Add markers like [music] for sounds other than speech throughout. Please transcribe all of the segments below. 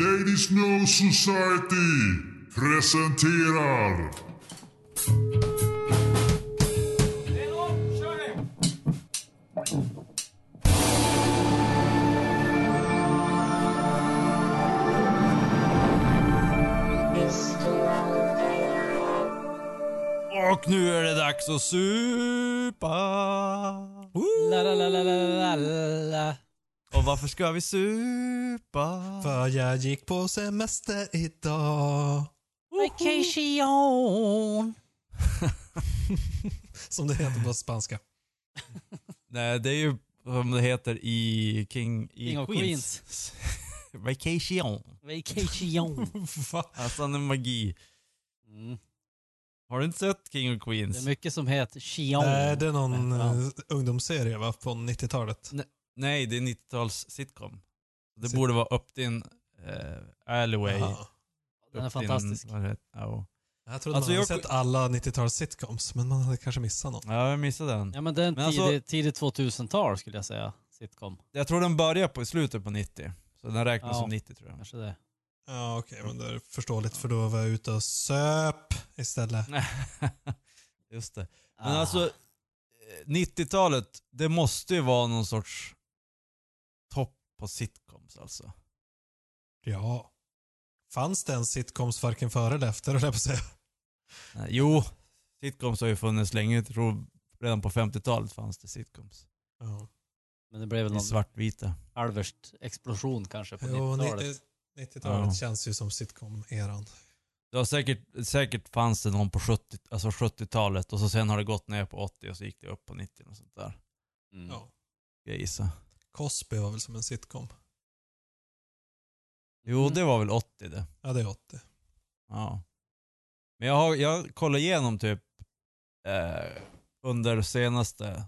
Ladies No Society presenterar... Och nu är det dags att supa. La, la, la, la, la, la, la. Och varför ska vi supa? För jag gick på semester idag. Vacation. [laughs] Som det heter på spanska. Nej, det är ju som det heter i King, i King of Queens. [laughs] Vacation. Vacation. [laughs] Va? Alltså en magi. Mm. Har du inte sett King of Det Queens? är mycket som heter Chion. Nej, det är någon Ja. eh, ungdomsserie va? På 90-talet. Nej, det är 90-tals sitcom. Det Sit- borde vara upp din uh, alleyway. Den är din- fantastisk. vad heter- Ja, Jag trodde Alltså, man hade jag- sett alla 90-tals sitcoms, men man hade kanske missat något. Ja, jag missade den. Ja men det är en Men alltså- tidig, tidigt 2000-tal skulle jag säga. Sitcom. Jag tror den börjar på i slutet på 90. Så den räknas Ja. som 90 tror jag. Kanske det. Ja, okej, men det är förståeligt för då var jag ute och söp istället. [laughs] Just det. Men Ah. alltså, eh, 90-talet, det måste ju vara någon sorts på sitcoms alltså. Ja. Fanns det en sitcoms varken före eller efter, jag på säga. Jo, sitcoms har ju funnits länge. Jag tror redan på 50-talet fanns det sitcoms. Ja. Men det blev väl någon svartvita. Alverst explosion kanske på Jo, 90-talet. 90-talet Ja. känns ju som sitcom-eran. Var säkert, säkert fanns det någon på 70, alltså 70-talet och så sen har det gått ner på 80 och så gick det upp på 90 och sånt där. Mm. Ja. Jag gissar. Cosby var väl som en sitcom. Jo, Mm. det var väl 80 det. Ja, det är 80. Ja. Men jag har jag kollat igenom typ eh, under senaste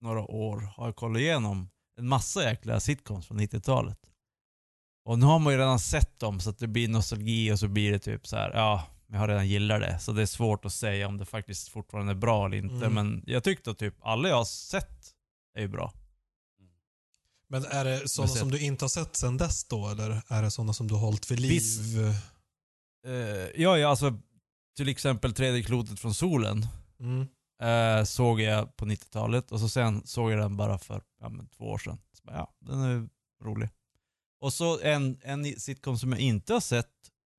några år har jag kollat igenom en massa jäkla sitcoms från 90-talet. Och nu har man ju redan sett dem så att det blir nostalgi och så blir det typ så här, ja, jag har redan gillat det. Så det är svårt att säga om det faktiskt fortfarande är bra eller inte. Mm. Men jag tyckte att typ alla jag har sett är ju bra. Men är det sådana som du inte har sett sen dess då, eller är det sådana som du har hållit vid liv? Viss- Eh, ja, ja, alltså till exempel Tredje klotet från solen. Mm. Eh, såg jag på 90-talet och så sen såg jag den bara för ja, men två år sedan. Så bara, ja, den är rolig. Och så en, en sitcom som jag inte har sett,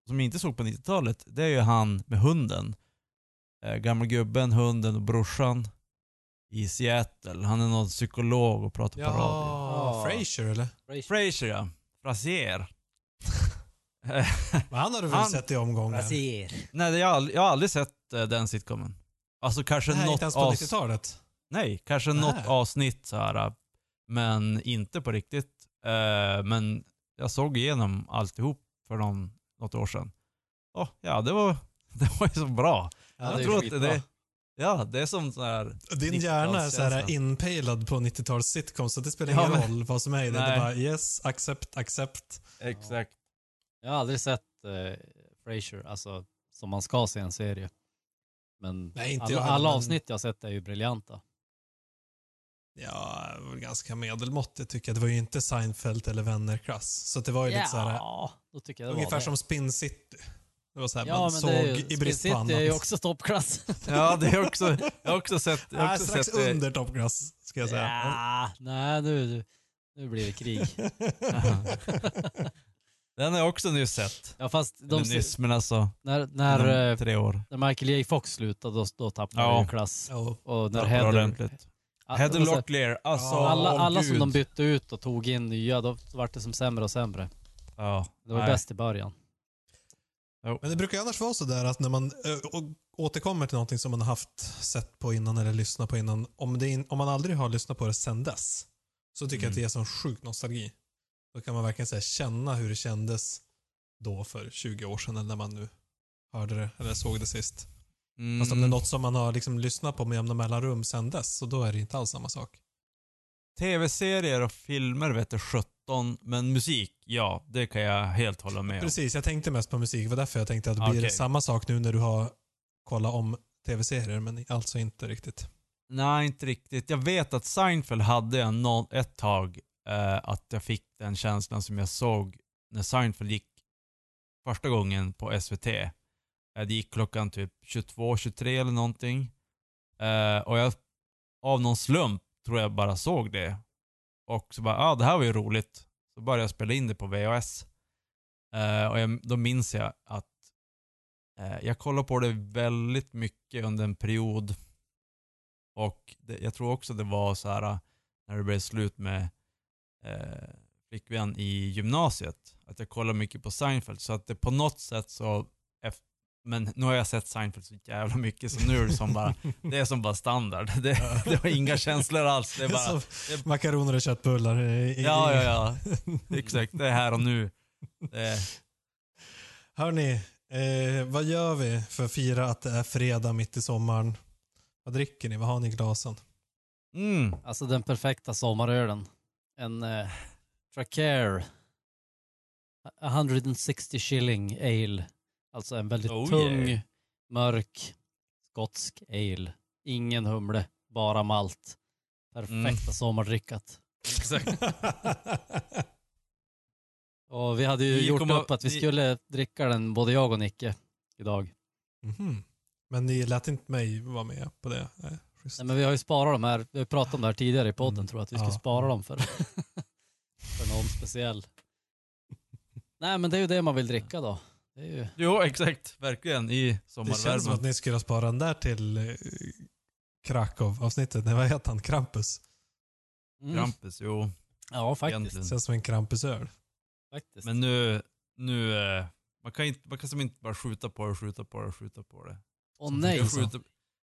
som jag inte såg på 90-talet, det är ju han med hunden. Eh, gamla gubben, hunden och brorsan i Seattle. Han är någon psykolog och pratar på radio. Ja, Ja. Frasier eller? [laughs] Frasier ja. Frasier. Men han har du väl Han- sett i omgångar? Brasier. Nej, jag har aldrig, jag har aldrig sett eh, den sitcomen. Alltså kanske Nej, något inte ens på avs- 90-talet. Nej, kanske Nej. något avsnitt så här, men inte på riktigt. Eh, men jag såg igenom alltihop för någon, något år sedan. Åh, ja, det var, [laughs] det var ju så bra. Ja, jag det är tror att skitbra. det, ja, det är som så här. Din hjärna är så här 90-talskänsla. inpalad på 90-tals sitcoms, så det spelar Ja, ingen men- roll vad som är i det. Det är bara yes, accept, accept. Exakt. Jag har aldrig sett eh, Frasier, alltså som man ska se en serie. Men Nej, inte alla, jag alla men- avsnitt jag har sett är ju briljanta. Ja, det var ganska medelmåttigt tycker jag. Det var ju inte Seinfeld eller Vänner-klass. Så det var ju lite så här, Ja, då tycker jag det ungefär var som Spin City. Det var så här, Ja, man men såg det är ju, i brist på annat. Är ju också toppklass. [laughs] Ja, det är också, jag har också sett, jag har Nej, också strax sett det. under toppklass, ska jag säga. ja, nej nu, nu- blir det krig. [laughs] [laughs] Den har jag också nyss sett. Ja fast de, nyss, men alltså, när, när, eh, tre år. när Michael J Fox slutade då, då tappade Ja. ju klass. Ja. Och när Heather, ordentligt. Heather Locklear, alltså alla, åh, alla som de bytte ut och tog in nya, då vart det som sämre och sämre. Ja, Det var nej. bäst i början. Men det brukar ju annars vara så där att när man återkommer till någonting som man har haft sett på innan eller lyssnat på innan, om, in, om man aldrig har lyssnat på det sen dess, så tycker jag att Mm. det är sån sjuk nostalgi. Då kan man verkligen säga, känna hur det kändes då för 20 år sedan eller när man nu hörde det eller såg det sist. Mm. Fast om det är något som man har liksom lyssnat på med jämna mellanrum sen dess, så då är det inte alls samma sak. Tv-serier och filmer vet jag 17, men musik, ja, det kan jag helt hålla med om. Precis, jag tänkte mest på musik. Det var därför jag tänkte att det blir Okej. samma sak nu när du har kollat om tv-serier, men alltså inte riktigt. Nej, inte riktigt. Jag vet att Seinfeld hade jag nå- ett tag eh, att jag fick den känslan som jag såg när Seinfeld gick första gången på SVT. Eh, Det gick klockan typ 22, 23 eller någonting. Eh, och jag, av någon slump, tror jag bara såg det. Och så bara, ja ah, det här var ju roligt. Så började jag spela in det på VHS. Eh, och jag, då minns jag att eh, jag kollade på det väldigt mycket under en period. Och det, jag tror också det var så här när det blev slut med eh, flickvän i gymnasiet. Att jag kollade mycket på Seinfeld. Så att det på något sätt så, efter, men nu har jag sett Seinfeld så jävla mycket så nu är det som bara, det är som bara standard. [laughs] Det, det var inga känslor alls. Det är bara, Som makaroner och köttbullar. ja, ja, ja. [laughs] Exakt, det är här och nu. Det Hörni, eh, vad gör vi för att fira att det är fredag mitt i sommaren? Vad dricker ni? Vad har ni i glasen? mm, Alltså den perfekta sommarölen. En eh, Tracare 160 shilling ale. Alltså en väldigt Oh, tung, yeah. mörk, skotsk ale. Ingen humle, bara malt. Perfekta Mm. sommardrickat. exakt. [laughs] Och vi hade ju Vi gjort kommer- upp att vi skulle dricka den, både jag och Nicke, idag. Mhm. Men ni lät inte mig vara med på det? Nej. Nej, men vi har ju sparat de här, vi har pratat om det här tidigare i podden Mm. tror jag, att vi ska Ja. spara dem för, [laughs] för någon speciell. Nej men det är ju det man vill dricka då. Det är ju, Jo, exakt. Verkligen. I det känns som sommarvärmen. att ni skulle ha sparat den där till eh, Krakow-avsnittet. Nej, vad heter han? Krampus? mm. Krampus, jo. Ja faktiskt. Egentligen. Känns som en Krampusöl. faktiskt. Men nu, nu, eh, man kan inte, man kan som inte bara skjuta på det, skjuta på det, skjuta på det. Åh nej, Jag så. skjuter, nu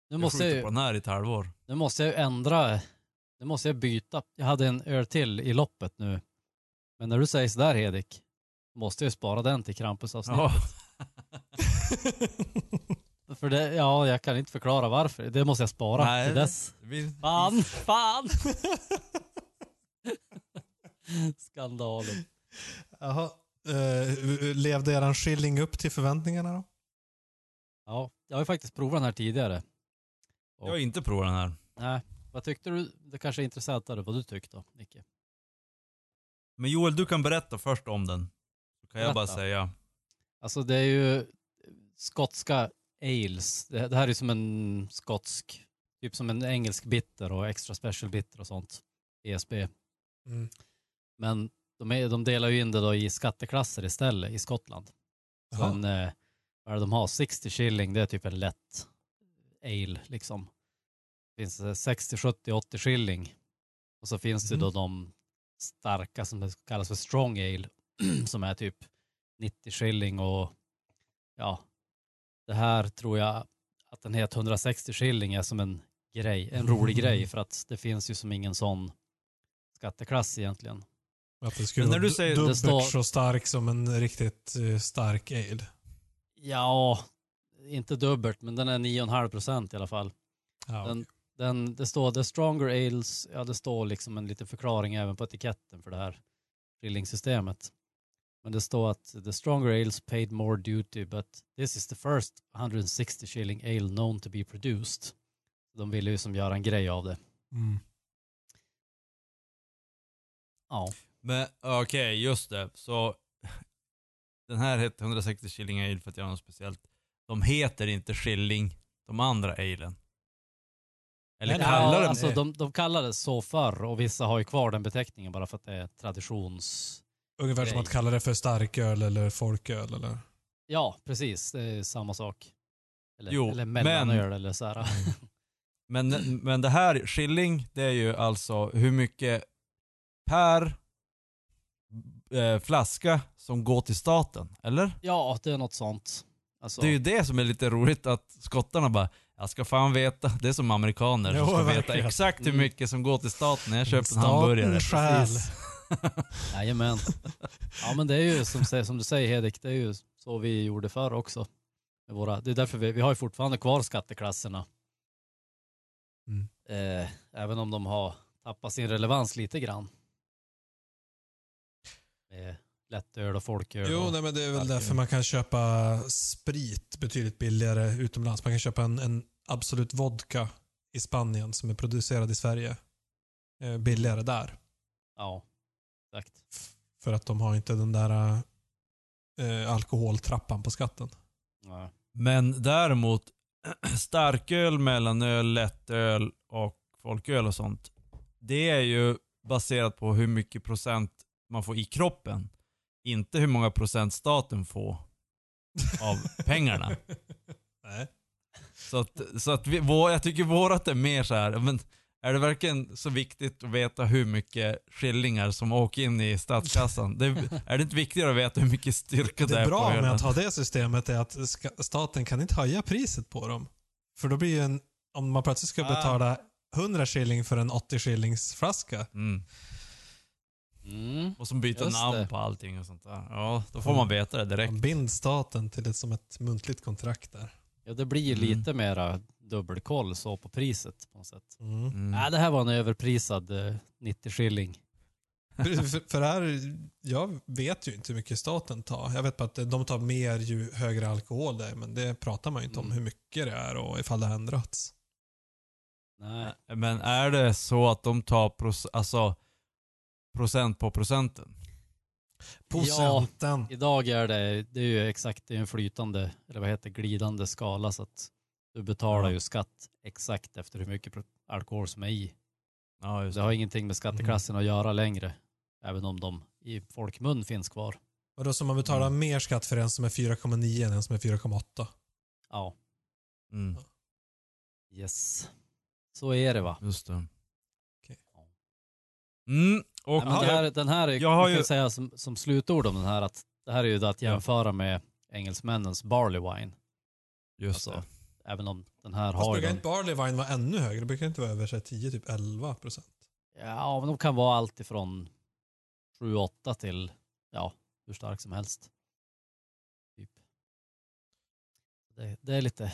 jag måste, skjuter jag, på den här i ett halvår. nu måste jag ju ändra, nu måste jag byta. Jag hade en öl till i loppet nu. Men när du säger sådär Hedik, måste jag ju spara den till Krampus-avsnittet. Ja. [laughs] För det, ja, jag kan inte förklara varför. Det måste jag spara Nej, till dess. vi- Fan, [laughs] fan! [laughs] Skandalen. Jaha. Eh, levde eran skilling upp till förväntningarna då? Ja, jag har ju faktiskt provat den här tidigare. Jag har inte provat den här. Nej, vad tyckte du? Det kanske är intressantare vad du tyckte då, Nicke. Men Joel, du kan berätta först om den. Kan jag bara säga. Alltså det är ju skotska ales. Det, det här är som en skotsk, typ som en engelsk bitter och extra special bitter och sånt. ESB. Mm. Men de, är, de delar ju in det då i skatteklasser istället i Skottland. Så en, eh, vad är det de har? 60 shilling, det är typ en lätt ale liksom. Det finns eh, 60, 70, 80 shilling. Och så finns det Mhm. då de starka som det kallas för strong ale [clears throat] som är typ 90 shilling och ja, det här tror jag att den heter 160 shilling är som en grej, en rolig grej [laughs] för att det finns ju som ingen sån skatteklass egentligen. Att det skulle Men när vara du säger- dubbelt står- så stark som en riktigt eh, stark ale. Ja, inte dubbelt, men den är 9,5 procent i alla fall. Ja, Den, den, det står the stronger ales, ja det står liksom en liten förklaring även på etiketten för det här skillingsystemet. Men det står att the stronger ales paid more duty but this is the first 160 shilling ale known to be produced. De ville ju som göra en grej av det. Mm. Ja, Men okej, just det. Så den här hette 160 shilling ale för att göra något speciellt. De heter inte shilling, de andra alen. Eller Nej, kallar ja, de alltså det? de, de kallar det så förr och vissa har ju kvar den beteckningen bara för att det är traditions... Ungefär som Grej. att kalla det för starköl eller folköl eller? Ja, precis. Det är samma sak. Eller, Jo, eller men- mellanöl eller så här. [laughs] Men, men det här, shilling, det är ju alltså hur mycket per eh, flaska som går till staten, eller? Ja, det är något sånt. Alltså, Det är ju det som är lite roligt att skottarna bara, jag ska fan veta, det är som amerikaner Jo, som ska veta verkligen. exakt hur Mm. mycket som går till staten när jag köper en Staten hamburgare. stjäl. [laughs] Jajamän. Ja men det är ju som, som du säger Hedik, det är ju så vi gjorde förr också. Våra, det är därför vi, vi har ju fortfarande kvar skatteklasserna. Mm. Eh, även om de har tappat sin relevans lite grann. Med lättöl och folköl. Jo, och, nej, men det är väl allt därför man kan köpa sprit betydligt billigare utomlands. Man kan köpa en, en Absolut Vodka i Spanien som är producerad i Sverige eh, billigare där. Ja, exakt. För att de har inte den där eh, alkoholtrappan på skatten. Ja. Men däremot, [clears throat] starköl, mellanöl, lättöl och folköl och sånt. Det är ju baserat på hur mycket procent man får i kroppen. Inte hur många procent staten får av [laughs] pengarna. Nej. Så att, så att vi, vår, jag tycker vårat är mer så här, men är det verkligen så viktigt att veta hur mycket skillingar som åker in i statskassan? Det, är det inte viktigare att veta hur mycket styrka det, Det är är bra på med att ha det systemet är att staten kan inte höja priset på dem. För då blir ju en, om man plötsligt ska Ah. betala 100 shilling för en 80 shillings flaska. Mm. Mm. Och som byter Just namn det. på allting och sånt där. Ja, då får man veta det direkt. Man bind staten till det som ett muntligt kontrakt där. Ja, det blir ju Mm. lite mera dubbelkoll så på priset på något sätt. Mm. Mm. Nej, det här var en överprisad eh, 90 skilling. för, för, här, jag vet ju inte hur mycket staten tar. Jag vet bara att de tar mer ju högre alkohol det är, men det pratar man ju inte om Mm. hur mycket det är och ifall det har ändrats. Nej. Men är det så att de tar proc- alltså, procent på procenten? Procenten. Idag är det, det är ju exakt det är en flytande, eller vad heter glidande skala så att du betalar Ja. ju skatt exakt efter hur mycket alkohol som är i. Ja, Det har ingenting med skatteklassen att göra längre, även om de i folkmun finns kvar. Och då ska man betala Mm. mer skatt för en som är 4,9 än en som är 4,8. Ja, Mm, yes. Så är det va. just det. Okej. Mm, och Nej, här, den här, Jag har ju- säga som, som slutord om den här att det här är ju att jämföra med engelsmännens barley wine. just Alltså, det. Även om den här Fast har brukar inte barley wine vara ännu högre? Det brukar inte vara över så här 10, typ 11 procent. Ja, men de kan vara allt ifrån 7-8 till, ja, hur stark som helst. Typ. Det, det är lite,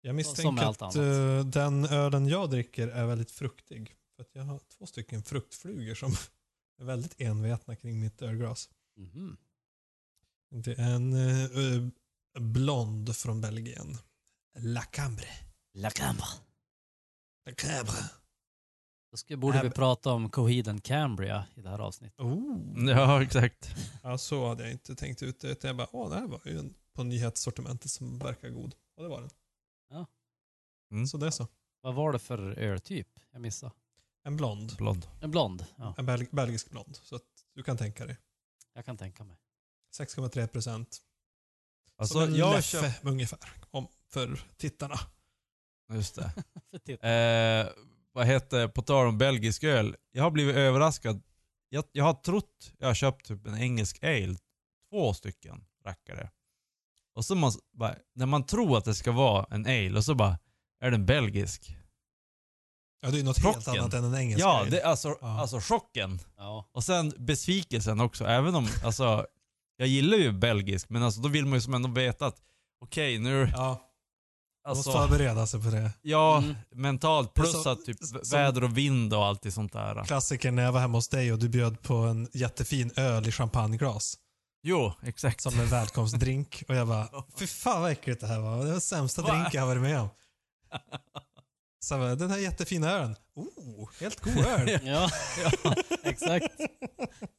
Jag misstänker att eh, den ölen jag dricker är väldigt fruktig. För att jag har två stycken fruktflugor som [laughs] är väldigt envetna kring mitt ölglas. mhm. Det är en uh, blond från Belgien. La Cambre. La Cambre. La Cambre. Då ska, borde vi Äm- prata om Coheed and Cambria i det här avsnittet. Oh. Ja, exakt. Ja, så hade jag inte tänkt ut det. utan Jag bara, åh, det här var ju en på nyhetssortimentet som verkar god. Och det var den. Ja. Mm. Så det är så. Vad var det för öltyp? Jag missade. En blond. Blond. En blond. Ja, En belg belgisk blond. Så att du kan tänka dig. jag kan tänka mig. 6,3 procent. Alltså, jag köpt... ungefär. Om, för tittarna. Just det. [laughs] För. Eh, vad heter, på tal om belgisk öl. Jag har blivit överraskad. Jag, jag har trott, jag har köpt typ en engelsk ale. Två stycken rackare. Och så man, bara, när man tror att det ska vara en ale och så bara, är den belgisk? Ja, det är något helt Chocken. annat än en engelsk Ja, ale. det, alltså, Ja. alltså chocken. Ja, Och sen besvikelsen också, även om, alltså, jag gillar ju belgisk, men alltså då vill man ju som ändå veta att, okej nu, Ja, man måste alltså, förbereda sig på det. ja, Mm. mentalt, plus så- att typ som- väder och vind och allt sånt där. Klassikern när jag var hemma hos dig och du bjöd på en jättefin öl i champagneglas. Jo, exakt. Som en välkomstdrink. Och jag bara, [laughs] fy fan vad äckligt det här var. Det var den sämsta Va? drink jag har varit med om. [laughs] Så jag bara, den här jättefina ölen. Oh, helt god [laughs] öl. ja, ja exakt.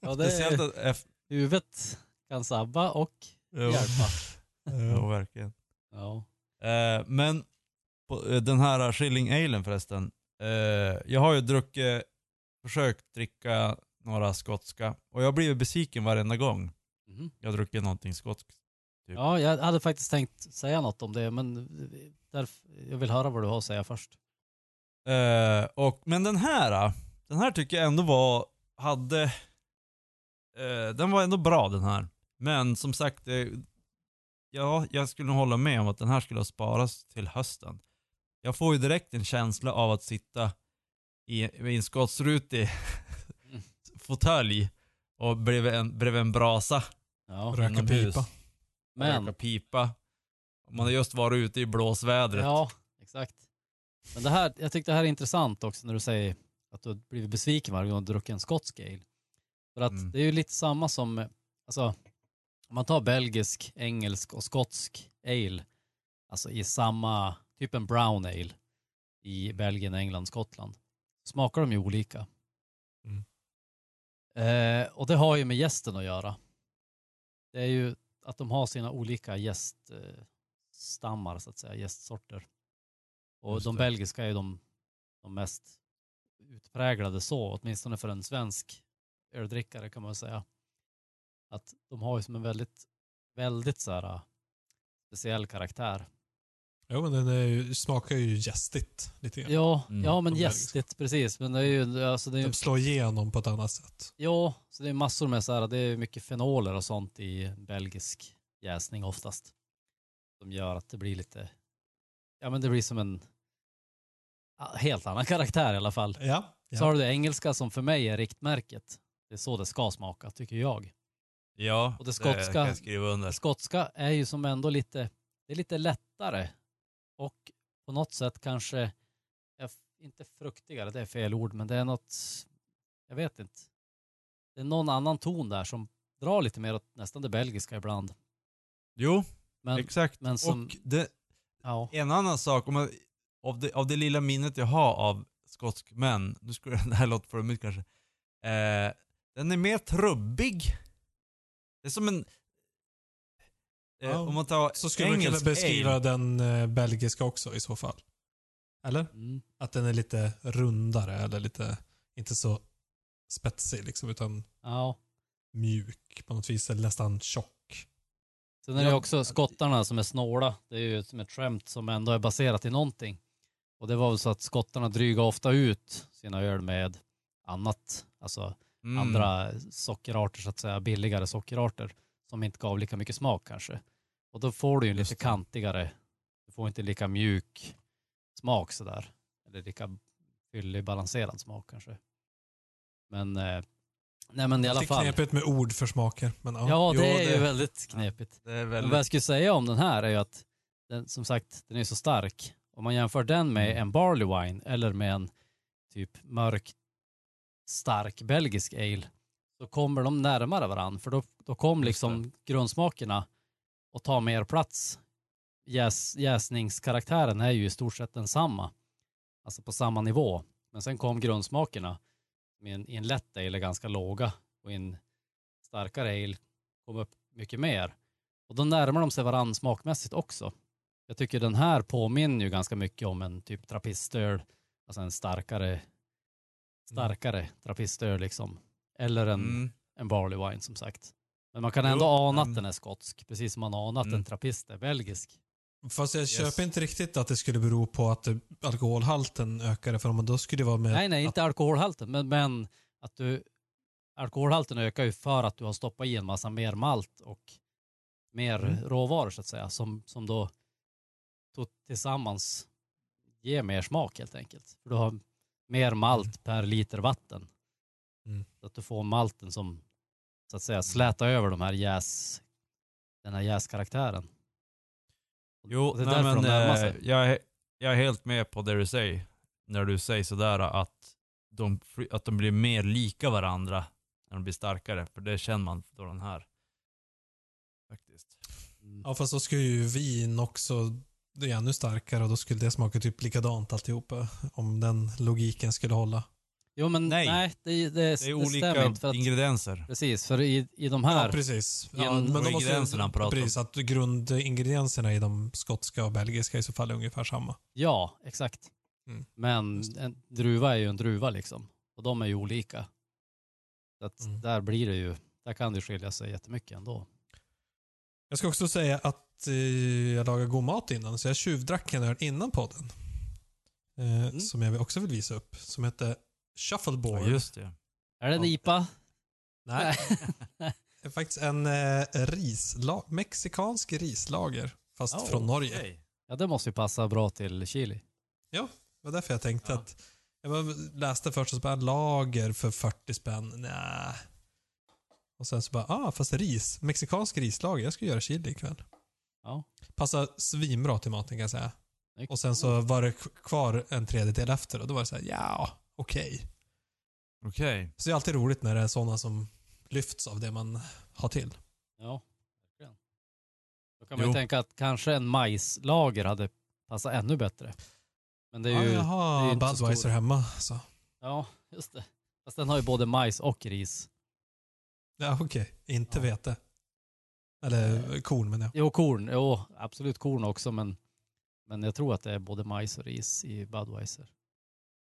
Ja, det Speciellt är, att, huvudet kan sabba och jo, hjälpa. jo, verkligen. Ja. Eh, men på, eh, den här Skilling Alen förresten. Eh, jag har ju druckit, försökt dricka några skotska och jag har blivit besviken varenda gång Mhm. jag har druckit någonting skotskt. Typ. ja, jag hade faktiskt tänkt säga något om det, men därför, jag vill höra vad du har att säga först. Eh, och, men den här, den här tycker jag ändå var, hade, eh, den var ändå bra den här. Men som sagt, eh, ja, jag skulle nog hålla med om att den här skulle ha sparats till hösten. Jag får ju direkt en känsla av att sitta i, i en skotsrutig Mm. fåtölj och bredvid en, bredvid en brasa. Ja. Röka pipa. Men, Röka pipa. Man har just varit ute i blåsvädret. ja, exakt. Men det här, jag tyckte det här är intressant också när du säger att du har blivit besviken varje gång du druckit en skotsk ale. För att Mm. det är ju lite samma som, alltså, om man tar belgisk, engelsk och skotsk ale, alltså i samma, typ en brown ale i Belgien, England, Skottland, smakar de ju olika. Mm. Eh, och det har ju med gästen att göra. det är ju att de har sina olika gäststammar, så att säga, gästsorter. Och de belgiska är ju de, de mest utpräglade så, åtminstone för en svensk öldrickare kan man säga. Att de har ju som en väldigt, väldigt så här, äh, speciell karaktär. Jo, men den är ju, smakar ju gästigt lite grann. Ja, Mm, ja men belgiska. gästigt, precis. Men det är ju, alltså det är ju De slår igenom på ett annat sätt. Ja, så det är massor med så här, det är mycket fenoler och sånt i belgisk jäsning oftast. Som gör att det blir lite, ja men det blir som en ja, helt annan [laughs] karaktär i alla fall. Ja. ja. Så har du det engelska som för mig är riktmärket. Det är så det ska smaka, tycker jag. Ja, Och det skotska- kan jag skriva under. Skotska är ju som ändå lite, det är lite lättare och på något sätt kanske, inte fruktigare, det är fel ord, men det är något, jag vet inte. Det är någon annan ton där som drar lite mer åt nästan det belgiska ibland. Jo, Men, exakt. men som- Och det, ja, en annan sak, om man, av, det, av det lilla minnet jag har av skotsk män, nu skulle [laughs] det här låta för mycket kanske, eh, den är mer trubbig. Det är som en... Eh, Ja, om man tar Så skulle man kunna beskriva ale. den eh, belgiska också i så fall. Eller? mm, Att den är lite rundare eller lite, inte så spetsig liksom, utan ja. mjuk på något vis, eller nästan tjock. Sen är det också skottarna som är snåla. Det är ju som ett skämt som ändå är baserat i någonting. Och det var väl så att skottarna dryga ofta ut sina öl med annat, alltså Mm. andra sockerarter så att säga, billigare sockerarter som inte gav lika mycket smak kanske. Och då får du ju lite det. kantigare, du får inte lika mjuk smak sådär. Eller lika fyllig, balanserad smak kanske. Men, eh, nej men i alla fall. knepigt med ord för smaker. Men, ja. Ja, Jo, det är ju det- väldigt knepigt. Det är Men väldigt... vad jag skulle säga om den här är ju att den, som sagt, den är så stark. Om man jämför den med Mm. en barley wine eller med en typ mörk, stark belgisk ale så kommer de närmare varandra. För då, då kom liksom grundsmakerna och tar mer plats. Jäs, jäsningskaraktären är ju i stort sett densamma. Alltså på samma nivå. Men sen kom grundsmakerna med en, i en lätt ale är ganska låga och i en starkare ale kom upp mycket mer. Och då närmar de sig varandra smakmässigt också. Jag tycker den här påminner ju ganska mycket om en typ trappistöl, alltså en starkare, starkare trappistöl liksom. Eller en, Mm. en barley wine som sagt. Men man kan Jo, ändå ana men- att den är skotsk, precis som man anar att Mm. en trappist är belgisk. Fast jag Yes. köper inte riktigt att det skulle bero på att det, alkoholhalten ökade, för om då skulle det vara med... Nej, nej, inte alkoholhalten, men, men att du, alkoholhalten ökar ju för att du har stoppat i en massa mer malt och mer Mm. råvaror så att säga, som, som då tillsammans ger mer smak helt enkelt. För du har mer malt per liter vatten. Mm. Så att du får malten som så att säga slätar över de här jäs, den här jäskaraktären. Jo, det är nej, men, eh, jag, är, jag är helt med på det du säger. När du säger sådär att de, att de blir mer lika varandra när de blir starkare. För det känner man då den här. Faktiskt. Mm. Ja, fast då skulle ju vin också, det är ännu starkare och då skulle det smaka typ likadant alltihopa. Om den logiken skulle hålla. Jo men Nej. nej, det, det, Det är det stämmer olika inte. För att, ingredienser. precis, för i, i de här Ja, precis. I en- Ja, men måste ingredienserna om. Precis, att grundingredienserna i de skotska och belgiska i så fall är ungefär samma. Ja, exakt. Mm. Men en druva är ju en druva liksom. Och de är ju olika. Så att Mm. där blir det ju, där kan det skilja sig jättemycket ändå. Jag ska också säga att eh, jag lagade god mat innan, så jag tjuvdrack en öl innan podden. Eh, Mm. Som jag också vill visa upp. Som heter Shuffleboard. Ja, just det. Är det en Ja. IPA? Nej, [laughs] det är faktiskt en eh, risla- mexikansk rislager. Fast Oh, från Norge. Okej. Ja, det måste ju passa bra till chili. Det var därför jag tänkte Ja. att jag bara läste först och så bara lager för 40 spänn. Nä. Och sen så bara, ah fast ris. Mexikansk rislager. Jag ska göra chili ikväll. Ja. Passar svinbra till maten kan jag säga. Och sen så var det kvar en tredjedel efter och då var det så här, ja, okej. Okej. Så det är alltid roligt när det är sådana som lyfts av det man har till. Ja, verkligen. Då kan man ju tänka att kanske en majslager hade passat ännu bättre. Men det är Ja, ju, jag det är har Budweiser hemma. Så. Ja, just det. Fast den har ju både majs och ris. Ja, okej. Inte Ja. vete. Eller korn menar jag. Jo, korn. Jo, absolut korn också, men, men jag tror att det är både majs och ris i Budweiser.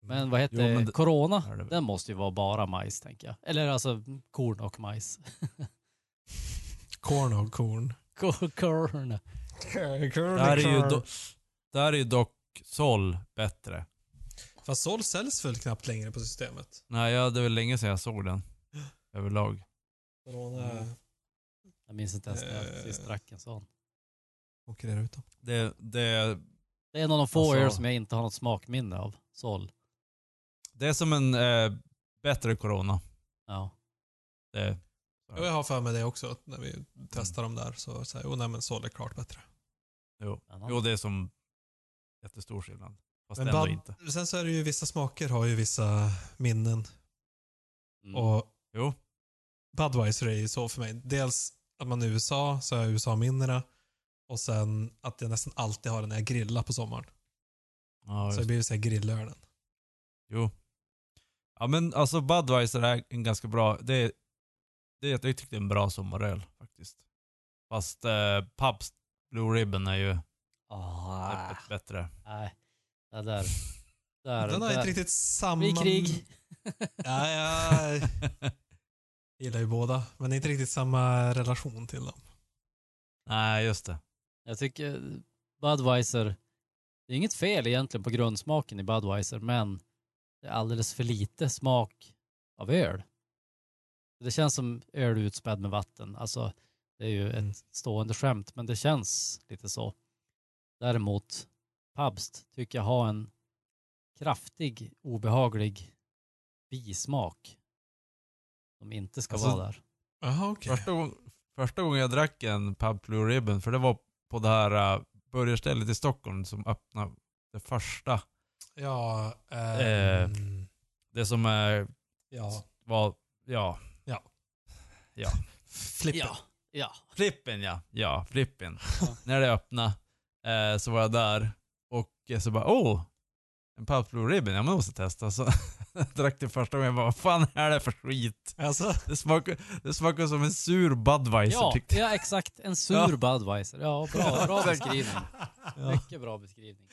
Men vad heter Jo, men det? Corona? det. Den måste ju vara bara majs, tänker jag. Eller alltså korn och majs. Korn och korn. [laughs] Korn. Korn Där är ju, do, där är ju dock Sol bättre. Fast Sol säljs väl knappt längre på systemet? Nej, ja, det är väl länge sedan jag såg den. [gasps] Överlag. Corona Mm. Jag minns inte ens när jag Eh. sist drack en sån. konkurrerar ut dem. Det, det, Det är en av de få Alltså- öl som jag inte har något smakminne av. Sol. det är som en eh, bättre Corona. Ja. Det, Ja, Jag har för mig det också, när vi testar dem där så säger jag, oh, nej men Sol är klart bättre. jo. Jo, det är som jättestor skillnad. Fast Men ändå inte. sen så är det ju vissa smaker har ju vissa minnen. Mm. Och Jo. Budweiser är ju så för mig. Dels att man är i USA, så har jag USA-minnena. Och sen att jag nästan alltid har den när jag grillar på sommaren. Ja, så det blir så här grillölen. jo. Ja men alltså Budweiser är en ganska bra, det är, det är, jag är en bra sommaröl faktiskt. Fast eh, Pabst Blue Ribbon är ju Ah, snäppet bättre. nej. Det där. där Den har där. inte riktigt samma... Vid krig. [laughs] Ja, jag [laughs] gillar ju båda, men inte riktigt samma relation till dem. Nej, just det. Jag tycker Budweiser, det är inget fel egentligen på grundsmaken i Budweiser, men det är alldeles för lite smak av öl. Det känns som öl utspädd med vatten. Alltså, det är ju Mm. ett stående skämt, men det känns lite så. Däremot, Pabst tycker jag har en kraftig, obehaglig bismak som inte ska Alltså, vara där. Jaha, okej. Första, gång, första gången jag drack en Pub Blue Ribbon, för det var på det här uh, burgarstället i Stockholm som öppnade det första. Ja, Eh, ehm, Det som uh, ja. var, ja, Flippen. Ja, ja. Flippen ja. Ja, Flippen. Ja. När det öppnade eh, så var jag där och eh, så bara åh, en Pub Blue Ribbon, ja jag måste testa. Så [laughs] drack det första gången, vad fan är det för skit? Alltså, Det smakar, det smakar som en sur Budweiser Ja, tyckte jag. ja, exakt. En sur Ja. Budweiser. Ja, bra, bra [laughs] beskrivning. Ja. Mycket bra beskrivning.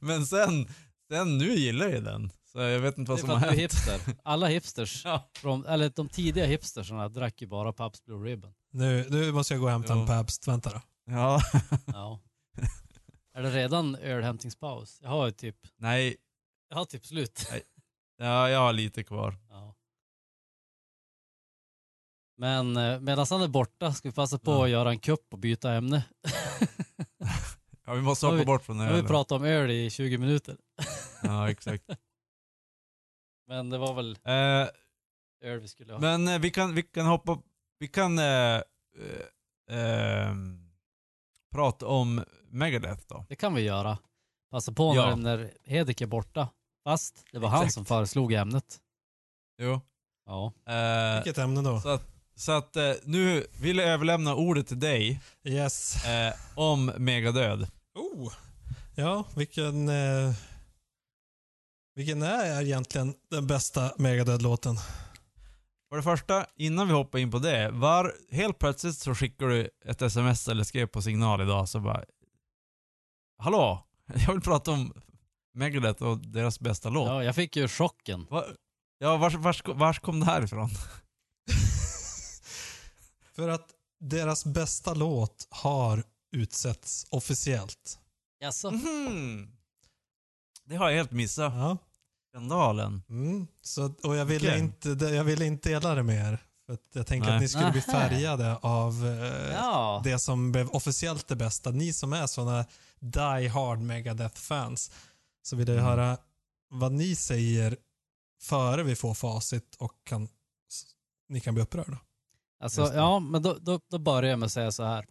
Men sen, sen nu gillar jag den. Så jag vet inte vad som har hänt. hipster. Alla hipsters, [laughs] Ja. från, eller de tidiga hipstersarna drack ju bara Pabst Blue Ribbon. nu, nu måste jag gå och hämta en Ja. Pabst. Vänta då. ja. Ja. är det redan ölhämtningspaus? Jag har ju typ, Nej, jag har typ slut. Ja, jag har lite kvar. Ja. Men eh, medan han är borta ska vi passa på Ja. att göra en kupp och byta ämne. [laughs] Ja, vi måste hoppa bort från Nu har vi pratat om öl i 20 minuter. [laughs] Ja, exakt. [laughs] Men det var väl Eh, öl vi skulle ha. men eh, vi kan, vi kan hoppa, vi kan eh, eh, ehm, prata om Megadeth då. Det kan vi göra. Passa på Ja. när, när Hedik är borta. Fast det var han Exakt. som föreslog ämnet. Jo. Ja. Eh, Vilket ämne då? så att, så att eh, nu vill jag överlämna ordet till dig Yes. eh, om Megadöd. Oh. Ja, vilken... Eh, vilken är egentligen den bästa Megadeth-låten? För det första, innan vi hoppar in på det. Var, helt plötsligt så skickar du ett sms eller skrev på signal idag så bara Hallå! [laughs] Jag vill prata om Megadeth och deras bästa låt. ja, jag fick ju chocken. Va? Ja, vars, vars, vars kom det här ifrån? [laughs] För att deras bästa låt har utsetts officiellt. Jaså? Mhm. Det har jag helt missat. Ja. Skandalen. Mm. Så, och jag ville, Okej. inte, jag ville inte dela det med er. För att jag tänkte Nej. att ni skulle bli färgade av eh, Ja. det som blev officiellt det bästa. Ni som är såna die hard Megadeth-fans. Så vill jag Mm. höra vad ni säger före vi får facit och kan, ni kan bli upprörda. Alltså, ja, men då, då, då börjar jag med att säga så här.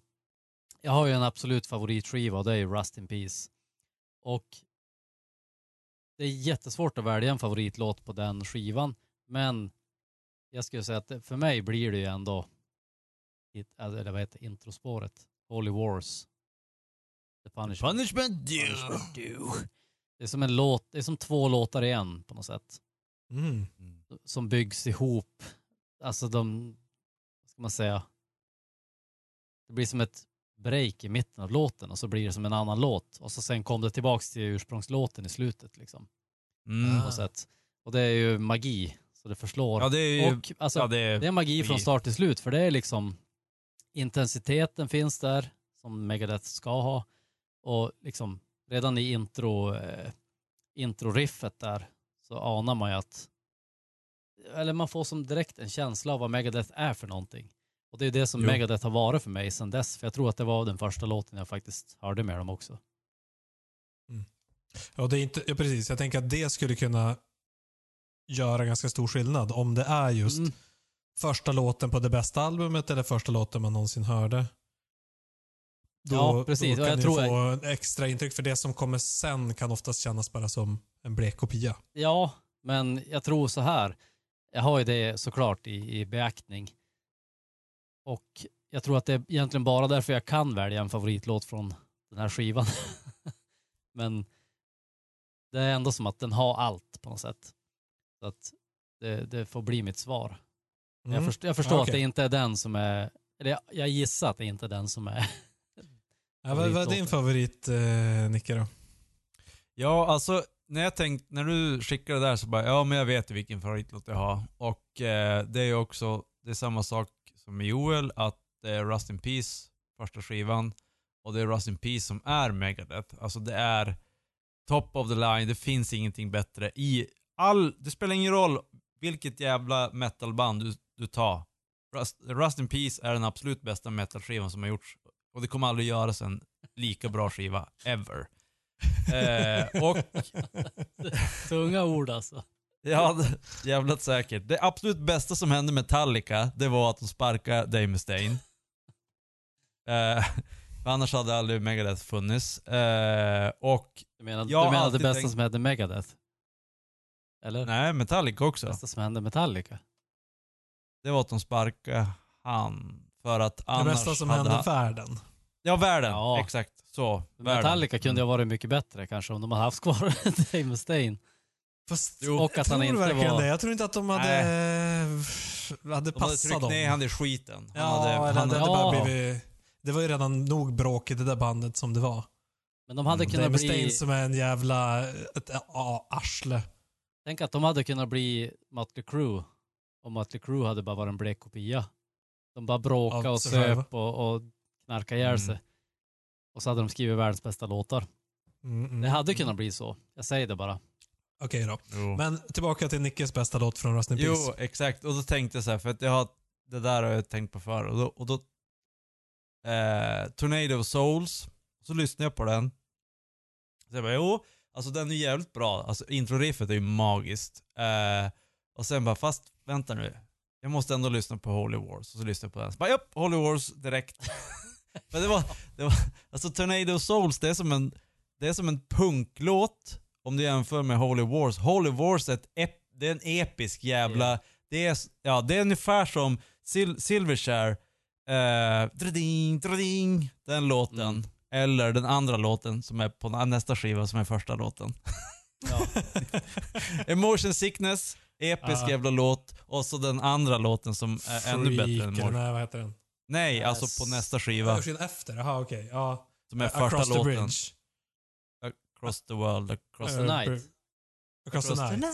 Jag har ju en absolut favoritskiva och det är ju Rust in Peace. Och det är jättesvårt att välja en favoritlåt på den skivan. Men jag skulle säga att det, för mig blir det ju ändå, hit- eller vad heter det, introspåret, Holy Wars. The Punishment. Punishment Punishment Due. Det är som en låt, det är som två låtar i en på något sätt. Mm. Som byggs ihop. Alltså de, vad ska man säga? det blir som ett break i mitten av låten och så blir det som en annan låt och så sen kom det tillbaks till ursprungslåten i slutet liksom. Mm. På sätt. Och det är ju magi, så det förslår. Ja, det är ju... och alltså, ja, det är, det är magi från magi. start till slut för det är liksom intensiteten finns där som Megadeth ska ha och liksom redan i intro eh, intro-riffet där så anar man ju att eller man får som direkt en känsla av vad Megadeth är för någonting. Och det är det som Jo. Megadeth har varit för mig sedan dess. För jag tror att det var den första låten jag faktiskt hörde med dem också. Ja, det är inte, ja, precis. Jag tänker att det skulle kunna göra ganska stor skillnad om det är just Mm. första låten på det bästa albumet eller första låten man någonsin hörde. Då, Ja, precis. Då kan jag ni tror få en extra intryck för det som kommer sen kan oftast kännas bara som en blek kopia. Ja, men jag tror så här. Jag har ju det såklart i, i beaktning. Och jag tror att det är egentligen bara därför jag kan välja en favoritlåt från den här skivan. [laughs] men det är ändå som att den har allt på något sätt. Så att det, det får bli mitt svar. Jag, Mm. först, jag förstår Ja, att det inte är den som är, eller jag, jag gissar att det inte är den som är Ja, vad, är din favorit, eh, Nicke då? Ja, alltså när jag tänkt, när du skickade det där så bara, ja men jag vet vilken favoritlåt jag har. Och eh, det är ju också, det är samma sak som med Joel, att det är Rust in Peace, första skivan. Och det är Rust in Peace som är Megadeth. Alltså det är top of the line, det finns ingenting bättre i all, det spelar ingen roll vilket jävla metalband du, du tar. Rust, Rust in Peace är den absolut bästa metalskivan som har gjorts. Och det kommer aldrig göras en lika bra skiva, ever. [laughs] Eh, och tunga ord alltså. Ja, det- jävligt säkert. Det absolut bästa som hände Metallica, det var att de sparkade Dave Mustaine. Eh, annars hade aldrig Megadeth funnits. Eh, och, Du menar, Jag du menar det bästa tänkt- som hände Megadeth? Eller? nej, Metallica Det också. bästa som hände Metallica? Det var att de sparkade han. För att Det annars bästa som hade hände han... världen. Ja, världen. Ja. Exakt. Så. Världen. Metallica kunde Mm. ha varit mycket bättre kanske om de hade haft kvar [laughs] Dave Mustaine. Fast Jo. Och att han tror inte verkligen var... det. Jag tror inte att de hade, hade De hade passat tryckt dem. ner han i skiten. Han Ja, hade, eller han det hade, hade bara Ja. blivit... Det var ju redan nog bråk i det där bandet som det var. Men de hade Mm. kunnat Dave bli... Mustaine som är en jävla... Ett ja, arsle. Tänk att de hade kunnat bli Mötley Crüe. Om Mötley Crüe hade bara varit en blek kopia. De bara bråkade och söp och, och knarkade ihjäl Mm. sig. Och så hade de skrivit världens bästa låtar. Mm, mm, Det hade mm. kunnat bli så. Jag säger det bara. Okej då. Jo. Men tillbaka till Nickes bästa låt från Rust in Jo, Peace. exakt. Och då tänkte jag så här, för att jag har, det där har jag tänkt på förr. Och då, och då eh, Tornado of Souls, så lyssnade jag på den. Så jag bara, jo, alltså den är jävligt bra. Alltså introriffet är ju magiskt. Eh, och sen bara, fast vänta nu. Jag måste ändå lyssna på Holy Wars. Och så lyssnade jag på den. Så bara, japp, Holy Wars direkt. [laughs] Men det var, det var, alltså Tornado Souls, det är som en, det är som en punklåt om du jämför med Holy Wars. Holy Wars är, ett ep, det är en episk jävla... Det, är, ja, det är ungefär som Sil, Silverchair, eh, drading, drading, den låten. Mm. Eller den andra låten som är på nästa skiva som är första låten. Ja. [laughs] Emotion Sickness, episk Ja. jävla låt. Och så den andra låten som är ännu bättre än Freak, Emotion. Nej, vad heter den? Nej, Yes. alltså på nästa skiva. Ja. efter? Jaha, okej. Ja. Som är Across första the låten. Bridge. Across the world, across the the night. Across, the night.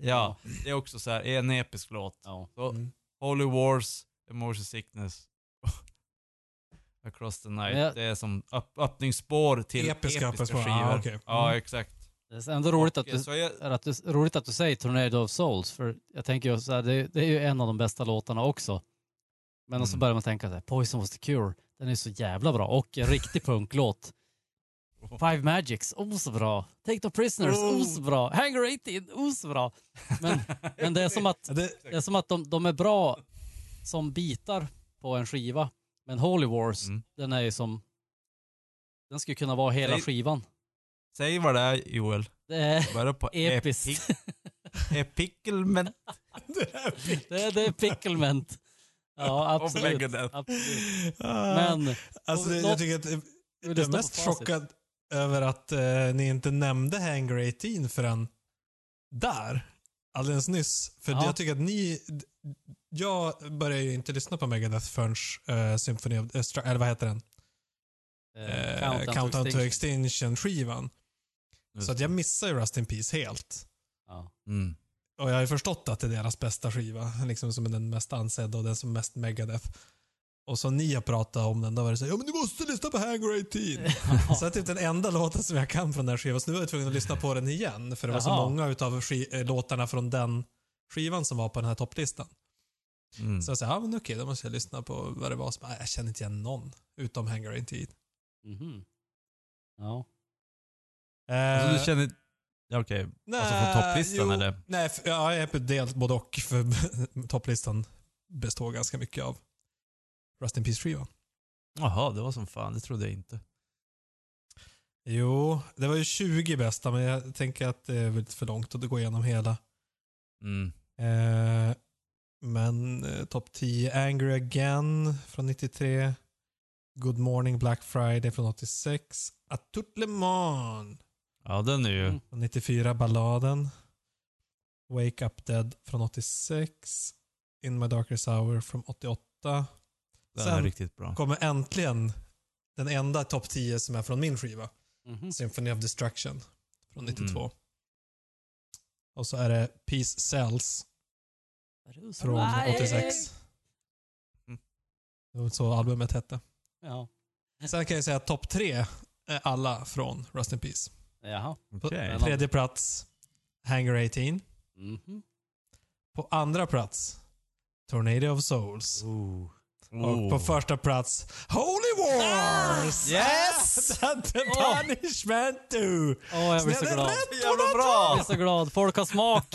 Ja, det är också så här, en episk låt. Ja. Så, Mm. Holy Wars, Emotion Sickness, [laughs] Across the Night. Jag- Det är som öpp öppningsspår till Episka episka, öppningsspår, skivor. ja, okej. Ja, Mm. exakt. Det är ändå roligt att Och, du, så jag, att du, roligt att du säger Tornado of Souls, för jag tänker ju så här, det, det är ju en av de bästa låtarna också. Men så Mm. börjar man tänka så här, Poison was the cure, den är så jävla bra och en riktig [laughs] punklåt. Five Magics, oh så bra. Take the Prisoners, oh, Oh. så bra. Hanger 18, oh så bra. Men, [laughs] men det är som att, det, är som att de, de är bra som bitar på en skiva. Men Holy Wars, Mm. den är ju som, den skulle kunna vara hela skivan. Säg vad det är Joel. Det är Börja på episkt. Epic. Epiclement [laughs] Det är, det är picklement. Ja, [laughs] absolut. Absolut. Ah, Men, alltså, det, låt- jag tycker att jag är mest chockad över att eh, ni inte nämnde Hanger 18 förrän där. alldeles nyss. För Ja. jag tycker att ni... Jag började ju inte lyssna på Megadeth förrän uh, Symphony of... eh, eller vad heter den? Eh, Eh, Countdown, to Extinction-skivan. Just Så att jag missar ju Rust in Peace helt. Ja. Mm. Och jag har ju förstått att det är deras bästa skiva. Liksom som är den mest ansedda och den som är mest Megadeth. Och så ni har pratat om den, då var det så ja men du måste lyssna på Hangar 18. [laughs] Så det är typ den enda låten som jag kan från den här skivan. Så nu var jag tvungen att lyssna på den igen. För det var så Jaha. många utav ski- eh, låtarna från den skivan som var på den här topplistan. Mm. Så jag sa, ja men okej, då måste jag lyssna på vad det var. Så bara, jag känner inte igen någon. Utom Hangar 18. Mhm. Ja. Alltså, Eh, du känner... Ja, Okej, alltså från topplistan jo, eller? Nej, för, ja, jag är på del både och. För [laughs] topplistan består ganska mycket av Rust in Peace-skivan. Jaha, det var som fan. Det trodde jag inte. Jo, det var ju 20 bästa, men jag tänker att det är lite för långt att gå igenom hela. Mm. Eh, men eh, topp 10, Angry Again från 93. Good Morning Black Friday från 86. A tout le monde Ja, den är ju... Mm. från 94, Balladen. Wake Up Dead från 86. In My Darkest Hour från 88. Den Sen- är riktigt bra. Kommer äntligen den enda topp 10 som är från min skiva. Mhm. Symphony of Destruction från 92. Mm. Och så är det Peace Cells från 86. Mm. Det var så albumet hette. Ja. Sen kan jag säga att topp tre är alla från Rust in Peace. Jaha. På Okej. tredje plats, Hangar 18. Mhm. På andra plats, Tornado of Souls. Oh. Och på första plats, Holy Wars! Yes! [laughs] The Åh. Punishment 2! Åh, jag blir så glad. Jävla Jag bra! blir så glad. Folk har smak. [laughs]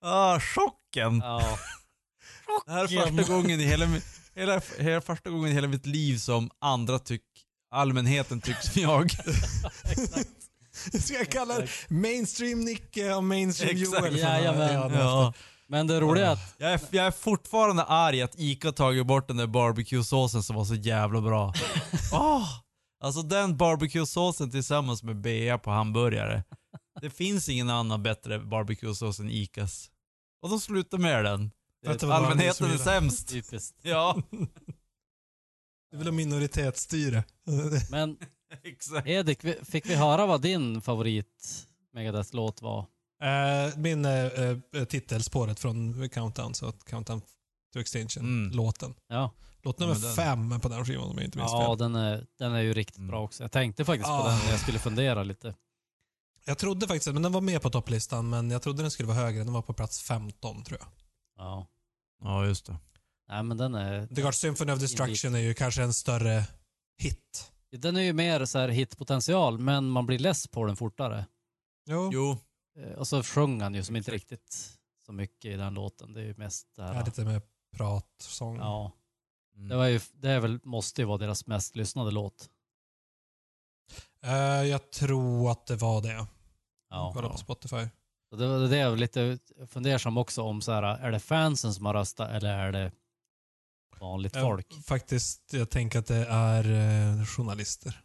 Ah, chocken! Ja. [laughs] Det här är första gången i hela, hela, hela, första gången i hela mitt liv som andra tyck, allmänheten tycker som jag. [laughs] Ska jag kalla Mainstream Nicke och Mainstream Exakt. Joel? Jajamän. ja. Men det roliga är att Jag är, jag är fortfarande arg att Ica tagit bort den där barbecue-såsen som var så jävla bra. Åh! [laughs] alltså den barbecue-såsen tillsammans med bea på hamburgare. Det finns ingen annan bättre barbecue-sås än Icas. Och de slutar med den. Allmänheten är sämst. typiskt. Ja, [laughs] Du vill ha minoritetsstyre. [laughs] Men. Edik, fick vi höra vad din favorit Megadeth-låt var? Eh, min eh, eh, titelspåret från Countdown, så att Countdown to Extinction, Mm. låten. Ja, Låt Ja, nummer men den- fem på den skivan om jag inte minns ja fel. den, är, den är ju riktigt Mm. bra också. Jag tänkte faktiskt på Ah. den när jag skulle fundera lite. Jag trodde faktiskt, men den var med på topplistan, men jag trodde den skulle vara högre. Den var på plats 15 tror jag. Ja. Ja, just det. Nej men den är, The God Symphony of Destruction är ju kanske en större hit. den är ju mer så här hitpotential, men man blir less på den fortare. Jo. Jo, Eh, Och så sjöng han ju som inte riktigt så mycket i den låten. Det är ju mest det Ja, här. lite med pratsång. Ja, Mm. det, var ju, det är väl, måste ju vara deras mest lyssnade låt. Eh, jag tror att det var det. Ja. Kolla på Spotify. Så det var det jag var lite fundersam också om så här, är det fansen som har röstat eller är det vanligt folk? faktiskt, jag tänker att det är eh, journalister.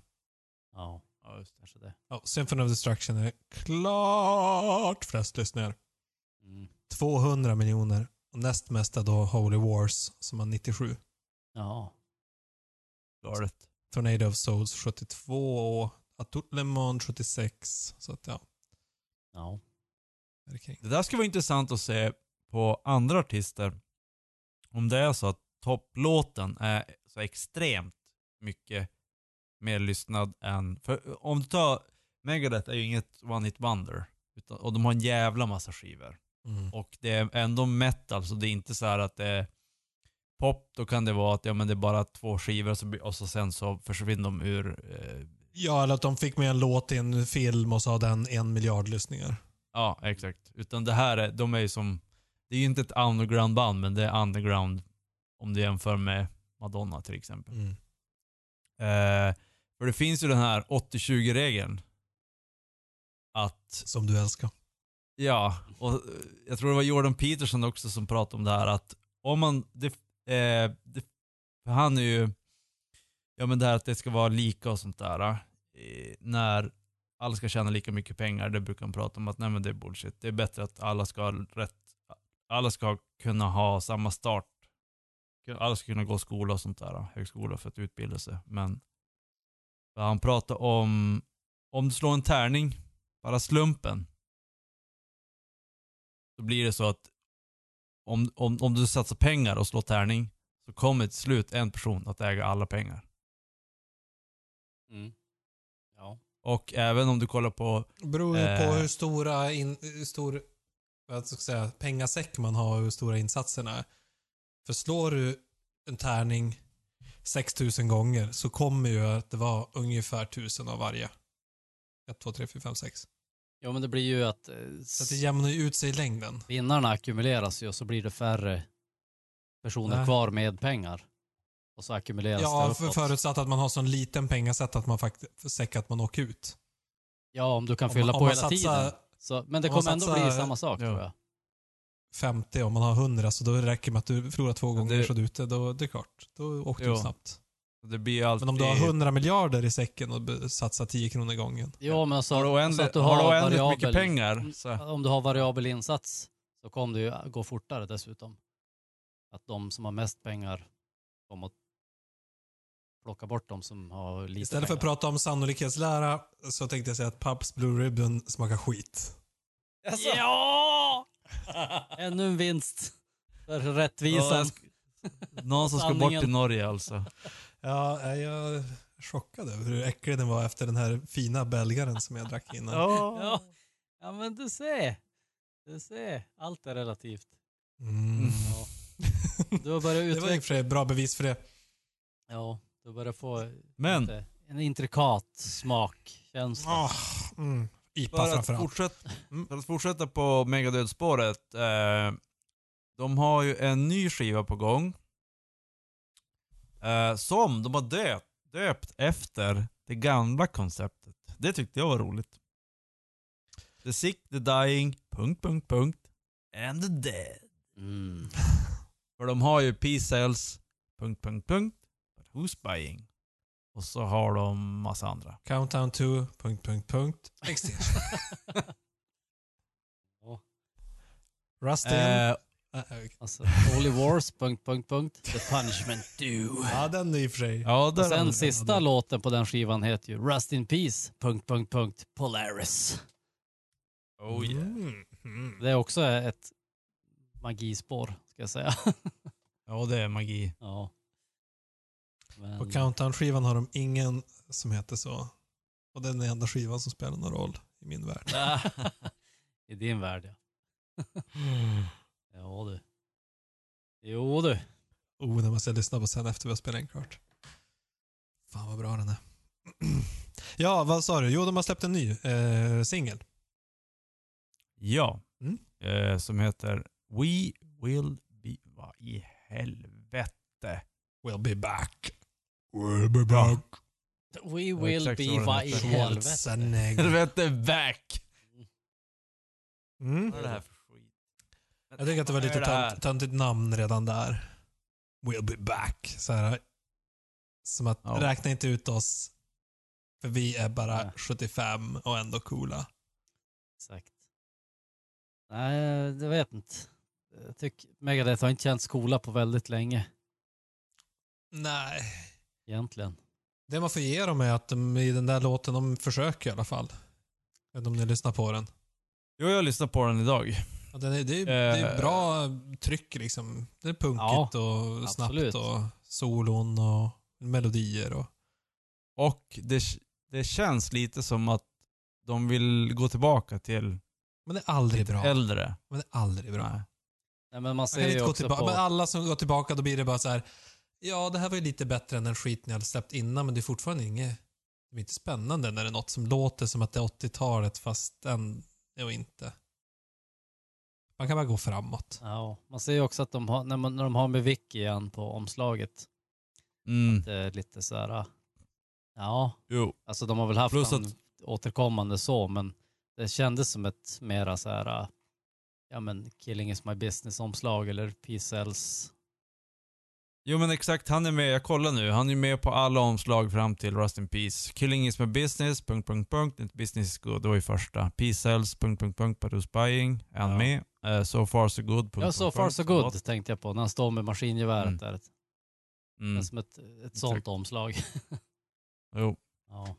Ja, Ja, just kanske det. Ja, Symphony of Destruction är klart flest lyssningar. Mm. 200 miljoner. Och näst mest är då Holy Wars som har 97. Ja. Galet. Tornado of Souls 72. Atout Le Monde 76. Så att ja, ja. det där ska vara intressant att se på andra artister. Om det är så att topplåten är så extremt mycket mer lyssnad än... För om du tar... Megadeth är ju inget one hit wonder. Utan, och de har en jävla massa skivor. Mm. Och det är ändå metal, så det är inte så här att det är pop, då kan det vara att ja, men det är bara två skivor och så, och så sen så försvinner de ur... Eh, Ja, eller att de fick med en låt i en film och så har den en miljard lyssningar. ja, exakt. Utan det här är, de är ju som... Det är ju inte ett underground-band, men det är underground om du jämför med Madonna till exempel. Mm. Eh, för det finns ju den här 80-20-regeln. Att Som du älskar. Ja, och eh, jag tror det var Jordan Peterson också som pratade om det här att om man, det, eh, det, han är ju, ja men det här att det ska vara lika och sånt där. Eh, när alla ska tjäna lika mycket pengar. Det brukar man prata om att nej men det är bullshit. Det är bättre att alla ska ha rätt, alla ska kunna ha samma start. Alla ska kunna gå skola och sånt där, högskola för att utbilda sig. Men han pratar om, om du slår en tärning, bara slumpen. Då blir det så att om, om, om du satsar pengar och slår tärning så kommer till slut en person att äga alla pengar. Mm. Ja. Och även om du kollar på, beror ju på Eh. hur stora, in, hur stor vad ska jag säga, pengasäck man har och hur stora insatserna är. För slår du en tärning 6000 gånger så kommer ju att det vara ungefär 1000 av varje. 1, 2, 3, 4, 5, 6. ja, men det blir ju att eh, Så att det jämnar ju ut sig i längden. vinnarna ackumuleras ju och så blir det färre personer Nej. kvar med pengar. Och så ackumuleras Ja, det uppåt. förutsatt att man har sån liten pengasätt att man faktiskt, säck att man åker ut. Ja, om du kan Om fylla om på hela satsar- tiden. Så, men det kommer ändå satsar- bli samma sak Ja. tror jag. 50 om man har 100 så då räcker det med att du förlorar två gånger det- så är du ute. Då, det är klart. Då åkte du snabbt. det blir alltid... Men om du har 100 miljarder i säcken och satsar 10 kronor gången. Jo, men så, har du så oändligt, att du har du har oändligt variabel, mycket pengar så... Om du har variabel insats så kommer det ju gå fortare dessutom. Att de som har mest pengar kommer att plocka bort de som har lite Istället för att pengar. prata om sannolikhetslära så tänkte jag säga att Paps Blue Ribbon smakar skit. Ja! [laughs] Ännu en vinst för rättvisan. Någon som ska bort till Norge alltså. Ja, jag är chockad över hur äcklig den var efter den här fina belgaren som jag drack innan. [laughs] Ja. ja, men du ser. Du ser. Allt är relativt. Mm. Ja. Du har börjat [laughs] Det var i och utveckla... för sig bra bevis för det. Ja, du börjar få Men en intrikat smakkänsla. Ah, mm. IPA för att, framförallt. fortsätta, för att fortsätta på Megadöd-spåret. Eh, de har ju en ny skiva på gång. Eh, som de har döpt, döpt efter det gamla konceptet. Det tyckte jag var roligt. The sick, the dying, punkt, punkt, punkt. And the dead. Mm. [laughs] För de har ju P-cells, punkt, punkt, punkt. But who's buying? Och så har de massa andra. Countdown to... Punkt, punkt, punkt. Extinction. [laughs] Ja. Rustin. Eh, äh, Alltså, Holy Wars, punkt, punkt, punkt. The Punishment Do. ja, den är i och för sig... ja, Och har sen de- sista låten på den skivan heter ju Rust in Peace, punkt, punkt, punkt, Polaris. Oh yeah. Mm. Mm. Det är också ett magispår, ska jag säga. [laughs] Ja, det är magi. ja. Men, På Countdown-skivan har de ingen som heter så. Och den är den enda skivan som spelar någon roll i min värld. [laughs] I din värld, ja. Ja du. Jo du. Oh, den måste jag lyssna på sen efter vi har spelat in klart. Fan vad bra den är. [clears throat] ja, vad sa du? Jo, de har släppt en ny eh, singel. Ja. Mm. Eh, som heter We Will Be... Vad i helvete? We'll be back. We'll be back. We Ja, will be vad i helvete. Helvete [laughs] back! Mm. Vad är det här för skit? Jag tycker att det var lite tönt, töntigt namn redan där. We'll be back. Så här, som att Ja. räkna inte ut oss. För vi är bara Nej. 75 och ändå coola. Exakt. Nej, jag vet inte. Jag tycker Megadeth har inte känt skola på väldigt länge Nej. Egentligen. Det man får ge dem är att de i den där låten, de försöker i alla fall. Jag vet inte om ni lyssnar på den. Jo, jag lyssnade på den idag. Ja, den är, det, är, det är Eh. bra tryck liksom. Det är punkigt och snabbt absolut. och solon och melodier och... Och det, det känns lite som att de vill gå tillbaka till Men det är aldrig bra. äldre. Men det är aldrig bra. Nej. Nej, men man Man ser kan ju inte gå också tillbaka. på... Men alla som går tillbaka, då blir det bara så här. Ja, det här var ju lite bättre än den skit ni hade släppt innan, men det är fortfarande inget... Det är inte spännande när det är något som låter som att det är 80-talet, fast ändå inte. Man kan bara gå framåt. Ja, man ser ju också att de har, när, man, när de har med Vicky igen på omslaget, Mm. det är lite så här. Ja, Jo. alltså de har väl haft Plus att- återkommande så, men det kändes som ett mera så här, ja men Killing is my business omslag eller P-cells Jo men exakt, han är med, jag kollar nu, han är med på alla omslag fram till Rust in Peace. Killing is my business, punkt, punkt, punkt. Inte business is good, det var ju första. Peace sells, punkt, punkt, punkt, but who's buying? Är han Ja. med? Eh, so far so good, punkt, Ja, so punkt, far punkt. so good tänkte jag på när han står med maskingeväret Mm. där. Det Mm. är som ett, ett sånt Exakt. omslag. [laughs] Jo. ja.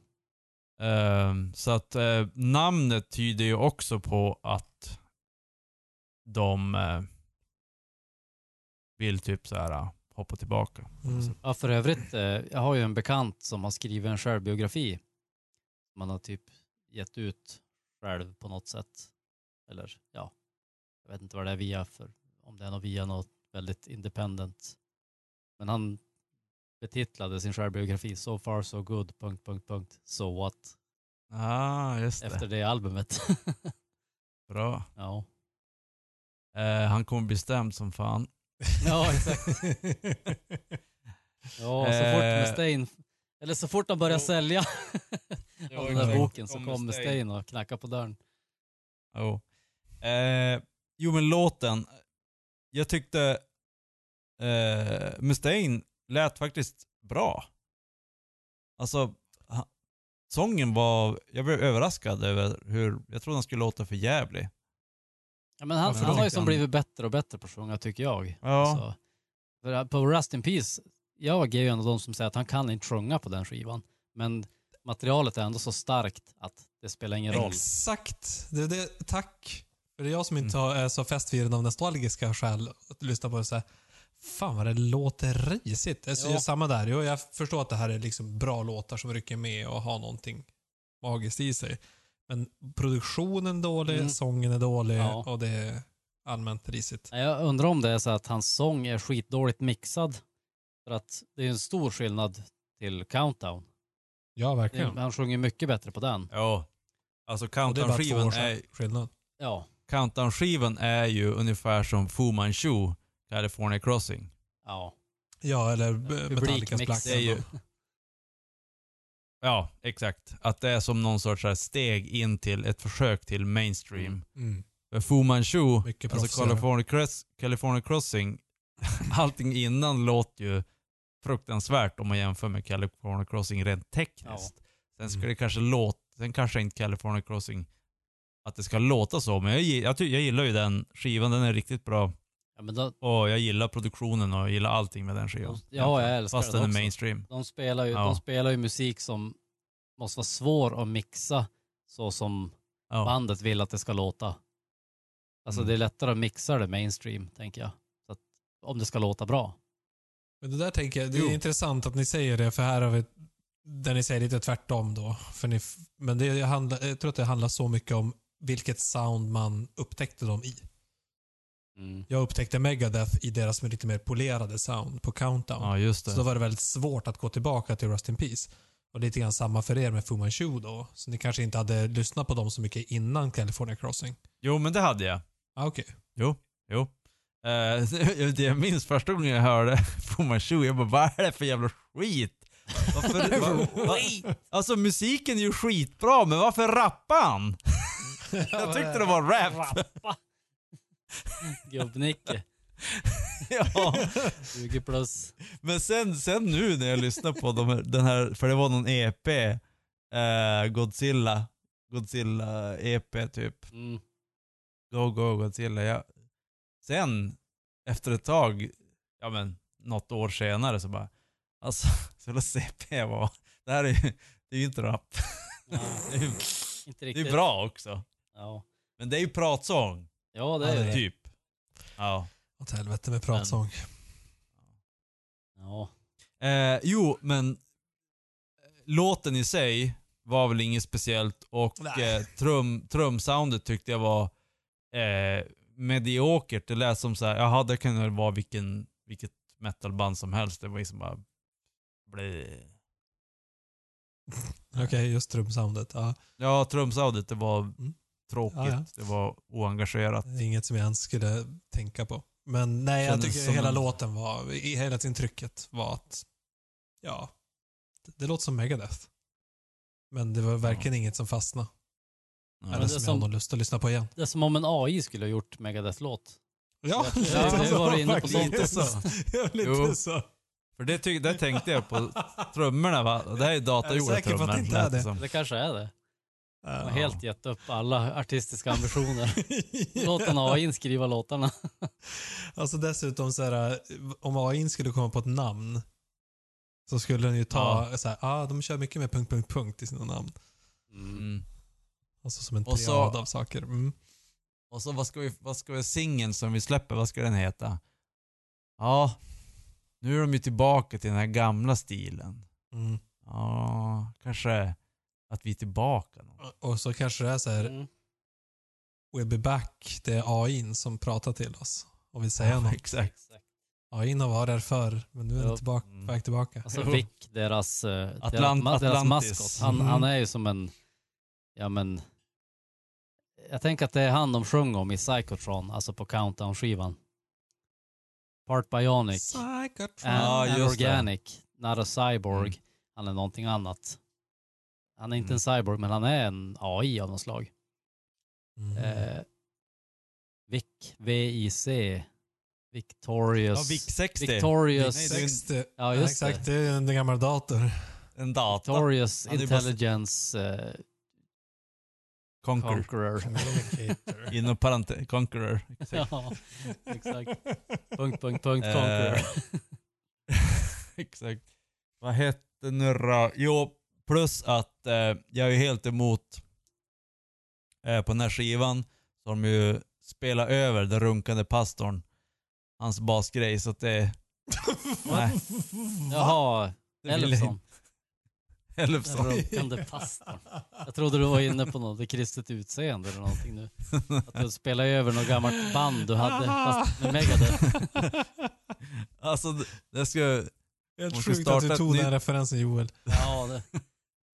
Ehm, så att eh, namnet tyder ju också på att de eh, vill typ så här hoppa tillbaka. Mm. ja, för övrigt, eh, jag har ju en bekant som har skrivit en självbiografi. Man har typ gett ut själv på något sätt. Eller ja, jag vet inte vad det är via för, om det är något via något väldigt independent. Men han betitlade sin självbiografi So far so good, punkt, punkt, punkt, so what, Ah, just det. efter det albumet. [laughs] Bra. ja. Eh, han kommer bli stämd som fan. [laughs] ja, exakt. [laughs] Ja, så fort Eh. Mustaine, eller så fort de börjar Jo. sälja [laughs] av den där exakt. boken så Kommer kommer Mustaine. Mustaine och knackar på dörren. Jo. Eh, jo men låten. Jag tyckte eh, Mustaine lät faktiskt bra. Alltså, ha, sången var, jag blev överraskad över hur, jag trodde han skulle låta för jävlig. Ja, men han, Varför han då? har ju som blivit bättre och bättre på att sjunga tycker jag. Ja. Alltså, för på Rust in Peace, jag är ju en av de som säger att han kan inte sjunga på den skivan. Men materialet är ändå så starkt att det spelar ingen roll. Exakt. Det, det, tack. För det är jag som Mm. inte har, är så festfirad av nostalgiska skäl att lyssna på det så här. Fan vad det låter risigt. Alltså, Ja. Samma där. Jo, jag förstår att det här är liksom bra låtar som rycker med och har någonting magiskt i sig. Men produktionen är dålig, Mm. sången är dålig Ja. och det är allmänt risigt. Jag undrar om det är så att hans sång är skitdåligt mixad. För att det är en stor skillnad till Countdown. Ja, verkligen. Han sjunger mycket bättre på den. Ja. Alltså Countdown-skivan är, skillnad. Ja, Countdown-skivan är ju ungefär som Fu Manchu, California Crossing. ja. Ja, eller Metallicas. Black Det är ju- Sabbath. Ja, exakt. Att det är som någon sorts här steg in till ett försök till mainstream. Mm. För Fu Manchu, Mycket alltså. California, Cross, California Crossing, [laughs] allting innan låter ju fruktansvärt om man jämför med California Crossing rent tekniskt. Sen ska Mm. det kanske låta, sen kanske inte California Crossing, att det ska låta så, men jag, jag, jag gillar ju den skivan, den är riktigt bra. Ja men då, Och jag gillar produktionen och jag gillar allting med den skivan. Ja, jag älskar Fast den är också. mainstream. de, spelar ju, Ja. de spelar ju musik som måste vara svår att mixa så som Ja. bandet vill att det ska låta. Alltså Mm. det är lättare att mixa det mainstream, tänker jag. Så att, om det ska låta bra. Men det där tänker jag, det är Jo. intressant att ni säger det, för här har vi där ni säger lite tvärtom då. För ni, men det handlar, jag tror att det handlar så mycket om vilket sound man upptäckte dem i. Mm. Jag upptäckte Megadeth i deras lite mer polerade sound på Countdown. ja, just Så då det. var det väldigt svårt att gå tillbaka till Rust in Peace. Och lite grann samma för er med Fu Manchu då. Så ni kanske inte hade lyssnat på dem så mycket innan California Crossing. Jo, men det hade jag. Ah, Okej. Jo, jo. Eh, [laughs] det jag minns första gången jag hörde [laughs] Fu Manchu, jag bara vad är det för jävla skit? Varför, [laughs] va, va, alltså musiken är ju skitbra, men varför rappar han? Jag tyckte det var rap. Gubb-Nicke, [laughs] ja. 20 plus. Men sen, sen nu när jag lyssnar på de här, den här, för det var någon EP, eh, Godzilla, Godzilla EP typ. Mm. Go Go Godzilla. Ja. Sen, efter ett tag, ja men något år senare så bara, alltså, [laughs] så jävla CP var, det här är ju, det är ju inte rap. Ja, [laughs] Det är inte det riktigt. är bra också. Ja, Men det är ju pratsång. Ja det är det det. Typ. Ja. Åt helvete med pratsång. Ja. Eh, jo, men eh, låten i sig var väl inget speciellt och eh, trum, trumsoundet tyckte jag var eh, mediokert. Det lät som så här, jaha det väl vara vilken, vilket metalband som helst. Det var liksom bara... Blä. Okej, just trumsoundet. Ja, Ja, trumsoundet det var Mm. Tråkigt. Ja, ja. Det var oengagerat. det är inget som jag ens skulle tänka på. Men nej, jag tycker som hela en- låten var, i hela sin trycket var att, ja, det, det låter som Megadeth. Men det var verkligen inget som fastnade. Ja. Eller det är som jag som- har någon lust att lyssna på igen. Det är som om en AI skulle ha gjort Megadeth-låt. Ja, Ja, det var du inne på faktiskt. sånt. Lite så. [laughs] Ja, lite Jo. så. För det, tyck, det tänkte jag på trummorna va. Det här är datagjorda säker på trummor. att det inte är lät det? som. Det kanske är det. Ja. har helt gett upp alla artistiska ambitioner. [laughs] Låt en AI skriva låtarna. [laughs] Alltså dessutom så här, om AI skulle komma på ett namn så skulle den ju ta så här, ah, de kör mycket med punkt, punkt, punkt i sina namn. Mm. Alltså som en triad av saker. Mm. Och så vad ska vi, vad ska vi singeln som vi släpper, vad ska den heta? Ja, nu är de ju tillbaka till den här gamla stilen. Mm. Ja, kanske att vi är tillbaka. då. Och så kanske det är så här, Mm. we'll be back, det är AI som pratar till oss och vill säga Ja, något. exakt. AI har varit där förr, men nu är den tillbaka, Mm. på väg tillbaka. Alltså Vic, deras, eh, Atlant- deras, deras maskot, han, Mm. han är ju som en, ja men, jag tänker att det är han de sjöng om i Psychotron, alltså på Countdown-skivan. Part Bionic Psychotron. and, Ja, and just det. Organic, not a cyborg. Mm. Han är någonting annat. Han är inte Mm. en cyborg, men han är en AI av något slag. Mm. Eh, Vic, V-I-C, Victorious. Ja, VIC 60. Victorious, Nej, det är en- 60. Ja, just exakt. Det är en gammal dator. En data. Victorious Ja, är bara- Intelligence eh, Conquer. Conqueror. Communicator. Inom parentes, Conqueror. Exakt. ja, exakt. Punkt, punkt, punkt, Eh, Conqueror. [laughs] Exakt. Vad hette nu då? Jo, plus att eh, jag är helt emot eh, på den här skivan så de ju spelat över den runkande pastorn. Hans basgrej så att det... [laughs] nej, Jaha. Elfson. [laughs] Den runkande pastorn. Jag trodde du var inne på något kristet utseende eller någonting nu. Att du spelade över något gammalt band du hade fast med Megadeth. [laughs] Alltså det, ska... Helt Måste sjukt att du tog nytt- den referensen Joel. Ja, det,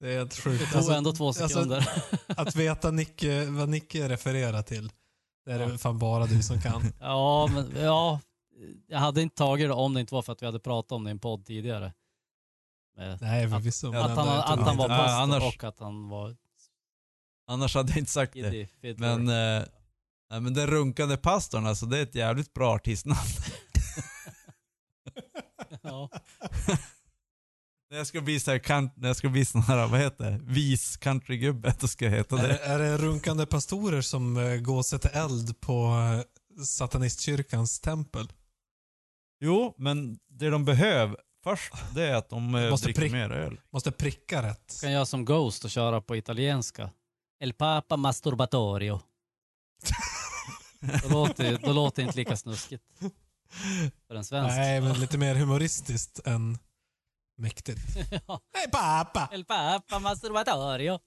Det är helt det sjukt. tog Alltså, ändå två alltså- sekunder. att veta Nicke, vad Nicke refererar till, det är det fan bara du som kan. [laughs] Ja, men ja. Jag hade inte tagit det om det inte var för att vi hade pratat om det i en podd tidigare. Med, Nej, förvisso. men att, han, att han var inte- Ja, pastor annars- och att han var Annars hade jag inte sagt det. Men, eh, nej, men den runkande pastorn alltså, det är ett jävligt bra artistnamn. [laughs] ja. När jag ska bli så här, kan, när jag ska bli sån här, vad heter det, vis countrygubbe, då ska jag heta Är, det. det- är det runkande pastorer som eh, går och sätter eld på eh, satanistkyrkans tempel? Jo, men det de behöver först, det är att de eh, Måste dricker prick- mer öl. Måste pricka rätt. kan jag som Ghost och köra på italienska. El Papa Masturbatorio. Då låter, då låter det inte lika snuskigt för en svensk. Nej, men lite mer humoristiskt än mäktigt. [laughs] ja. Hej pappa! El Papa Masturbatorio.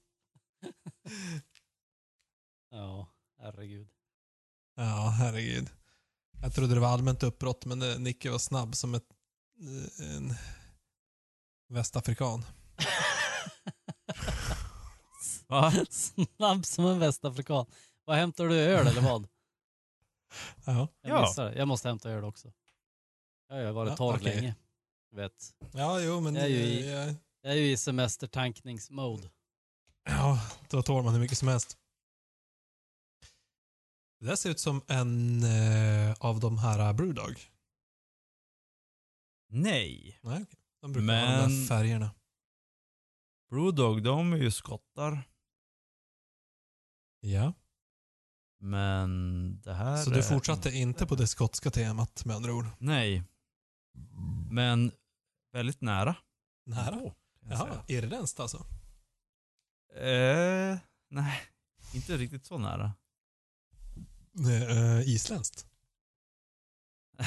[laughs] ja, herregud. Ja, herregud. Jag trodde det var allmänt uppbrott, men eh, Nicke var snabb som ett, eh, en västafrikan. [laughs] Va? Snabb som en västafrikan. Vad hämtar du öl eller vad? Ja, Jag Ja. missar det. Jag måste hämta öl också. Jag har varit Ja, torr okej. länge. Vet. ja jo, men... Jag är ju i- eh, jag- Jag är ju i semestertankningsmode. Ja, då tål man hur mycket som helst. Det där ser ut som en eh, av de här uh, Brewdog. Nej. Nej. De brukar ha de där Men- färgerna. Brewdog, de är ju skottar. Ja. Men det här Så du är- fortsatte inte på det skotska temat med andra ord? Nej. Men väldigt nära. Nära? Jag Jaha, irländskt alltså? säga. Eh, nej, inte riktigt så nära. Eh, isländskt? [laughs]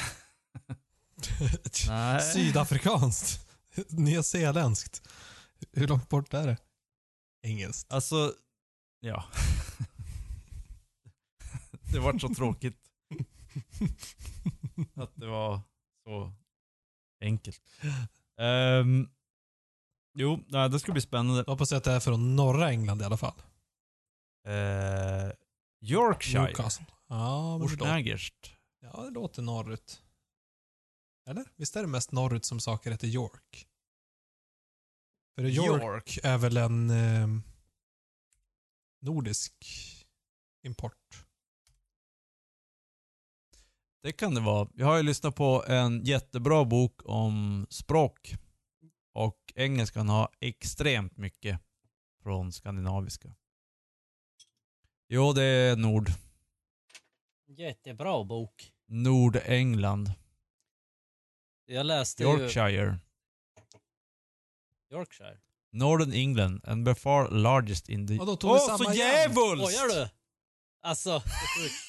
[laughs] Nej. Sydafrikanskt? Nyzeeländskt? Hur långt bort är det? Engelskt? Alltså, ja. [laughs] det var så tråkigt att det var så enkelt. Ehm, jo, det ska bli spännande. Jag hoppas att det är från norra England i alla fall. Uh, Yorkshire. Newcastle. Ja, Ortnägerst. ja, det låter norrut. Eller? Visst är det mest norrut som saker heter York? För York, York. är väl en eh, nordisk import? Det kan det vara. Jag har ju lyssnat på en jättebra bok om språk. Och engelskan har extremt mycket från skandinaviska. Jo, det är Nord. Jättebra bok. Nordengland. Jag läste ju... Yorkshire. Yorkshire. Northern England and by far largest in the... Åh, samma så djävulskt! Skojar du? Alltså, det är sjukt.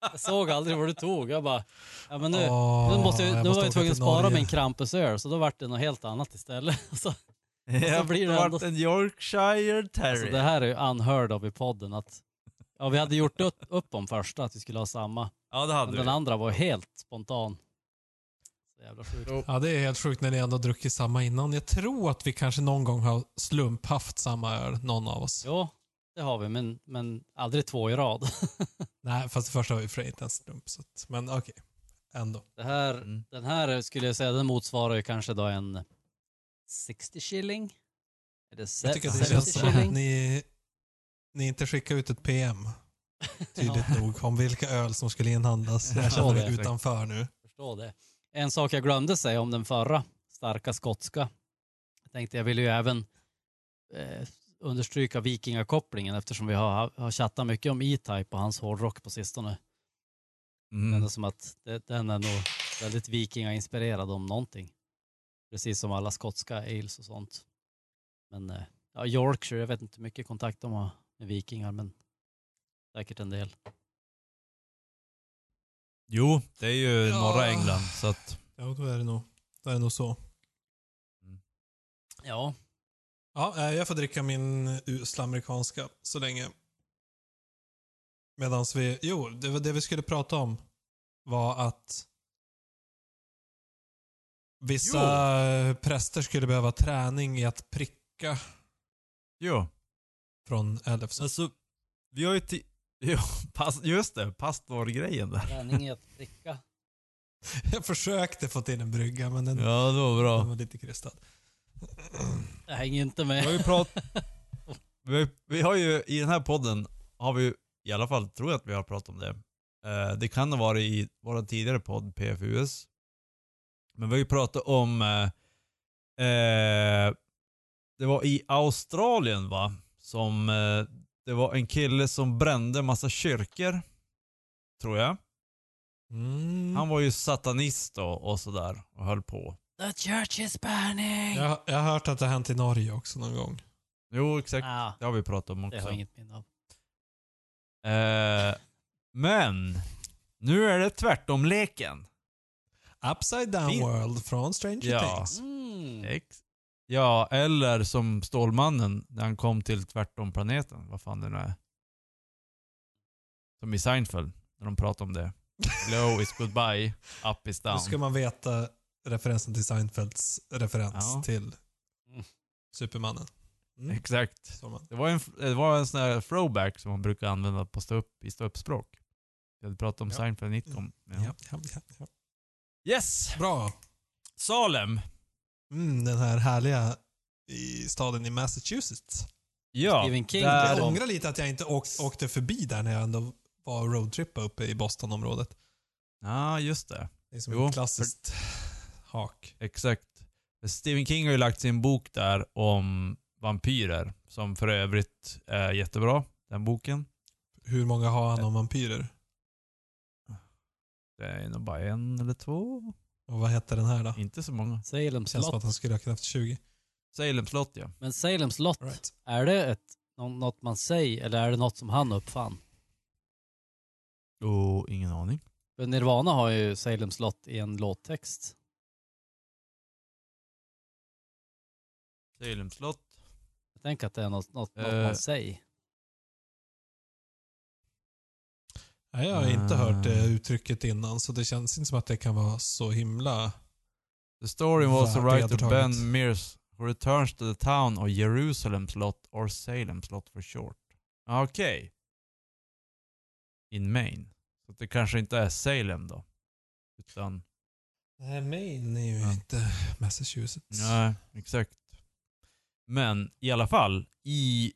Jag såg aldrig vad du tog. Jag bara, ja men nu, Åh, nu, måste jag, jag nu måste var jag tvungen att spara min Krampusöl, så då vart det något helt annat istället. [laughs] Så, Ja, blir det det ändå- vart en Yorkshire terrier. alltså, det här är ju unheard of i podden. Att, ja, vi hade gjort upp, upp om första, att vi skulle ha samma. Ja, det hade Men vi. den andra var helt spontan. Så jävla sjukt. Ja, det är helt sjukt när ni ändå druckit samma innan. Jag tror att vi kanske någon gång har slumphaft samma öl, någon av oss. Jo, det har vi, men, men aldrig två i rad. [laughs] Nej, fast det första var ju för inte en slump. Så att, men okej, ändå. Det här, Mm. Den här skulle jag säga, den motsvarar ju kanske då en 60 shilling. Är det Jag tycker att det 70 känns som att ni, ni inte skickar ut ett PM [laughs] tydligt nog om vilka öl som skulle inhandlas. Jag Ja, känner det är mig utanför nu. Förstår det. En sak jag glömde säga om den förra, starka skotska. Jag tänkte jag ville ju även eh, understryka vikingakopplingen eftersom vi har, har chattat mycket om E-Type och hans hårdrock på sistone. Det Mm. kändes som att det, den är nog väldigt vikingainspirerad om någonting. Precis som alla skotska ales och sånt. Men eh, ja, Yorkshire, jag vet inte hur mycket kontakt de har med vikingar men säkert en del. Jo, det är ju Ja. norra England, så att... Ja, då är det nog, då är det nog så. Ja, Ja, eh, jag får dricka min usla amerikanska så länge. Medan vi, jo, det, det vi skulle prata om var att vissa präster skulle behöva träning i att pricka Jo. från LFC. Alltså, vi har ju... ti- [laughs] Jo, pass, just det. Pastorgrejen där. träning i att pricka. [laughs] Jag försökte få till en brygga, men den, Ja, det var den bra. var lite krystad. Jag hänger inte Vi med. har ju pratat... vi, vi har ju, i den här podden, har vi ju, i alla fall tror jag att vi har pratat om det. Eh, det kan ha varit i vår tidigare podd, PFUS. Men vi har ju pratat om... Eh, eh, det var i Australien va? Som... Eh, det var en kille som brände massa kyrkor. Tror jag. Mm. Han var ju satanist och, och sådär och höll på. The church is burning! Jag, jag har hört att det har hänt i Norge också någon gång. Jo, exakt. Ah, Det har vi pratat om det också. har jag inget minne av. Eh, men, nu är det tvärtom-leken. Upside down Fin- world från Stranger Ja. Things. Mm. Ex- Ja, eller som Stålmannen när han kom till tvärtom-planeten. Vad fan det nu är. Som i Seinfeld, när de pratar om det. [laughs] Low is goodbye, up is Då down. ska man veta referensen till Seinfelds referens Ja. till Mm. Supermannen. Mm. Exakt. Det var en, det var en sån här throwback som man brukar använda på stå upp, i ståuppspråk. Vi hade pratat om Ja. Seinfeld 19. Ja. Ja, ja, ja, ja. Yes! Bra. Salem. Mm, den här härliga i staden i Massachusetts. Ja, Stephen King, där, Jag Ja. ångrar lite att jag inte åk, åkte förbi där när jag ändå var roadtrippa uppe i Bostonområdet. Ja, just det. Det är som Jo, ett klassiskt hak. Exakt. Stephen King har ju lagt sin bok där om vampyrer, som för övrigt är jättebra, den boken. Hur många har han om vampyrer? Det är nog bara en eller två. Och vad hette den här då? Inte så många. Salem Känns som att han skulle ha kunnat haft 20. Salem slott ja. Men Salem slott, Right. är det ett, nå- något man säger eller är det något som han uppfann? Oh, ingen aning. För Nirvana har ju Salem slott i en låttext. Salem slott. Jag tänker att det är något, något, något Eh. man säger. Nej, jag har inte hört det uttrycket innan, så det känns inte som att det kan vara så himla... The story was a writer. Ben Mears who returns to the town of Jerusalem slot or Salem slot for short. Okej. In Maine. Så det kanske inte är Salem då. Utan, Nej, Maine är ju Ja. inte Massachusetts. nej, exakt. Men i alla fall, i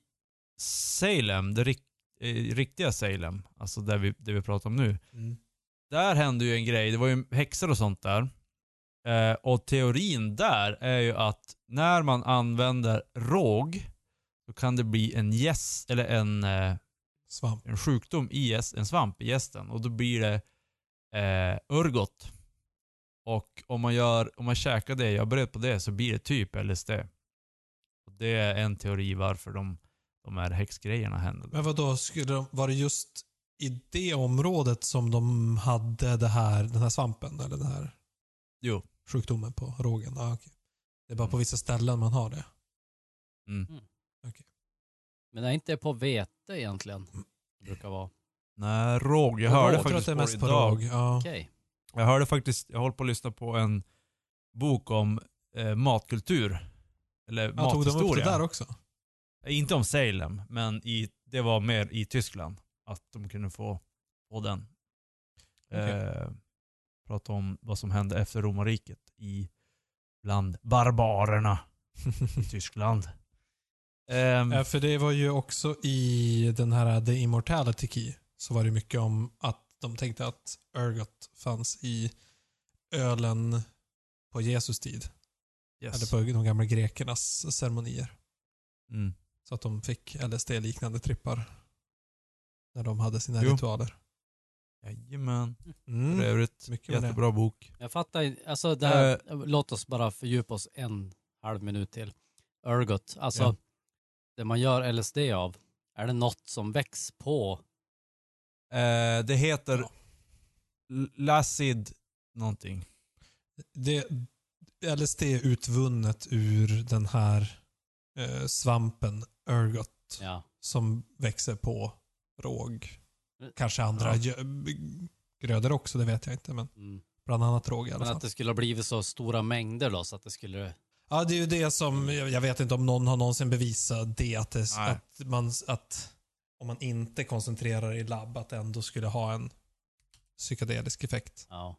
Salem, det rik- eh, riktiga Salem, alltså där vi, det vi pratar om nu. Mm. där hände ju en grej. Det var ju häxor och sånt där. Eh, och teorin där är ju att när man använder råg så kan det bli en gäst, eller en, eh, Svamp. en sjukdom i gäst, en svamp i gästen. Och då blir det eh, örgot. Och om man, gör, om man käkar det, jag beredd på det, så blir det typ LSD. Och det är en teori varför de, de här häxgrejerna hände. Men vad då skulle de, var det just i det området som de hade det här, den här svampen? Eller den här Jo. sjukdomen på rågen? Ah, okej. Det är bara på vissa ställen man har det. Mm. Men är inte på vete egentligen? Det brukar vara. Nej, råg. Jag hörde faktiskt att det är mest det på idag. råg. Ja. Okej. Jag hörde faktiskt, jag håller på att lyssna på en bok om eh, matkultur. Eller Jag tog de upp det mathistoria. där också? Inte om Salem, men i, det var mer i Tyskland. Att de kunde få, få den. Okej. Eh, prata om vad som hände efter romarriket i bland barbarerna i [laughs] Tyskland. Ehm, Ja, för det var ju också i den här The Immortality Key så var det mycket om att de tänkte att ergot fanns i ölen på Jesus tid. Yes. Eller på de gamla grekernas ceremonier. mm. Så att de fick LSD-liknande trippar. När de hade sina Jo. ritualer. Jajamän. För Mm. övrigt, mycket med det. jättebra bok. Jag fattar inte. Alltså det här, låt oss bara fördjupa oss en halv minut till. Ergot. Alltså, Ja. det man gör LSD av, är det något som väcks på? Eh, det heter Ja. Lacid någonting. Det, LSD är utvunnet ur den här eh, svampen ergot Ja. som växer på råg. Kanske andra Ja. grödor också, det vet jag inte. Men Mm. bland annat råg i alla Men fall. att det skulle ha blivit så stora mängder då, så att det skulle... Ja, det är ju det som, jag vet inte om någon har någonsin bevisat det, att, det, att, man, att om man inte koncentrerar i labb, att det ändå skulle ha en psykedelisk effekt. Ja.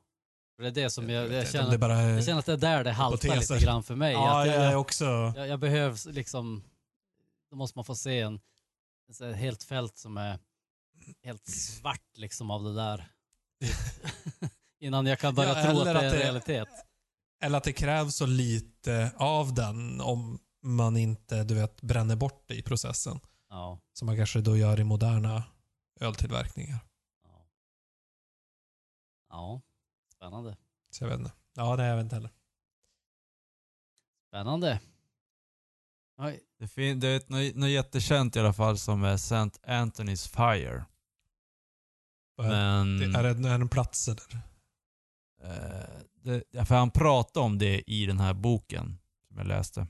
Det är det som jag, jag, om känner, det bara jag känner att det är där det haltar lite grann för mig. Ja, jag jag, också... jag, jag behövs liksom, då måste man få se en, här helt fält som är helt svart liksom av det där. [laughs] Innan jag kan börja Ja, tro att det är att en det- realitet. Eller att det krävs så lite av den om man inte, du vet, bränner bort det i processen. Ja. Som man kanske då gör i moderna öltillverkningar. Ja. ja. Spännande. Så jag vet inte. Ja, nej, jag vet inte heller. Spännande. Oj. Det, fin- det är ett, något, något jättekänt i alla fall som är St. Anthony's Fire. Vad är- Men... det, är, det, är det en plats eller? Eh, det, för han pratade om det i den här boken som jag läste.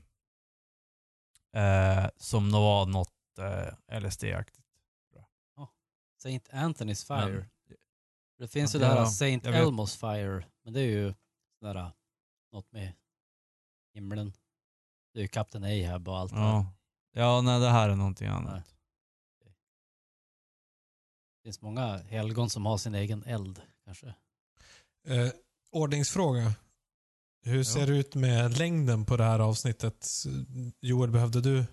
Eh, som nog var något eh, LSD-aktigt. Saint Anthony's Fire. Det finns ju Ja, det här jag Saint. Elmo's Fire. Men det är ju sådär, något med himlen. Det är ju Captain Ahab och allt det. Ja. ja, nej det här är någonting annat. Nej. Det finns många helgon som har sin egen eld kanske. Eh, ordningsfråga. Hur ser det ut med längden på det här avsnittet? Joel, behövde du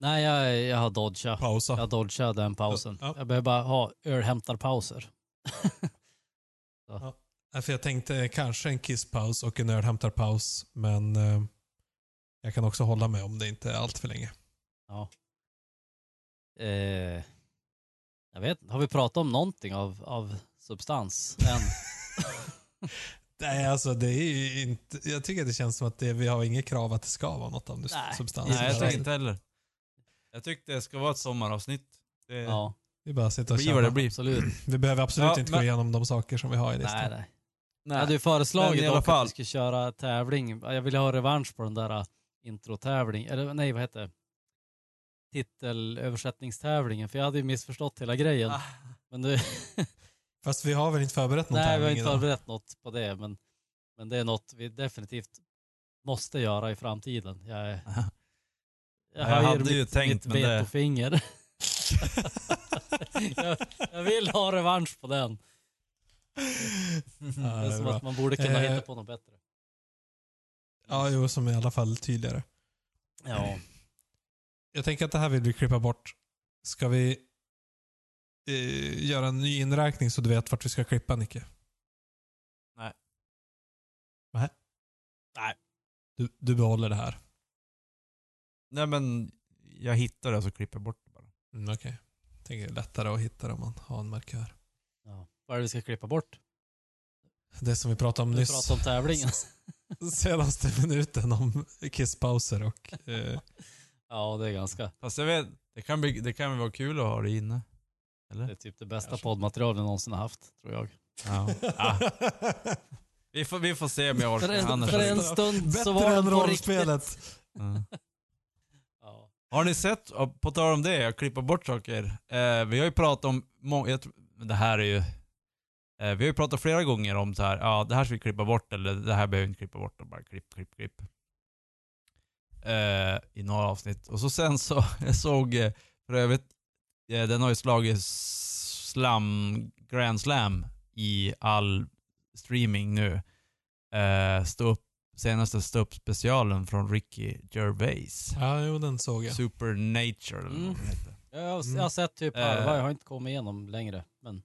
Nej, jag, jag har dodgat. pausa? Jag dodgade den pausen. Ja. Jag behöver bara ha ölhämtarpauser. [laughs] Nej, för jag tänkte kanske en kisspaus och en ölhämtarpaus, men eh, jag kan också hålla med om det inte är allt för länge. Ja. Eh, jag vet inte. Har vi pratat om någonting av, av substans än? [laughs] Nej, alltså det är ju inte... Jag tycker att det känns som att det, vi har inget krav att det ska vara något av Nej. substans. Nej, jag Ja. tycker inte heller. Jag tyckte det ska vara ett sommaravsnitt. Det, Ja, Vi bara sitter och det blir vad det blir. absolut. [clears throat] Vi behöver absolut Ja, inte men- gå igenom de saker som vi har i listan. Nej, nej. Nej. Jag hade ju föreslagit i alla dock att fall. vi skulle köra tävling. Jag ville ha revansch på den där uh, introtävling, eller nej vad heter det? Titelöversättningstävlingen, för jag hade ju missförstått hela grejen. Ah, Men det, [laughs] Fast vi har väl inte förberett någon nej, vi har tävling inte idag? förberett något på det, men, men det är något vi definitivt måste göra i framtiden. Jag, är, [laughs] jag, Jag höjer hade mitt, ju tänkt, mitt men det- vetofinger. [laughs] jag, jag vill ha revansch på den. Ja, Det är som bra. att man borde kunna Eh, hitta på något bättre. Ja, jo, som är i alla fall tydligare. Ja. Jag tänker att det här vill vi klippa bort. Ska vi eh, göra en ny inräkning så du vet vart vi ska klippa, Nicke? Nej. Nej. Du, du behåller det här? Nej men, jag hittar det så klipper jag bort det bara. Mm, Okej. Det är lättare att hitta det om man har en markör. Ja. Vad är det vi ska klippa bort? Det som vi pratade om Vi nyss. pratar om tävlingen. [laughs] Senaste minuten om kisspauser och... Eh, ja, det är ganska... Fast jag vet, det kan, bli, det kan väl vara kul att ha det inne. Det Eller? är typ det bästa Kanske. poddmaterial vi någonsin har haft, tror jag. Ja. ja. Vi, får, vi får se om jag För orkar. en, Annars för en det- stund så var Bättre det än på riktigt. rollspelet. Har ni sett, på tal om det, jag klipper bort saker. Eh, vi har ju pratat om, jag, tror- det här är ju, eh, vi har ju pratat flera gånger om så här, ja det här ska vi klippa bort eller det här behöver vi inte klippa bort. Och bara klipp, klipp, klipp. Eh, I några avsnitt. Och så sen så, [laughs] jag såg, eh, för övrigt, eh, den har ju slagit slam, grand slam i all streaming nu. Eh, stå upp, senaste ståupp-specialen från Ricky Gervais. Ja, jo den såg jag. Supernatural eller Mm. vad heter. Jag, har, Mm. jag har sett typ Eh. halva, jag har inte kommit igenom längre. Men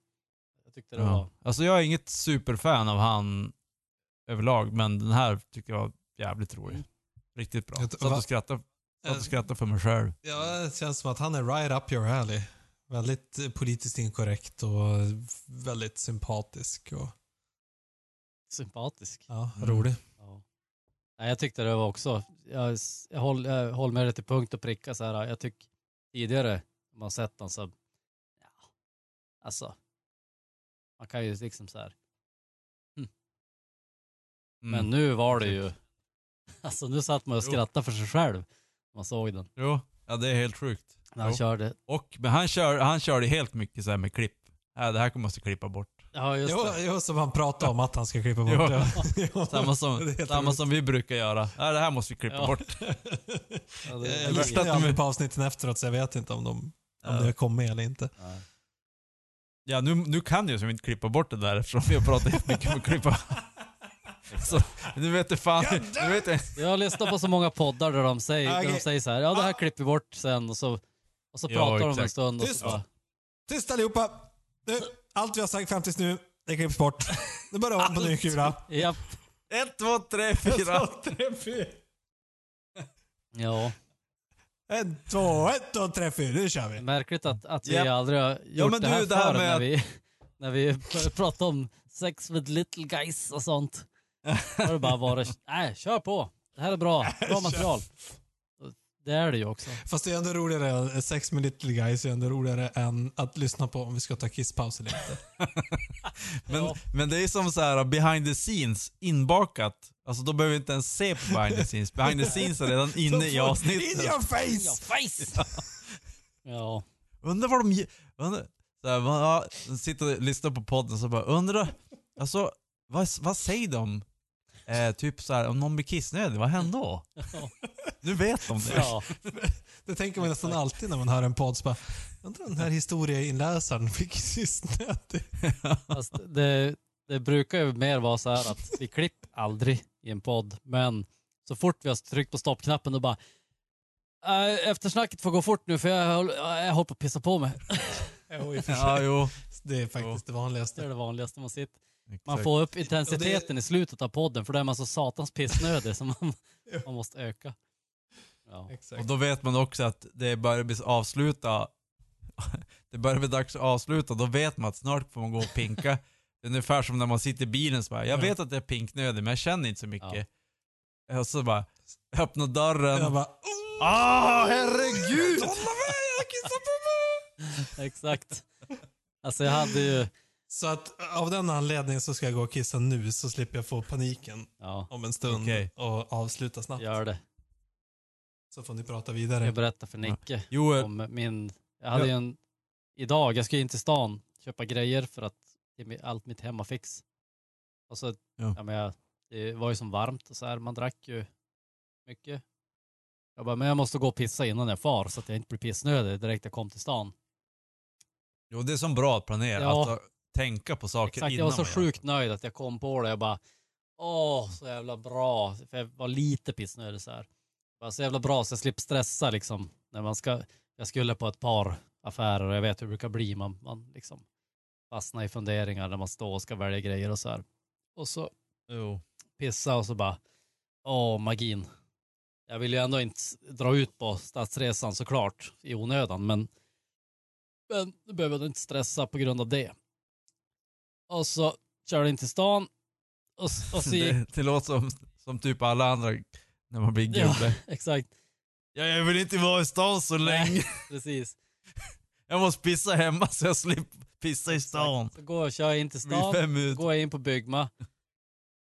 jag tyckte det var... Ja. Alltså jag är inget superfan av han överlag, men den här tycker jag var jävligt rolig. Mm. Riktigt bra. Vet- Satt och skrattade, satt Eh, och skrattade för mig själv. Ja, det känns som att han är right up your alley. Väldigt eh, politiskt inkorrekt och väldigt sympatisk och Sympatisk. ja, Mm. rolig. Ja. Nej, jag tyckte det var också, jag, jag, håller, jag håller med dig till punkt och pricka så här. Jag tycker tidigare, om man sett den så, ja, alltså, man kan ju liksom så här. Mm. Men nu var det ju, [laughs] alltså nu satt man och Jo. skrattade för sig själv. när Man såg den. Jo, ja det är helt sjukt. När han Jo. körde. Och, men han, kör, han körde helt mycket så här med klipp. Ja, det här måste jag klippa bort. Ja, just det. jo, som han pratade om att han ska klippa bort. Jo. Ja. [laughs] Samma som, [laughs] samma som vi brukar göra. Ja, det här måste vi klippa Ja. bort. [laughs] Ja, Jag det- jag lyssnar ju aldrig på avsnitten efteråt så jag vet inte om, de, om det har kommit eller inte. Ja, nu, nu kan jag som inte klippa bort det där eftersom vi har pratat mycket om att klippa. Så, nu vet du fan. Nu vet jag. Jag har lyssnat på så många poddar där de säger, där de Okej. säger så här, ja det här klipper vi bort sen och så, och så Ja, pratar de en exakt. stund och Tyst. så bara, Tyst allihopa! Nu, allt vi har sagt fram tills nu, det klipps bort. [laughs] Nu börjar om på ny kula. japp, Ett, två, tre, fyra. tre, fyra. ja. En, två, ett, två, tre, fyra. Nu kör vi. Märkligt att, att vi Japp. aldrig har gjort men det du, här det här förr med när vi, när vi pratar om sex with little guys och sånt. Då har det bara varit, nej [laughs] kör på. Det här är bra, bra material. Det är det ju också. Fast det är ändå roligare, sex med little guys är ändå roligare än att lyssna på om vi ska ta kisspaus eller inte. [laughs] Men, Ja. men det är som så här behind the scenes inbakat. Alltså då behöver vi inte ens se på behind the scenes. Behind the scenes är redan [laughs] inne i In avsnittet. [laughs] your face! Ja, face! Ja, Undrar vad de... Undrar, så här, man, ja, sitter och lyssnar på podden och så bara undrar, alltså vad, vad säger de? Eh, typ så här, om någon blir kissnödig, vad händer då? [laughs] Nu vet de det. ja. [laughs] Det tänker man nästan alltid när man hör en podd. Så bara, undrar den här historieinläsaren fick systnödig. Fast det, det brukar ju mer vara så här att vi klipper aldrig i en podd, men så fort vi har tryckt på stoppknappen då bara "Äh, Eftersnacket får gå fort nu för jag, jag håller på att pissa på mig. [laughs] Jo. Ja, jo. Det är faktiskt det Det är vanligaste. det vanligaste man sitter. Man Exakt. får upp intensiteten i slutet av podden för då är man så satans pissnödig som man, [laughs] Ja. man måste öka. Ja. Exakt. Och då vet man också att det börjar bli avsluta. [laughs] Det börjar bli dags att avsluta, då vet man att snart får man gå och pinka. [laughs] Det är ungefär som när man sitter i bilen så bara, jag Ja. vet att jag är pinknödig men jag känner inte så mycket. Och så bara, öppna dörren. Jag bara, Ah, herregud! Exakt. Alltså jag hade ju, Så att av den anledningen så ska jag gå och kissa nu så slipper jag få paniken ja, om en stund Okej. och avsluta snabbt. gör det. Så får ni prata vidare. Jag berättar för Nicke Jo, om min, jag hade ju en, idag, jag skulle in till stan, köpa grejer för att det är allt mitt hemmafix. Och så, Ja. ja. men jag, det var ju som varmt och så här, man drack ju mycket. Jag bara, men jag måste gå och pissa innan jag far så att jag inte blir pissnödig direkt jag kom till stan. jo, det är som bra att planera. Ja. Att tänka på saker Exakt, innan jag var så sjukt nöjd att jag kom på det. Jag bara, åh, så jävla bra. För jag var lite pissnödig så här. Var så jävla bra så jag slipper stressa liksom. När man ska, jag skulle på ett par affärer och jag vet hur det brukar bli. Man, man liksom fastnar i funderingar när man står och ska välja grejer och så här. Och så Jo. pissa och så bara, åh magin. Jag vill ju ändå inte dra ut på stadsresan såklart i onödan, men, men du behöver inte stressa på grund av det. Och så körde in till stan och, och så gick, Det, det låter som, som typ alla andra när man blir gubbe. Ja. [laughs] exakt, Ja, jag vill inte vara i stan så länge. [laughs] precis. [laughs] Jag måste pissa hemma så jag slipper pissa i stan. Så går jag kör in till stan, går jag in på Byggma.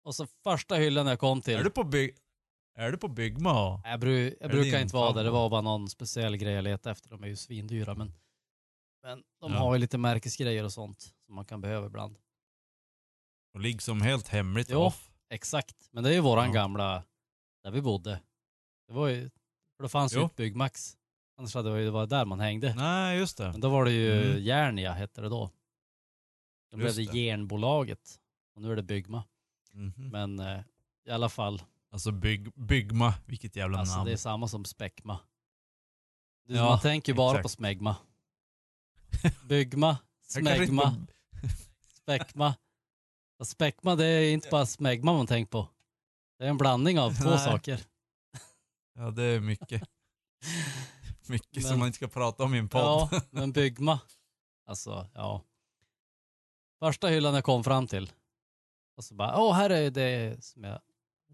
Och så första hyllan jag kom till. Är du på bygg... Är du på Byggma? Jag, bru, jag brukar inte vara där, det var bara någon speciell grej jag letade efter. De är ju svindyra men, men de Ja. har ju lite märkesgrejer och sånt som man kan behöva ibland. Och ligger som helt hemligt Jo. off. Exakt, men det är ju våran Ja. gamla, där vi bodde. Det var ju, för då fanns ju Jo. ett Byggmax. Annars hade det ju varit där man hängde. Nej, just det. Men då var det ju Mm. Järnia hette det då. Då blev det det. Järnbolaget. Och nu är det Byggma. Mhm. Men eh, i alla fall, Alltså bygg, Byggma, vilket jävla alltså namn. det är samma som Späckma. Du, Ja, man tänker ju bara exakt. på Smegma. [laughs] Byggma, Smegma, [laughs] Späckma. Och Späckma det är inte bara Smegma man tänker på. Det är en blandning av två Nej. saker. Ja, det är mycket. [laughs] Mycket som Men- man inte ska prata om i en podd. Ja, [laughs] men Byggma. Alltså, ja. Första hyllan jag kom fram till. Och så bara, åh här är det som jag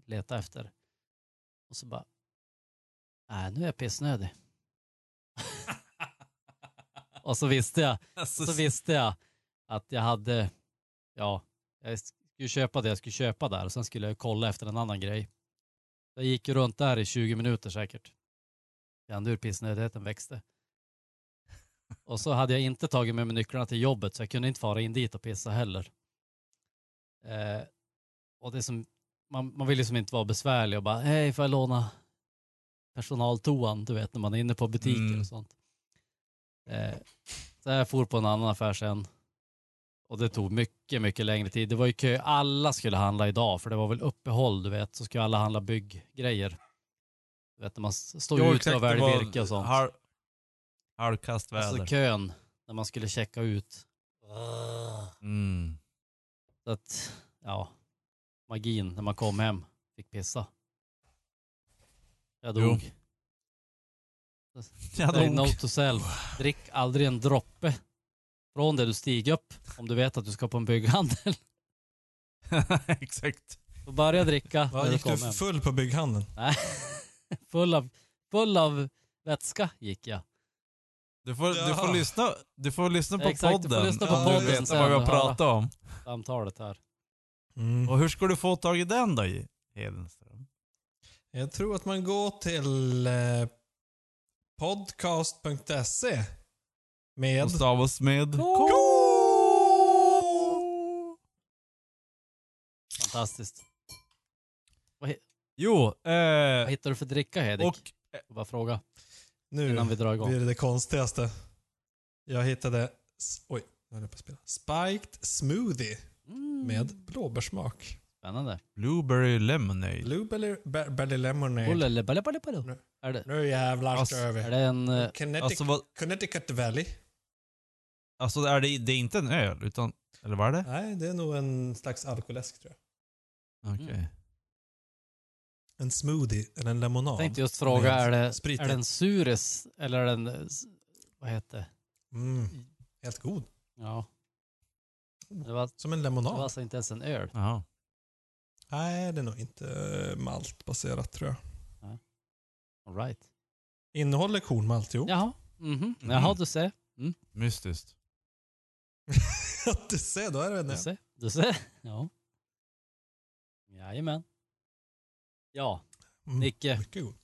letar efter. Och så bara, nej nu är jag pissnödig. [laughs] och så visste jag, Alltså, så visste jag att jag hade, ja, jag skulle köpa det jag skulle köpa där och sen skulle jag kolla efter en annan grej. Jag gick runt där i 20 minuter säkert. Kände hur pissnödigheten växte. [laughs] Och så hade jag inte tagit med mig nycklarna till jobbet så jag kunde inte fara in dit och pissa heller. Eh, och det som, man, man vill liksom inte vara besvärlig och bara hej får jag låna personaltoan du vet när man är inne på butiker Mm. och sånt. Eh, så jag for på en annan affär sen. Och det tog mycket, mycket längre tid. Det var ju kö. Alla skulle handla idag för det var väl uppehåll du vet. Så skulle alla handla bygggrejer. Du vet när man står Jo, ute och väljer virke och sånt. Halv, halvkast väder. Alltså kön när man skulle checka ut. mm. Så att, ja, magin när man kom hem fick pissa. Jag Jo. dog. Jag Say dog. note to self. Drick aldrig en droppe från det du stiger upp om du vet att du ska på en bygghandel. [laughs] [laughs] exakt. Då börja dricka när du gick du hem. full på bygghandeln? Nej. [laughs] full, av, full av vätska gick jag. Du får, du får, lyssna, du får lyssna på Exakt, du får podden. lyssna på om du podden vet sen vad vi har och höra. pratat om. Samtalet här. Mm. Och hur ska du få tag i den då, Hedenström? Jag tror att man går till eh, podcast.se med... Och stavas med Fantastiskt. Jo, Vad eh, hittar du för dricka Hedik? och Och bara fråga Nu innan vi drar igång. blir det det konstigaste. Jag hittade... s- Oj, nu höll jag på att spela. Spiked smoothie Mm. med blåbärssmak. Spännande. Blueberry Lemonade. Blueberry Be- Berry Lemonade. Bulle, le, balle, balle, balle. Nu. Är det, Nu jävlar Alltså, kör är vi. det en... eh, Connecticut, Alltså, vad, Connecticut Valley. Alltså är det, det är inte en öl, utan... Eller vad är det? Nej, det är nog en slags alkoläsk tror jag. Okej. Mm. En smoothie eller en lemonad. Jag tänkte just fråga, är det, är det en suris eller är det en... s- Vad heter det? Mm, helt god. Ja. Det var, Som en det lemonad. var alltså inte ens en öl. Jaha. Nej, det är nog inte eh, maltbaserat tror jag. All right. Innehåller kornmalt, jo. Jaha. Mhm. Mhm. Jaha, du ser. Mystiskt. [laughs] du ser, då är det en Du ser. Du ser. Ja. Jajamän. Ja, Mm, Nicke. Mycket god.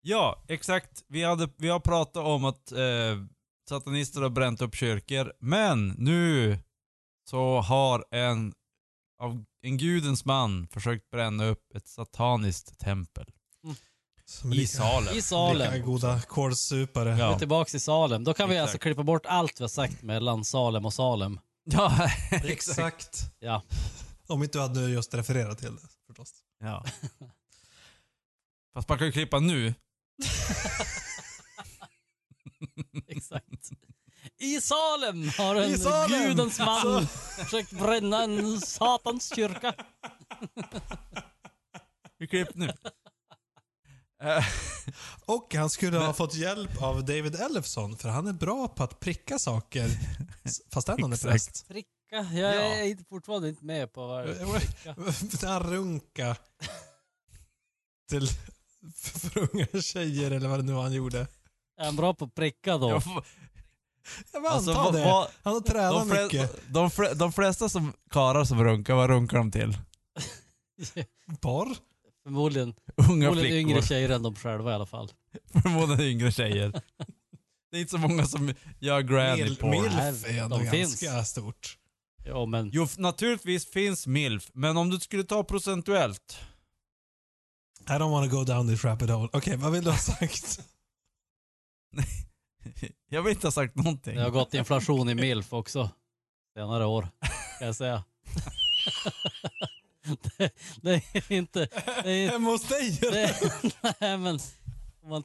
Ja, exakt. Vi, hade, vi har pratat om att eh, satanister har bränt upp kyrkor, men nu så har en av en gudens man försökt bränna upp ett sataniskt tempel Som är i lika- Salem. I Salem. Lika goda kålsupare. Vi är Ja. tillbaks i Salem. Då kan vi Exakt. alltså klippa bort allt vi har sagt mellan Salem och Salem. Ja, [laughs] Exakt. Ja. Om inte du hade just refererat till det förstås. Ja. Fast man kan ju klippa nu. [laughs] Exakt. I Salem har en Salem! gudens man försökt bränna en satans kyrka. klipp nu. [laughs] Och han skulle ha fått hjälp av David Ellefson, för han är bra på att pricka saker fast han är präst. Pricka? Jag Ja. är inte- fortfarande inte med på vad [laughs] pricka. När han runka till [laughs] för unga tjejer eller vad det nu var han gjorde. Är han bra på att pricka då? jag vill alltså, anta det. vad- Han har tränat de, mycket. de, de flesta som karar som runkar, vad runkar de till? Porr? Förmodligen, [laughs] Unga förmodligen flickor. yngre tjejer än de själva i alla fall. [laughs] Förmodligen yngre tjejer. [laughs] Det är inte så många som gör granny Mil, porn. milf är ändå de ganska finns. stort. Ja men, Jo, f- naturligtvis finns milf, men om du skulle ta procentuellt. I don't wanna go down this rabbit hole. Okej, vad vill du ha sagt? Jag vill inte ha sagt någonting. det har gått inflation i milf också. Senare år, kan jag säga. Det, [laughs] det är inte... Det är, Hemma hos dig det, [laughs] nej men, man,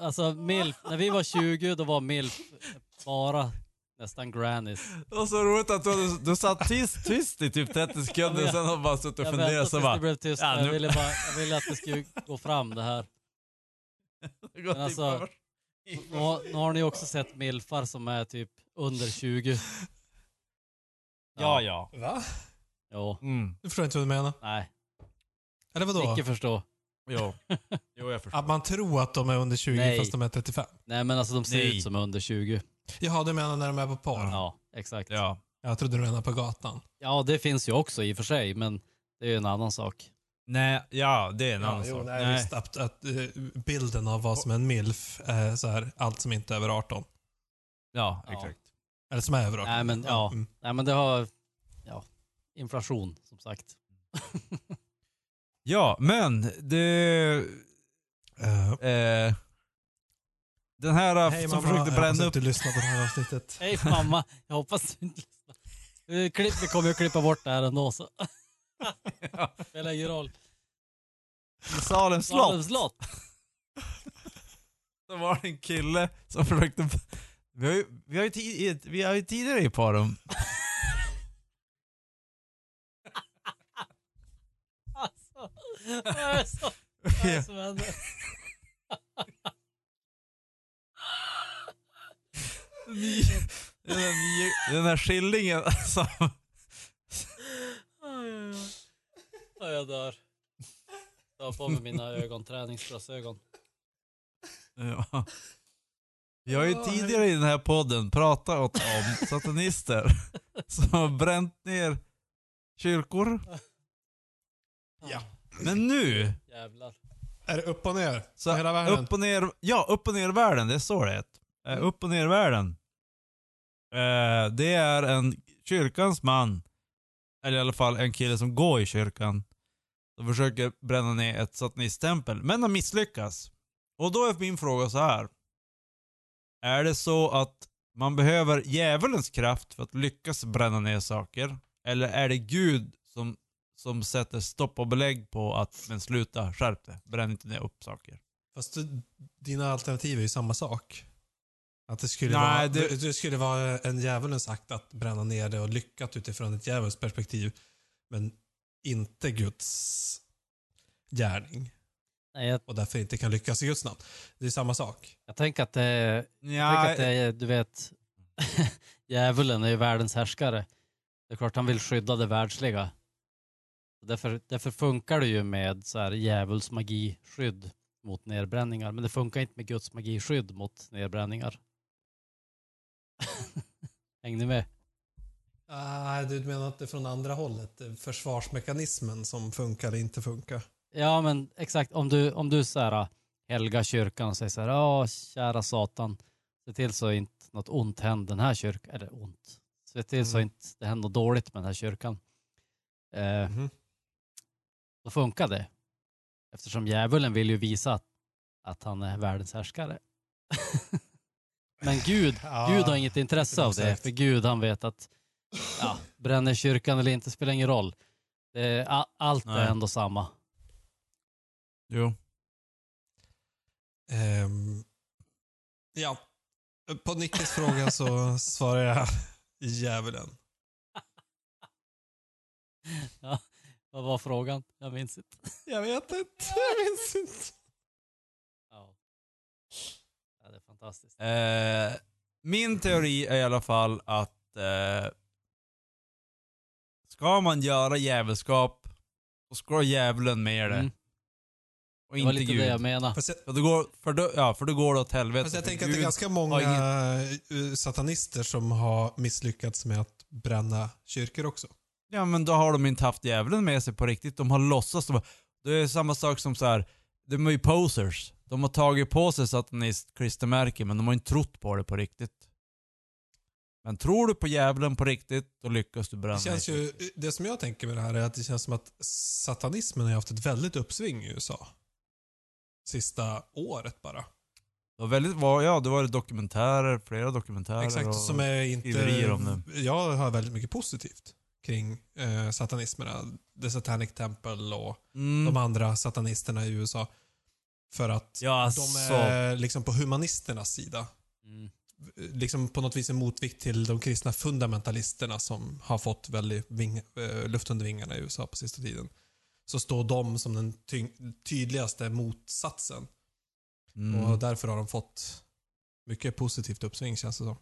alltså milf, när vi var 20 då var milf bara nästan grannies. Det var så roligt att du, du satt tyst, tyst i typ 30 sekunder och sen har bara suttit och Jag funderat väntade så bara... det blev tyst. ja, nu- jag, ville bara, jag ville att det skulle gå fram det här. [laughs] Men alltså-. Nu har, nu har ni också sett milfar som är typ under 20. Ja, ja. Va? Jo, Mm. Du förstår inte vad du menar. nej. Eller vadå? Icke förstå. Jo. [laughs] jo, jag förstår. Att man tror att de är under 20 Nej. fast de är 35? Nej men alltså de ser Nej. ut som under 20. Jaha, du menar när de är på porr? Ja, exakt. Ja. Jag trodde du menade på gatan. Ja, det finns ju också i och för sig, men det är ju en annan sak. Nej, ja, det är en Ja, annan jo, sak. nej, Visst, att, att eh, bilden av vad som är en milf är så här, allt som inte är över 18. Ja, Ja. exakt. Eller som är över 18. Nej men ja, Mm. nej men det har, ja, inflation som sagt. Ja, men det... Eh, Eh, den här Hej som mamma, försökte jag hoppas bränna att upp... du lyssnar på det här avsnittet. [laughs] Hej mamma, jag hoppas du inte lyssnar. Vi klipp- Vi kommer ju att klippa bort det här ändå så. [laughs] Spelar ingen roll. I Salems slott Salem slott. [laughs] så var det en kille som försökte... Vi har ju, vi har ju, tid, vi har ju tidigare i Parum Alltså, vad är det så- vad är det som händer? den, där den där skillingen som... Oj. Ja, jag dör. Jag har på mig mina ögon, träningsglasögon. Ja. Vi har ju tidigare i den här podden pratat om satanister som har bränt ner kyrkor. Ja. Men nu, Jävlar. Är det upp och ner? så Hela världen? upp och ner, ja upp och ner världen, det är så det är. Eh, Upp och ner världen. Eh, det är en kyrkans man, eller i alla fall en kille som går i kyrkan, som försöker bränna ner ett satanisttempel, men har misslyckats. Och då är min fråga så här. Är det så att man behöver djävulens kraft för att lyckas bränna ner saker? Eller är det Gud som, som sätter stopp och belägg på att men sluta, skärp det, bränn inte ner upp saker? Fast du, dina alternativ är ju samma sak. Att det skulle, Nej, vara, det- det... Det, skulle vara en djävulens akt att bränna ner det och lyckat utifrån ett djävulskt perspektiv. Men inte Guds gärning. Nej, jag, Och därför inte kan lyckas i Guds namn. Det är samma sak. jag tänker att det är, Ja, att det är, du vet, [laughs] djävulen är ju världens härskare. Det är klart han vill skydda det världsliga. Därför, därför funkar det ju med så här djävulsmagiskydd mot nedbränningar. Men det funkar inte med Guds magiskydd mot nedbränningar. [laughs] Häng ni med? Nej, du menar att det är från andra hållet? Försvarsmekanismen som funkar eller inte funkar? Ja men exakt, om du, om du så här, helgar kyrkan och säger så här, ja kära satan, se till så inte något ont händer den här kyrkan, eller ont, se till så Mm. inte det händer något dåligt med den här kyrkan. Eh, Mhm. Då funkar det. Eftersom djävulen vill ju visa att, att han är världens härskare. [laughs] Men Gud, Ja, Gud har inget intresse det är av det, för Gud han vet att ja, bränner kyrkan eller inte spelar ingen roll. Det är, allt är Nej. ändå samma. Jo. Ehm, ja. På Nickes fråga så svarar jag [laughs] djävulen. [laughs] Ja, Vad var frågan? Jag minns inte. [laughs] Jag vet inte. Jag minns inte. Ja. ja det är fantastiskt. Eh, min teori är i alla fall att eh, ska man göra djävulskap, så ska djävulen med det. Mm. Och Det var inte lite Gud. det jag menade. Fast jag, För då går, för då, ja, för då går det åt helvete. fast jag tänker att det är ganska många ingen- eh, satanister som har misslyckats med att bränna kyrkor också. Ja men då har de inte haft djävulen med sig på riktigt. De har låtsats. De det är samma sak som så här. de är ju posers. De har tagit på sig satanist klistermärken men de har inte trott på det på riktigt. Men tror du på djävulen på riktigt, då lyckas du bränna Det känns ju, det som jag tänker med det här är att det känns som att satanismen har haft ett väldigt uppsving i USA. Sista året bara. Det var väldigt, ja, det var det dokumentärer, flera dokumentärer. Exakt, och, som är inte... skriverier om Jag har väldigt mycket positivt kring eh, satanismerna. The Satanic Temple och mm, de andra satanisterna i USA. För att Ja, de alltså. är liksom på humanisternas sida. Mm. Liksom på något vis en motvikt till de kristna fundamentalisterna som har fått väldigt ving, eh, luft under vingarna i USA på sista tiden. Så står de som den ty- tydligaste motsatsen. mm. Och därför har de fått mycket positivt uppsving känns det som.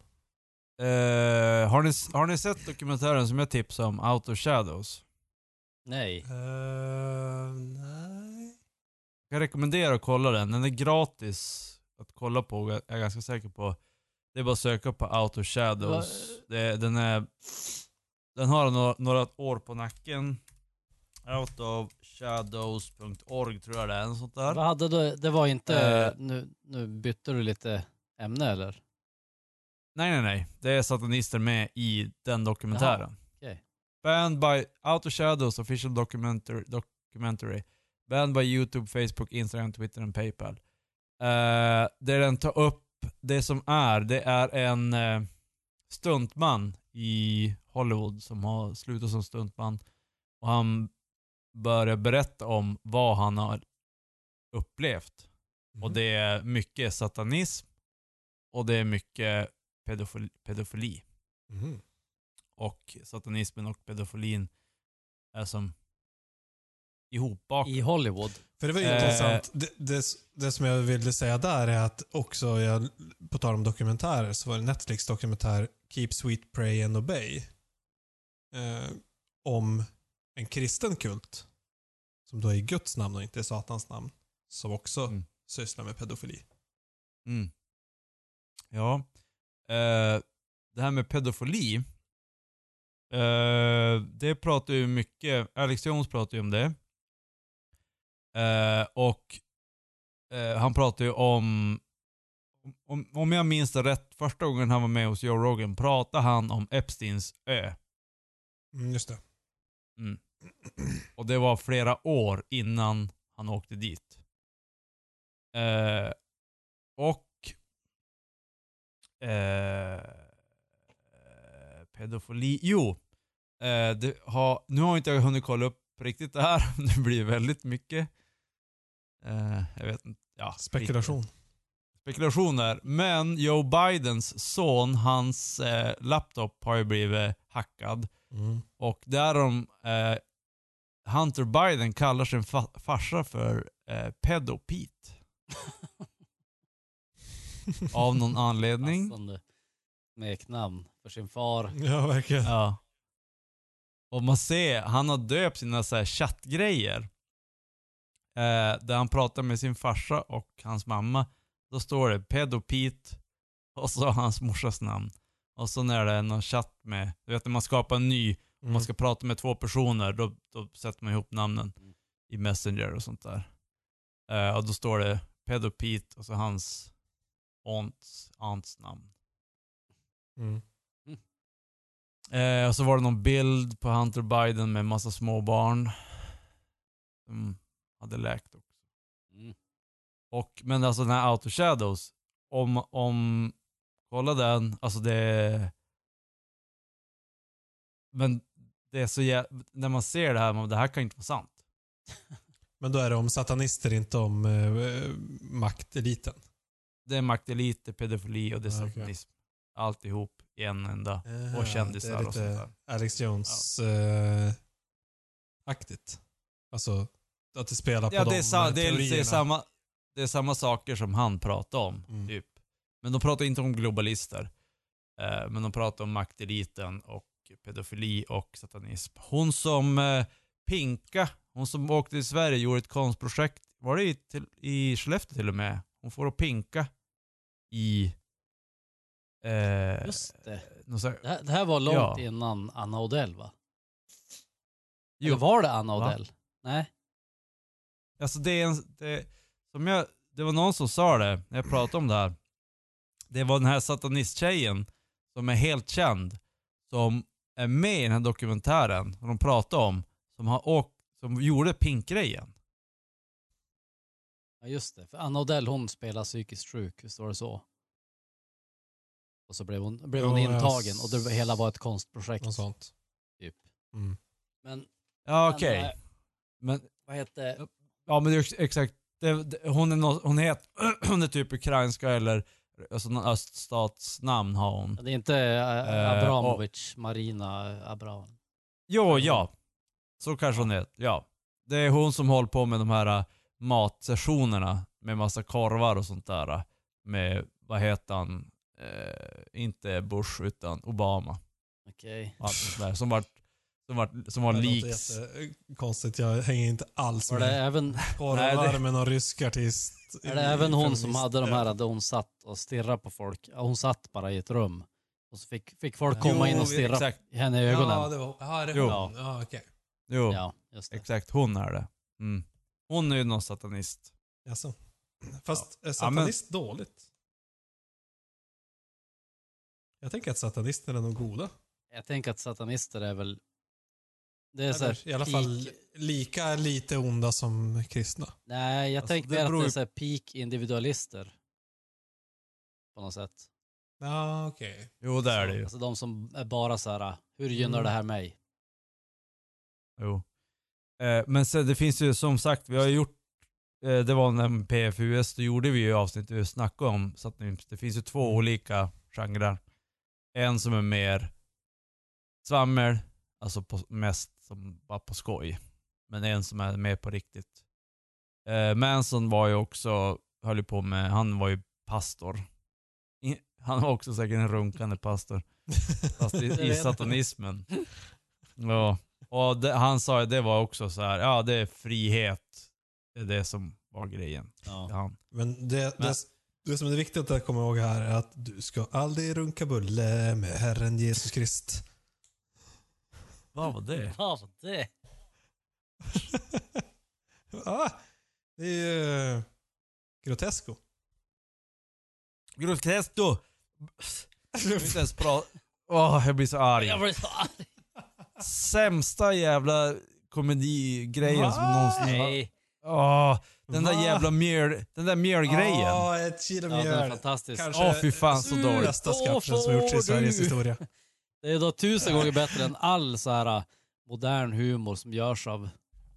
Eh, har, ni, har ni sett dokumentären som jag tipsade om, Out of Shadows? Nej. Uh, nej. Jag rekommenderar att kolla den. Den är gratis att kolla på, jag är ganska säker på. Det är bara att söka på Out of Shadows. Det, den, är, den har några, några år på nacken. Outofshadows.org tror jag det är, sånt där. Vad hade du, det var inte, Eh. nu, nu bytte du lite ämne eller? Nej, nej, nej. Det är satanister med i den dokumentären. okej. Banned by Out of Shadows official documentary, documentary. Banned by YouTube, Facebook, Instagram, Twitter och Paypal. Uh, där den tar upp det som är, det är en uh, stuntman i Hollywood som har slutat som stuntman. Och han börjar berätta om vad han har upplevt. Och det är mycket satanism och det är mycket pedofili. pedofili. Mhm. Och satanismen och pedofilin är som ihopbakat. I Hollywood. För det var ju Eh. intressant. Det, det, det som jag ville säga där är att också, jag, på tal om dokumentärer, så var det Netflix dokumentär Keep Sweet, Pray and Obey. Eh, om en kristen kult. Som då är i Guds namn och inte i Satans namn. Som också Mm. sysslar med pedofili. Mm. Ja. Eh, det här med pedofili. Eh, det pratar ju mycket, Alex Jones pratar ju om det. Eh, och eh, han pratar ju om, om, om jag minns det rätt, första gången han var med hos Joe Rogan pratade han om Epsteins ö. Mm, just det. Mm. Och det var flera år innan han åkte dit. Eh, och eh, pedofili, jo. Eh, har, nu har inte jag hunnit kolla upp riktigt det här. [laughs] Det blir väldigt mycket. Eh, jag vet inte. Ja, Spekulation. lite spekulationer. Men Joe Bidens son, hans eh, laptop har ju blivit hackad. Mm. Och där de, eh, Hunter Biden kallar sin fa- farsa för eh, Pedopete. [laughs] [laughs] Av någon anledning. Passande smeknamn för sin far. Ja, verkligen. Ja. Och man ser, han har döpt sina så här chattgrejer. Eh, där han pratar med sin farsa och hans mamma. Då står det Pedopete och så hans morsas namn. Och så när det är någon chatt med, du vet när man skapar en ny Om Mm. man ska prata med två personer, då, då sätter man ihop namnen Mm. i Messenger och sånt där. Eh, och då står det Pedo Pete och så hans aunts, aunts namn. Mm. Eh, och så var det någon bild på Hunter Biden med massa små barn. Som hade läkt också. Mm. Och, men alltså den här Auto Shadows, om, om, kolla den, alltså det Men det är så jä- när man ser det här, man, det här kan inte vara sant. [laughs] Men då är det om satanister, inte om eh, makteliten. Det är maktelit, det är pedofili och Ja, okej. satanism. Alltihop i en enda. Eh, Och kändisar och sånt där. Alex Jones eh, aktigt. Alltså, att det spelar på Ja, de det är, sa, eh, det, är, det, är samma, det är samma saker som han pratade om, Mm. typ. Men de pratar inte om globalister. Eh, men de pratar om makteliten och pedofili och satanism. Hon som eh, Pinka, hon som åkte till Sverige, gjorde ett konstprojekt. Var det i, till, i Skellefteå till och med? Hon får att pinka i... Eh, Just det. här- Det här, det här var långt Ja. innan Anna Odell va? Jo. Eller var det Anna Va? Odell? Nej? Alltså det är en, det, som jag, det var någon som sa det när jag pratade om det här. Det var den här satanisttjejen som är helt känd, som är med i den här dokumentären, som de pratade om, som har åkt, som gjorde pinkgrejen. Ja just det. För Anna Odell hon spelar psykiskt sjuk, visst var det så? Och så blev hon, blev hon jag intagen och det hela var ett konstprojekt. Något sånt. Typ. Mm. Men, Ja okej. eh, Men, vad heter... ja men det är ex- exakt, det, det, hon, är nå- hon, het, [clears throat] hon är typ ukrainska eller alltså någon öststatsnamn har hon. Det är inte Eh, Abramovic, Marina Abramovic. Jo, ja. Så kanske hon är. Ja. Det är hon som håller på med de här äh, matsessionerna med massa korvar och sånt där. Med, vad heter han? Eh, inte Bush utan Obama. Okej. där. Som var, som var, som var Det leaks. låter jättekonstigt. Jag hänger inte alls Var det med. även, Korvar med någon rysk artist. är det även hon som Feminist. hade de här där hon satt och stirrade på folk? Hon satt bara i ett rum. Och så fick, fick folk komma in och stirra exakt. henne i ögonen. Ja, det var, ja, det Jo. var hon. Ja, okej. Jo, Ja, just det. exakt. Hon är det. Mm. Hon är ju någon satanist. Jaså. Fast är Ja, men- satanist dåligt? Jag tänker att satanister är nog goda. Jag tänker att satanister är väl... Det är så här, Eller, I alla peak- fall lika lite onda som kristna. Nej, jag Alltså, tänker mer att beror det är ju- så här peak individualister. På något sätt. Ja, okej. Jo, det är det ju. Alltså de som är bara så här, hur gynnar Mm. det här mig? Jo. Eh, men sen det finns ju som sagt, vi har gjort, eh, det var när PFUS, då gjorde vi ju avsnitt där vi snackade om satanism. Det finns ju två olika genrer. En som är mer svammel, alltså på, mest som bara på skoj. Men en som är mer på riktigt. Eh, Manson var ju också, höll ju på med, han var ju pastor. I, han var också säkert en runkande pastor. [laughs] Fast i, i satanismen. Ja. Och det, han sa det var också så här, ja det är frihet. Det är det som var grejen. Ja. Han. Men det, Men- det, det som är viktigt att komma ihåg här är att du ska aldrig runka bulle med Herren Jesus Krist. Vad var det? Vad var det? [laughs] ah, det är ju Grotesco. Grotesco! [laughs] Jag vill inte ens prata. Åh, jag blir så arg. Jag blir så arg. Sämsta jävla komedigrejen som någonsin. Nej. Åh, den där jävla mjöl, den där mjölgrejen. Ja, ett kilo Ja, det är mjöl. fantastiskt. Kanske Åh, fy fan, så dåligt. bästa skapelsen som gjorts i Sveriges historia. [laughs] Det är då tusen gånger bättre än all så här äh, modern humor som görs av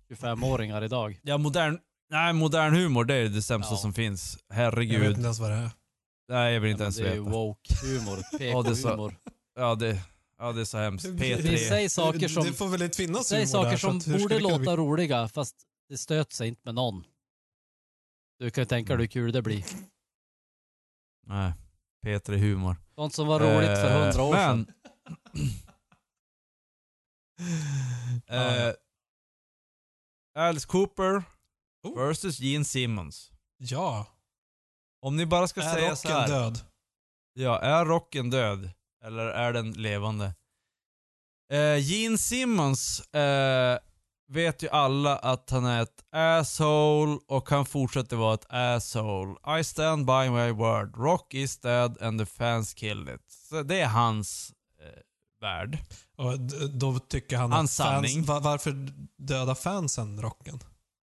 25-åringar idag. Ja, modern, nej, modern humor det är det sämsta Ja. som finns. Jag vet Herregud. inte ens vad det är. Nej, jag vill Ja, inte men ens det är ju veta. woke-humor, Ja, det är så- PK-humor. Ja, det, ja, det är så hemskt. Vi P3. säger saker som, Det får väl inte finnas säg humor där, saker så som borde det kunna låta bli- roliga fast det stöter sig inte med någon. Du kan ju tänka dig hur kul det blir. Nej, P3 humor. Sånt som var roligt för Eh, hundra år men, sedan. [clears throat] eh, Alice Cooper Oh. versus Gene Simmons. Ja. Om ni bara ska Är säga rocken så här. död? Ja, är rocken död? Eller är den levande? Eh, Gene Simmons eh, vet ju alla att han är ett asshole och han fortsätter vara ett asshole. I stand by my word. Rock is dead and the fans killed it. Så det är hans eh, värld. Och då tycker han Hans att fans, sanning. va- varför döda fansen rocken?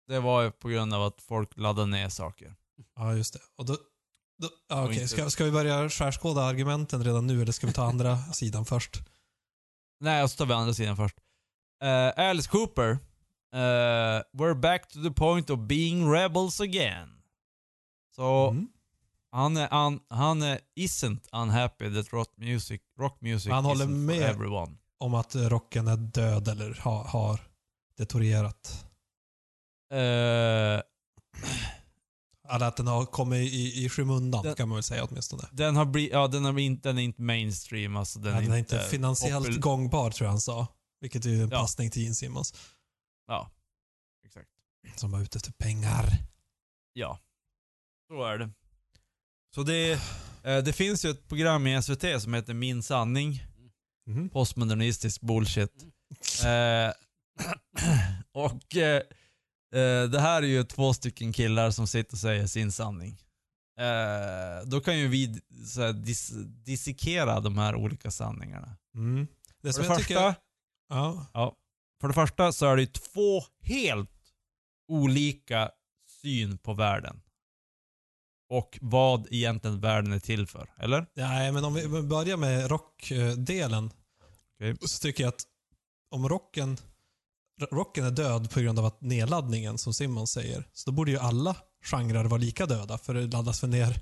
Det var ju på grund av att folk laddade ner saker. Ja, just det. Och då, okej. inte- Ska, ska vi börja skärskåda argumenten redan nu eller ska vi ta andra [laughs] sidan först? Nej, så tar vi andra sidan först. Eh, Alice Cooper. eh, we're back to the point of being rebels again. Så Mm. han är, han, han är isn't unhappy that rock music, rock music Han håller isn't med. for everyone. Om att rocken är död eller ha, har detorierat. Eh, [clears throat] Eller att den har kommit i, i skymundan Den- kan man väl säga åtminstone. den har blivit, ja den, har inte, den är inte mainstream alltså. Den, Den, den är inte finansiellt popul- gångbar tror jag han sa. Vilket är ju en Ja. passning till Gene Simmons. Ja, exakt. Som var ute efter pengar. Ja, så är det. Så det, eh, det finns ju ett program i SVT som heter Min sanning. Mhm. Postmodernistisk bullshit. Eh, [clears throat] och eh, eh, det här är ju två stycken killar som sitter och säger sin sanning. Eh, då kan ju vi så här, dis dissekera de här olika sanningarna. Mm. Det För det, första, tycker... Ja. för det första så är det ju två helt olika syn på världen. Och vad egentligen världen är till för, eller? Nej, men om vi börjar med rockdelen. Okej. Så tycker jag att om rocken, rocken är död på grund av att nedladdningen, som Simon säger, så då borde ju alla genrer vara lika döda. För det laddas för ner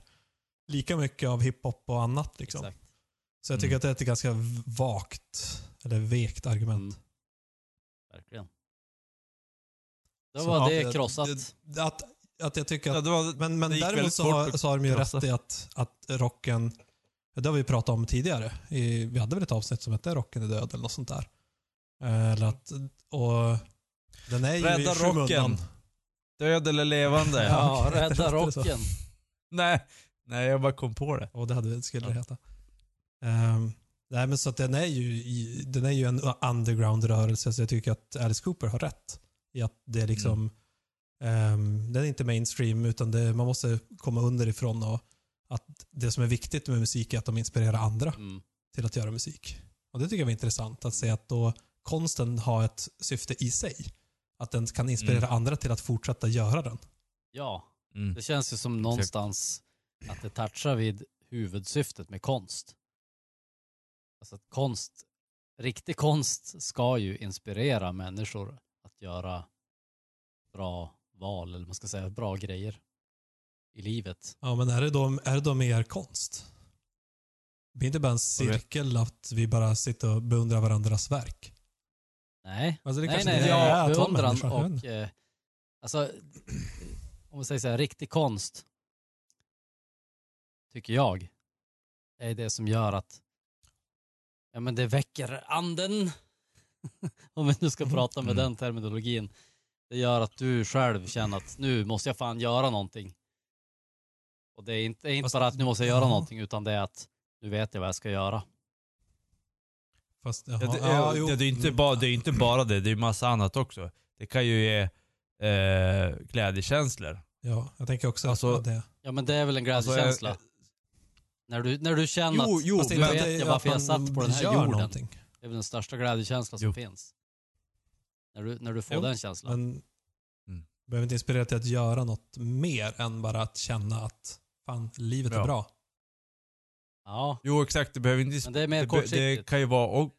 lika mycket av hiphop och annat. Liksom. Exakt. Så jag tycker Mm. att det är ett ganska vakt, eller vekt argument. Mm. Verkligen. Då Så, var ja, det det- krossat. det- Att, att jag tycker att Ja, det var, Men, men det däremot så har, så har de ju krossa. rätt i att, att rocken, det har vi pratat om tidigare. I, vi hade väl ett avsnitt som hette Rocken är död eller något sånt där. Eh, Eller att, och den är ju Rädda i rocken. Död eller levande? [laughs] Ja, rädda rocken. Nej, nej jag bara kom på det. Och det hade, skulle det heta. Ehm, nej men så att den är ju, i, den är ju en underground-rörelse så jag tycker att Alice Cooper har rätt. I att det är liksom, ehm, den är inte mainstream utan det, man måste komma underifrån och att det som är viktigt med musik är att de inspirerar andra Mm. till att göra musik. Och det tycker jag var intressant att se att då konsten har ett syfte i sig. Att den kan inspirera Mm. andra till att fortsätta göra den. Ja, Mm. det känns ju som någonstans att det touchar vid huvudsyftet med konst. Alltså att konst, riktig konst ska ju inspirera människor att göra bra val, eller man ska säga bra grejer i livet. Ja, men är det då, är det då mer konst? Det blir inte bara en cirkel att vi bara sitter och beundrar varandras verk. Nej, Alltså det nej, nej, nej. beundran jag vet och eh, alltså [clears throat] om man säger så här, riktig konst tycker jag är det som gör att ja men det väcker anden [laughs] om vi nu ska prata med Mm. den terminologin. Det gör att du själv känner att nu måste jag fan göra någonting. Och det är inte, det är inte bara att nu måste jag [laughs] göra någonting utan det är att nu vet jag vad jag ska göra. Fast, jaha, Ja, det, ja, jo. det, det, är inte bara, det är inte bara det, det är massa annat också. Det kan ju ge eh, glädjekänslor. Ja, jag tänker också Alltså- att det. Ja men det är väl en Alltså, glädjekänsla. eh, när, du, när du känner Jo, att jo, nu men- vet det- jag att varför jag satt på den här gör jorden. någonting. Det är väl den största glädjekänslan som Jo. finns. När du, när du får Jo, den känslan. Men Mm. behöver inte inspirera till att göra något mer än bara att känna att fan, livet är Ja. bra. Ja, Jo exakt, det behöver inte... men det är mer det, be- det kortsiktigt. kan ju vara...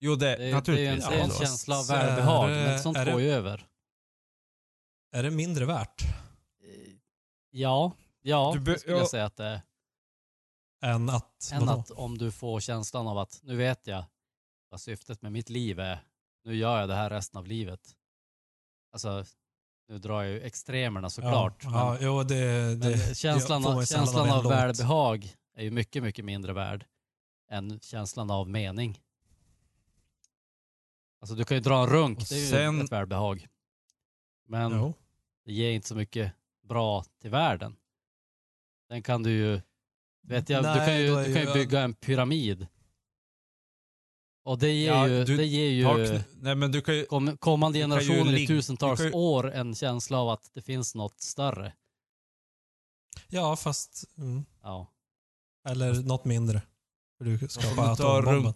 Jo det, Det är, det är naturligtvis. en, en Ja, känsla av välbehag, det- men sånt går ju över. Är det mindre värt Eh, Ja, ja, Du det skulle jag ja. säga att det är. än att... Än vadå? att om du får känslan av att nu vet jag vad syftet med mitt liv är. Nu gör jag det här resten av livet. Alltså, nu drar jag ju extremerna såklart. Ja, men- ja, jo, det, det känslan, av, känslan av välbehag är ju mycket, mycket mindre värd än känslan av mening. Alltså du kan ju dra en runk, Och det är ju sen- ett välbehag. Men Jo. det ger inte så mycket bra till världen. Sen kan du ju, vet jag, du Nej, kan ju, du kan ju bygga en pyramid. Och det ger Ja, ju, du- det ger ju kn- nej men du kan ju... kom, kommande du generationer i tusentals du ju- år en känsla av att det finns något större. Ja, fast... Mm. Ja. Eller något mindre. För du du skapar tar atombomben.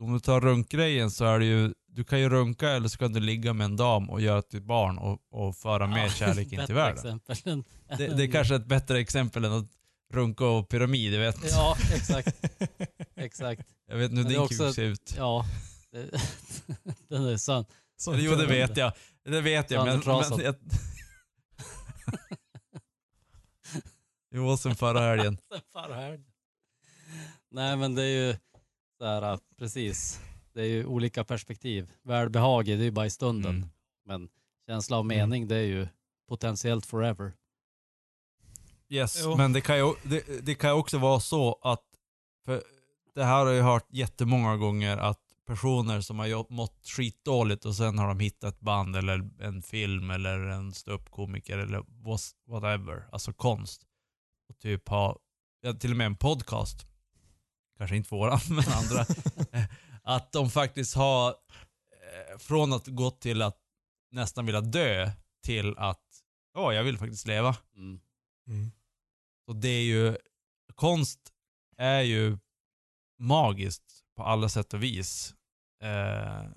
Om du tar runkgrejen så är det ju... Du kan ju runka eller så kan du ligga med en dam och göra till barn och, och föra med Ja, kärlek in till världen. Än, Det, det är kanske ett bättre exempel än att runka och pyramid, jag vet. Ja, exakt. exakt. Jag vet inte hur din kuk ser ut. Ja. Det, [laughs] den är sann. Så- jo, det vet jag. Det vet jag, men... Men jag... jo, sen förra helgen. Sen [laughs] förra helgen. Nej men det är ju så här, precis. Det är ju olika perspektiv. Välbehag det är ju bara i stunden. Mm. Men Känsla av Mm. mening, det är ju potentiellt forever. Yes, Jo. men det kan, ju, det, det kan ju också vara så att, för det här har jag hört jättemånga gånger, att personer som har mått skitdåligt och sen har de hittat ett band eller en film eller en ståuppkomiker eller whatever, alltså konst. Och typ ha, ja, till och med en podcast, kanske inte våran, [laughs] men andra, att de faktiskt har, eh, från att gå till att nästan vilja dö, till att, ja, jag vill faktiskt leva. Mm. Mm. Så det är ju, konst är ju magiskt på alla sätt och vis. Eh,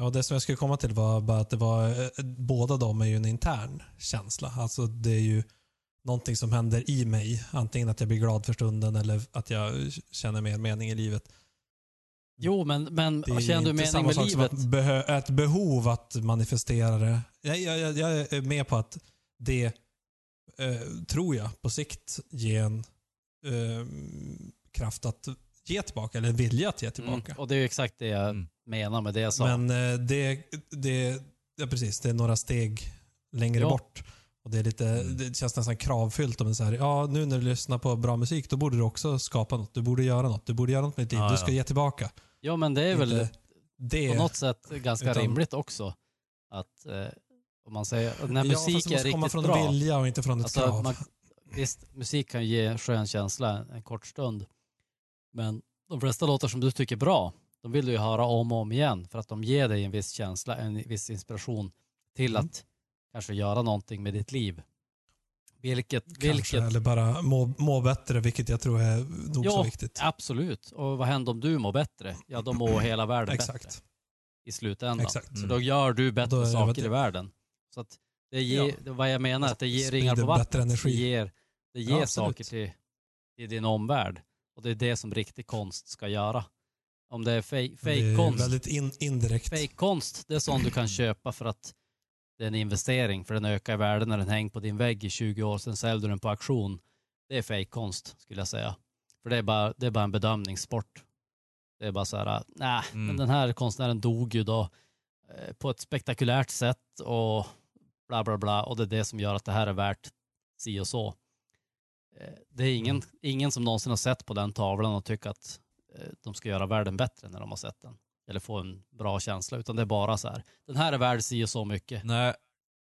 Ja, det som jag skulle komma till var bara att det var, eh, båda de är ju en intern känsla. Alltså det är ju någonting som händer i mig. Antingen att jag blir glad för stunden eller att jag känner mer mening i livet. Jo, men, men Det är känner du mening samma med sak som livet? att behö- ett behov att manifestera det. Jag, jag, jag, jag är med på att det, eh, tror jag, på sikt ger en eh, kraft att ge tillbaka, eller en vilja att ge tillbaka. Mm. Och det är ju exakt det jag Mm. menar med det jag sa. Men eh, det, det, ja, precis, det är några steg längre Ja. bort. Och det, är lite, Mm. det känns nästan kravfyllt. Om det så här, ja, nu när du lyssnar på bra musik, då borde du också skapa något. Du borde göra något. Du borde göra något med ditt liv. Ja, du ja. ska ge tillbaka. ja, men det är väl det. på något sätt ganska utan- rimligt också. Att eh, om man säger, när ja, fast musik det måste är komma riktigt från bra. en vilja och inte från ett Alltså, krav. man, visst, musik kan ge skön känsla en kort stund. Men de flesta låtar som du tycker är bra, de vill du ju höra om och om igen för att de ger dig en viss känsla, en viss inspiration till Mm. att kanske göra någonting med ditt liv. Vilket, Kanske, vilket eller bara må, må bättre, vilket jag tror är nog så Ja, viktigt. absolut. Och vad händer om du mår bättre? Ja, då mår [clears throat] hela världen bättre Exakt. i slutändan. Exakt. Så Mm. då gör du bättre saker bättre. i världen. Så att det ger, Ja. vad jag menar, att det ger ringar Sprider på bättre vattnet. Det ger, det ger Ja, saker till, till din omvärld. Och det är det som riktig konst ska göra. Om det är fake, Det är konst, väldigt in, indirekt. fake konst, det är sånt du kan köpa för att det är en investering, för den ökar i värde när den hänger på din vägg i 20 år, sen säljer du den på auktion. Det är fake konst skulle jag säga. För det är bara, det är bara en bedömningssport. Det är bara så här, nej, Mm. men den här konstnären dog ju då eh, på ett spektakulärt sätt och bla bla bla och det är det som gör att det här är värt si och så. Eh, Det är ingen, ingen som någonsin har sett på den tavlan och tycker att eh, de ska göra världen bättre när de har sett den. Eller få en bra känsla, utan det är bara så här. Den här är värd si och så mycket. nej,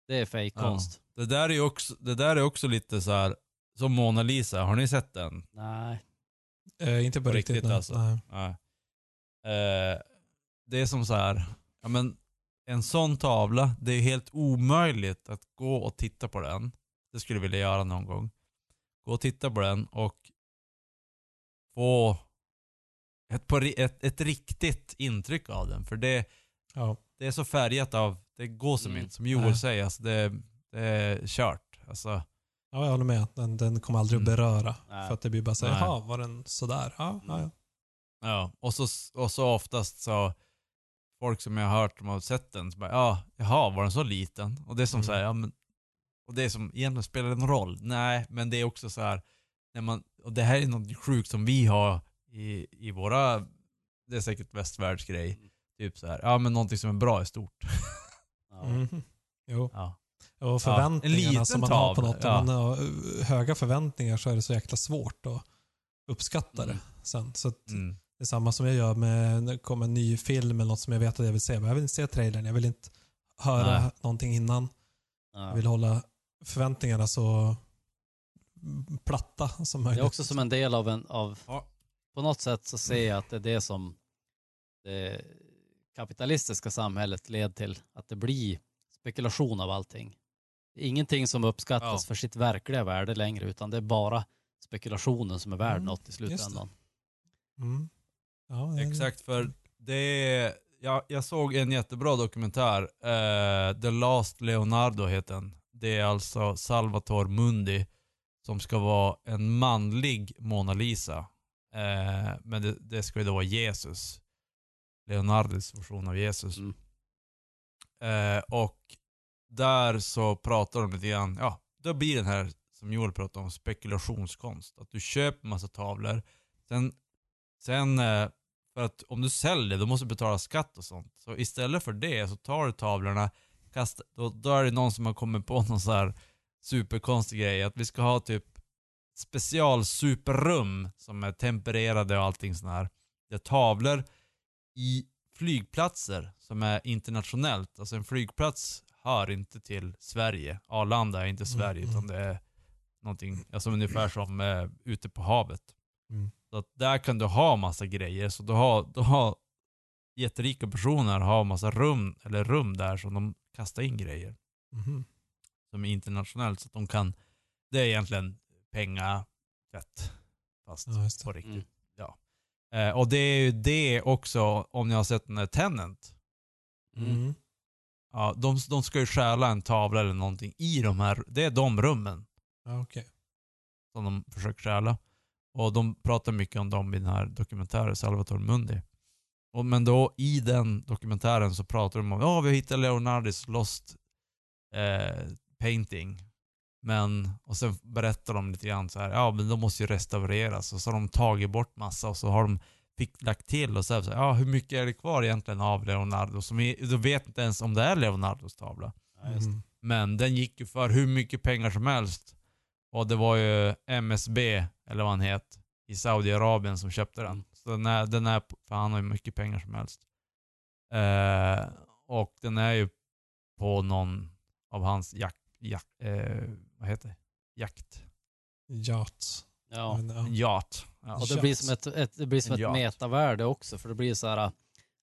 Det är fake Ja. konst. det där är också, det där är också lite så här som Mona Lisa, har ni sett den? Nej. Eh, inte på, På riktigt, riktigt nej. alltså. Nej. Nej. Eh, det är som så här, ja men en sån tavla, det är helt omöjligt att gå och titta på den. Det skulle jag vilja göra någon gång. Gå och titta på den och få ett, på, ri- ett, ett riktigt intryck av den. För det, Ja. det är så färgat av, det går som Mm. inte, som Joel Nej. säger, alltså det, det är kört. Alltså, ja, jag håller med. Den, den kommer aldrig Mm. att beröra. Nej. För att det blir bara såhär, Nej. jaha, var den sådär? Ja, ja, ja. Ja, och så, och så oftast så folk som jag har hört som har sett den, så bara, ja, jaha, var den så liten? Och det är som Mm. så här, ja men, och det är som, egentligen spelar det någon roll? Nej, men det är också så här, när man, och det här är något sjukt som vi har i, i våra, det är säkert västvärldsgrej, Mm. typ så här, ja men någonting som är bra är stort. Ja. Mhm. Jo. Ja. Och förväntningarna liten som man har på något. ja. Om man har höga förväntningar så är det så jäkla svårt att uppskatta Mm. det sen. Så att Mm. det är samma som jag gör med när det kommer en ny film eller något som jag vet att jag vill se. Men jag vill inte se trailern. Jag vill inte höra Nej. någonting innan. Ja. Jag vill hålla förväntningarna så platta som Det möjligt. är också som en del av en, av, Ja. På något sätt så ser jag att det är det som det kapitalistiska samhället leder till, att det blir spekulation av allting. Det är ingenting som uppskattas Ja. för sitt verkliga värde längre, utan det är bara spekulationen som är värd Mm, något i slutändan. Mm. Ja, det- Exakt, för det är, jag, jag såg en jättebra dokumentär, eh, The Last Leonardo heter den. Det är alltså Salvatore Mundi som ska vara en manlig Mona Lisa. Eh, men det, det ska ju då vara Jesus. Leonardos version av Jesus. Mm. Eh, och där så pratar de lite grann, ja, då blir den här som Joel pratade om, spekulationskonst. Att du köper massa tavlor, sen, sen eh, för att om du säljer då måste du betala skatt och sånt. Så istället för det så tar du tavlorna, kasta, då, då är det någon som har kommit på någon så här superkonstig grej. Att vi ska ha typ specialsuperrum som är tempererade och allting sånt här. Det är tavlor i flygplatser som är internationellt. Alltså en flygplats hör inte till Sverige. Arlanda är inte Sverige Mm, utan det är någonting, alltså ungefär som eh, ute på havet. Mm. Så att där kan du ha massa grejer. Så du har, du har jätterika personer har massa rum, eller rum där som de kastar in grejer. Mhm. Som är internationellt. Så att de kan, det är egentligen pengafett. Fast Ja, på riktigt. Mm. Ja. Eh, och det är ju det också, om ni har sett den där Tenant. Mm. Ja, de, de ska ju stjäla en tavla eller någonting i de här, det är de rummen Ja, okej. som de försöker stjäla. Och de pratar mycket om dem i den här dokumentären, Salvatore Mundi. Och, men då i den dokumentären så pratar de om, ja vi har hittat Leonardis Lost eh, Painting. Men, och sen berättar de lite grann så här, ja men de måste ju restaureras. Och så har de tagit bort massa och så har de fick lagt till och så här, så här, ja hur mycket är det kvar egentligen av Leonardo? Som är, de vet inte ens om det är Leonardos tavla. Ja. Mhm. Men den gick ju för hur mycket pengar som helst. Och det var ju MSB, eller vad han het, i Saudiarabien som köpte den. Mm. Så den är, den är, för han har ju mycket pengar som helst. Eh, och den är ju på någon av hans jakt, jakt eh, vad heter det? Jakt. Yacht. Ja. Men, ja. Yacht. Ja. Och det blir som ett, ett, det blir som En ett yacht. metavärde också, för det blir så här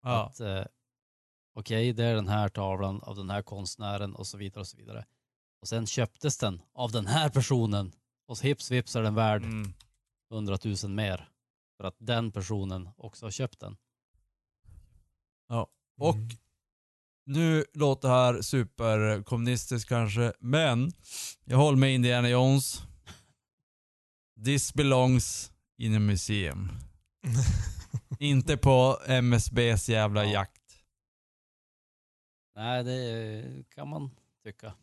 Ja. att eh, okej, det är den här tavlan av den här konstnären och så vidare och så vidare. Och sen köptes den av den här personen och hips vips är den värd Mm. 100 000 mer. För att den personen också har köpt den. Och Mm. Nu låter det här superkommunistiskt kanske, men jag håller med Indiana Jones. This belongs in a museum. [laughs] Inte på MSBs jävla Ja. jakt. Nej, det kan man tycka.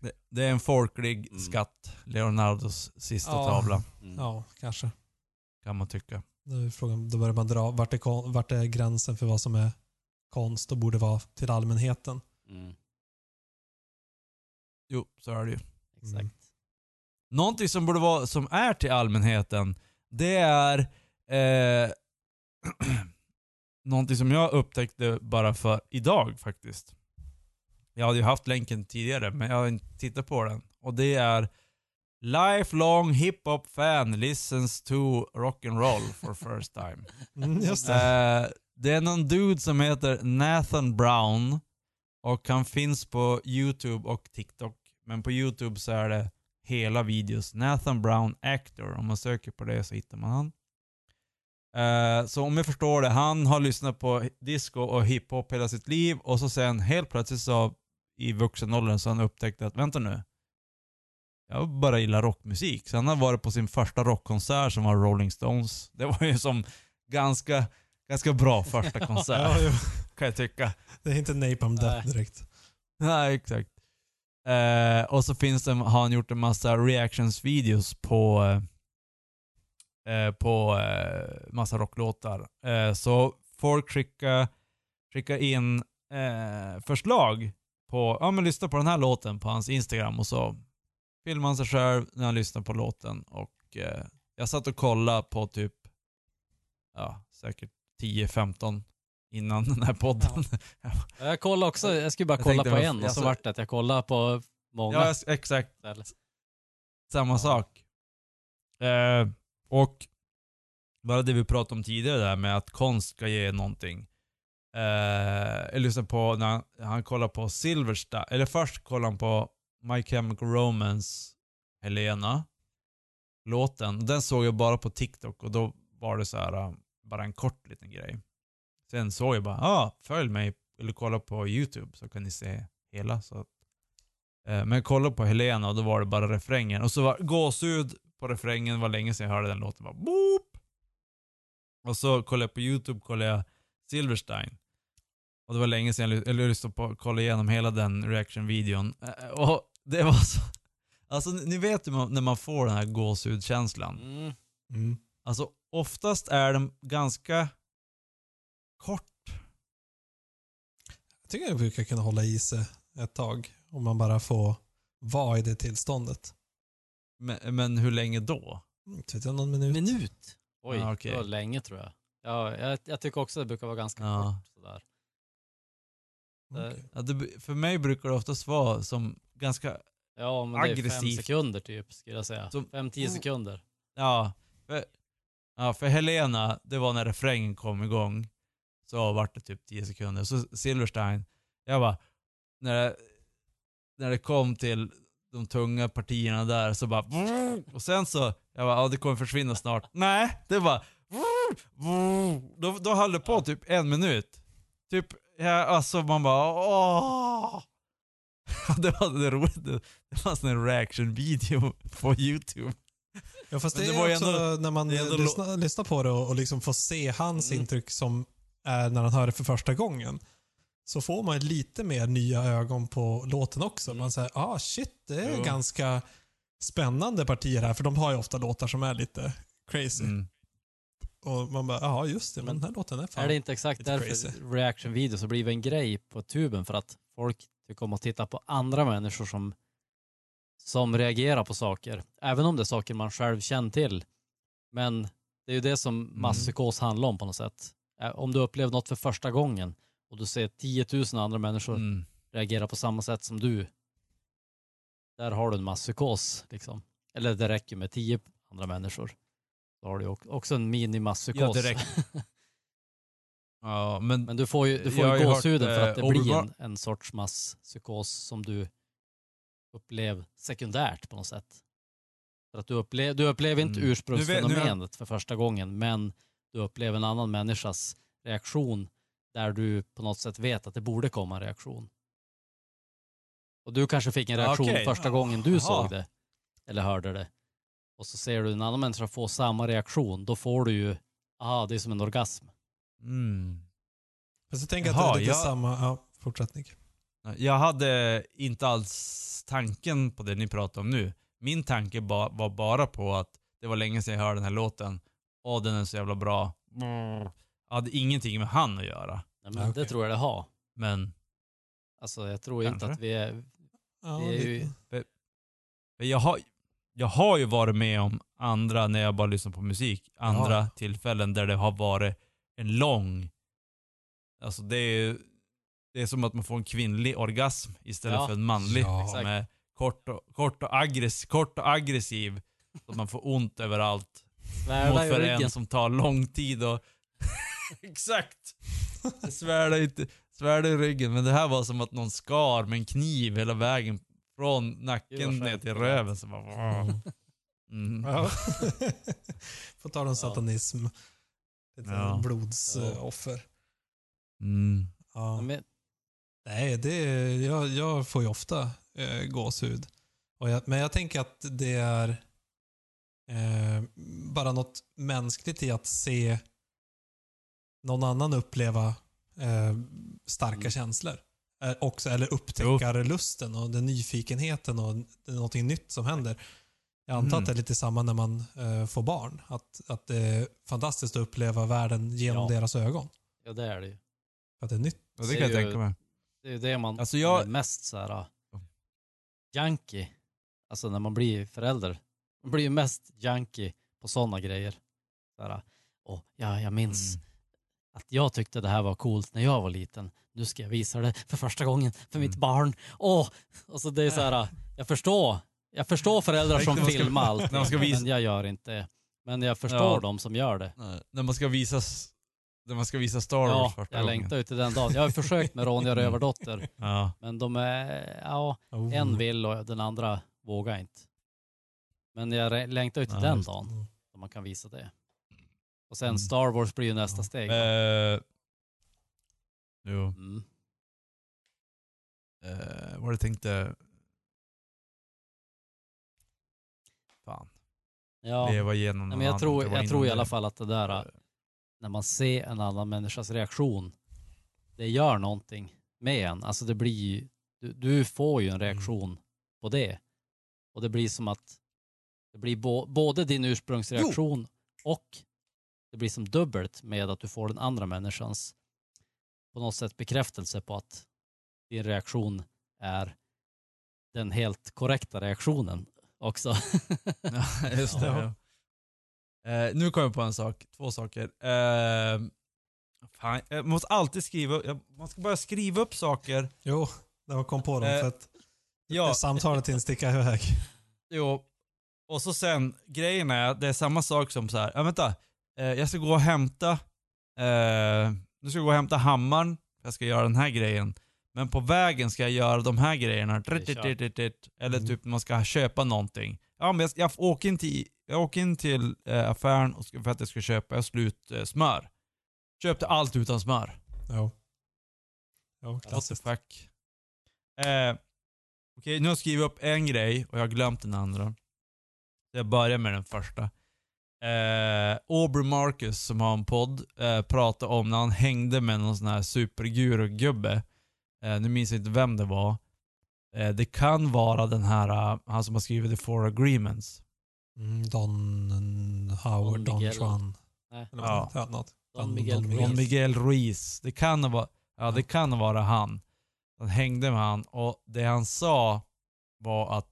Det, det är en folklig Mm. skatt. Leonardos sista Ja. tavla, Mm. ja, kanske. kan man tycka. Då är frågan, då börjar man dra, vart är, vart är gränsen för vad som är konst och borde vara till allmänheten? Mm. Jo, så är det ju. Exakt. Mm. Någonting som borde vara, som är till allmänheten, det är eh, [clears throat] någonting som jag upptäckte bara för idag faktiskt. Jag hade ju haft länken tidigare, men jag har inte tittat på den. Och det är Lifelong hiphop fan listens to rock and roll for first time. [laughs] Mm, just det. Eh, det är någon dude som heter Nathan Brown och han finns på YouTube och TikTok. Men på YouTube så är det hela videos. Nathan Brown Actor. Om man söker på det så hittar man han. Uh, så om jag förstår det, han har lyssnat på disco och hiphop hela sitt liv och så sen helt plötsligt så i vuxen åldern så han upptäckte att vänta nu. Jag bara gillar rockmusik. Så han har varit på sin första rockkonsert som var Rolling Stones. Det var ju som ganska, ganska bra första konsert. [laughs] Ja, kan jag tycka. Det är inte Napalm Death direkt. Nej, exakt. Eh, och så finns det, har han gjort en massa reactions-videos på, eh, eh, på eh, massa rocklåtar. Eh, så folk skickar, skickar in eh, förslag på, ja men lyssna på den här låten på hans Instagram och så filmar han sig själv när han lyssnar på låten och eh, jag satt och kollade på typ, ja säkert 10-15 innan den här podden. [laughs] Jag kollade också, jag skulle bara Jag kolla tänkte, på en och så alltså- vart det att jag kollade på många. Ja, exakt. istället. Samma Ja. sak. Eh, och bara det vi pratade om tidigare där med att konst ska ge någonting. Eh, jag lyssnade på när han, han kollade på Silverstein, eller först kollade han på My Chemical Romance Helena. Låten. Den såg jag bara på TikTok och då var det så här eh, bara en kort liten grej. Sen såg jag bara, ah, följ mig eller kolla på YouTube så kan ni se hela. Så att, eh, men jag kollade på Helena och då var det bara refrängen. Och så var gåshud på refrängen, det var länge sedan jag hörde den låten. Bara, boop! Och så kollade jag på YouTube, kollade jag Silverstein. Och det var länge sedan jag, ly- eller jag lyssnade på, kollade igenom hela den reaction-videon. Eh, Och det var så... Alltså ni vet ju när man får den här gåshudkänslan. Mm. Mm. Alltså oftast är den ganska kort. Jag tycker det brukar kunna hålla i sig ett tag. Om man bara får vara i det tillståndet. Men, men hur länge då? Mm, Inte vet jag, någon minut. Minut? Oj, Ja, okej. det var länge tror jag. Ja, jag, jag tycker också det brukar vara ganska Ja. kort. Sådär. Okej. Ja, det, för mig brukar det oftast vara som ganska, Ja, men det är fem Aggressivt. sekunder typ, skulle jag säga. Som- Fem, tio sekunder. ja. För, ja, för Helena, det var när refrängen kom igång. Så vart det typ 10 sekunder. Så Silverstein, jag bara, när det, när det kom till de tunga partierna där så bara och sen så, jag bara, ja det kommer försvinna snart. Nej, det var då, då höll det på typ en minut. Typ, ja, alltså man bara åh. [laughs] Det var det roligt, det, det fanns en reaction-video på youtube. Ja, fast Men det, det är var ju också ändå- när man är ändå lyssnar, lyssnar på det och, och liksom får se hans Mm. intryck som är när han hör det för första gången. Så får man lite mer nya ögon på låten också. Man säger, ah shit, det är Jo. ganska spännande partier här. För de har ju ofta låtar som är lite crazy. Mm. Och man bara, ja just det, men Men den här låten är fan... Är det inte exakt därför reaction-videos har blivit en grej på tuben? För att folk tycker om att titta på andra människor som, som reagerar på saker. Även om det är saker man själv känner till. Men det är ju det som masspsykos handlar om på något sätt. Om du upplever något för första gången och du ser 10 000 andra människor Mm. reagera på samma sätt som du. Där har du en masspsykos. Liksom. Eller det räcker med 10 andra människor. Då har du också en mini-masspsykos. Ja, räcker. [laughs] Ja, men, Men du får ju, du får ju ju hört, gåshuden för att det eh, blir en, en sorts masspsykos som du upplever sekundärt på något sätt. För att du, upplever, du upplever inte Mm. ursprungsfenomenet för första gången, men du upplever en annan människas reaktion där du på något sätt vet att det borde komma en reaktion. Och du kanske fick en reaktion okej. första gången du Jaha. såg det, eller hörde det. Och så ser du en annan människa få samma reaktion, då får du ju, aha, det är som en orgasm. mm. Fast jag tänker att Jaha, det är lite jag- samma... Ja, fortsätt Nick. Jag hade inte alls tanken på det ni pratar om nu. Min tanke ba, var bara på att det var länge sedan jag hörde den här låten. Åh, den är så jävla bra. Jag hade ingenting med han att göra. Nej, men okej. Det tror jag det har. Men Alltså jag tror inte Kanske. att vi är... Ja, Det är ju- men jag har, jag har ju varit med om andra, när jag bara lyssnar på musik, andra Ja. tillfällen där det har varit en lång... Alltså det är, det är som att man får en kvinnlig orgasm istället Ja. för en manlig. Ja. Som är kort och, kort, och aggress, kort och aggressiv. Så att man får ont överallt. Mot Svärda i för en som tar lång tid och... [laughs] Exakt! Det svärde inte, svärde i ryggen, men det här var som att någon skar med en kniv hela vägen från nacken ner till röven. Så bara, Mm. mm. Ja. [laughs] På tal om satanism. Lite Ja. blodsoffer. Mm. Ja. Men, Nej, det jag, jag får ju ofta eh, gåshud. Och jag, men jag tänker att det är eh, bara något mänskligt i att se någon annan uppleva eh, starka Mm. känslor. Eh, också, eller upptäckarlusten och den nyfikenheten och någonting nytt som händer. Jag antar Mm. att det är lite samma när man eh, får barn. Att, att det är fantastiskt att uppleva världen genom Ja. deras ögon. ja det är det ju. För att det är nytt. Och det kan jag tänka mig. Det är ju det man Alltså jag- är mest så här uh, junkie. Alltså när man blir förälder. Man blir ju mest junkie på sådana grejer. Så här, åh, ja, jag minns Mm. att jag tyckte det här var coolt när jag var liten. Nu ska jag visa det för första gången för mitt Mm. barn. Åh! Och så det är så här, uh, jag förstår. Jag förstår föräldrar som ska- filmar allt. när man ska visa- Men jag gör inte. Men jag förstår Ja. de som gör det. Nej, När man ska visa, när man ska visa Star Wars Ja, första jag gången. längtar ut till den dagen. Jag har försökt med Ronja [laughs] Rövardotter. Ja. Men de är, ja, Oh. en vill och den andra vågar inte. Men jag längtar ut till Ja, den dagen, Mm. då man kan visa det. Och sen Mm. Star Wars blir ju nästa steg. Eh, jo. Mm. Eh, vad jag tänkte... Fan. Ja, Leva igenom Nej, men jag tror, jag tror i alla fall att det där, Eh, när man ser en annan människas reaktion, det gör någonting med en. Alltså det blir du, du får ju en reaktion på det. Och det blir som att, det blir bo, både din ursprungsreaktion och det blir som dubbelt med att du får den andra människans på något sätt bekräftelse på att din reaktion är den helt korrekta reaktionen också. Ja, just det. [laughs] Ja. Eh, nu kom jag på en sak, två saker. Eh, fan, jag måste alltid skriva, jag, man ska bara skriva upp saker. Jo, det var kom på dem Eh, för att Ja, samtalet inte sticka iväg. [laughs] jo. Och så sen, grejen är, det är samma sak som så här. ja vänta, eh, jag ska gå och hämta, eh, nu ska jag gå och hämta hammaren, jag ska göra den här grejen. Men på vägen ska jag göra de här grejerna. Eller Mm. typ man ska köpa någonting. Ja men jag, jag åker in till, jag åker in till eh, affären och ska, för att jag ska köpa slut eh, smör. Köpte allt utan smör. Jo. Jo, What the klassiskt. fuck. Eh, Okej, nu har jag skrivit upp en grej och jag har glömt den andra. Jag börjar med den första. Eh, Aubrey Marcus som har en podd eh, pratade om när han hängde med någon sån här superguru-gubbe. Eh, nu minns jag inte vem det var. Eh, det kan vara den här, eh, han som har skrivit The Four Agreements. Mm, Don Howard, Don Don, Miguel. Juan. Nej. Ja. något. Don Miguel Don Ruiz. Don Miguel Ruiz. Det kan vara, ja, det kan vara han. Han hängde med han och det han sa var att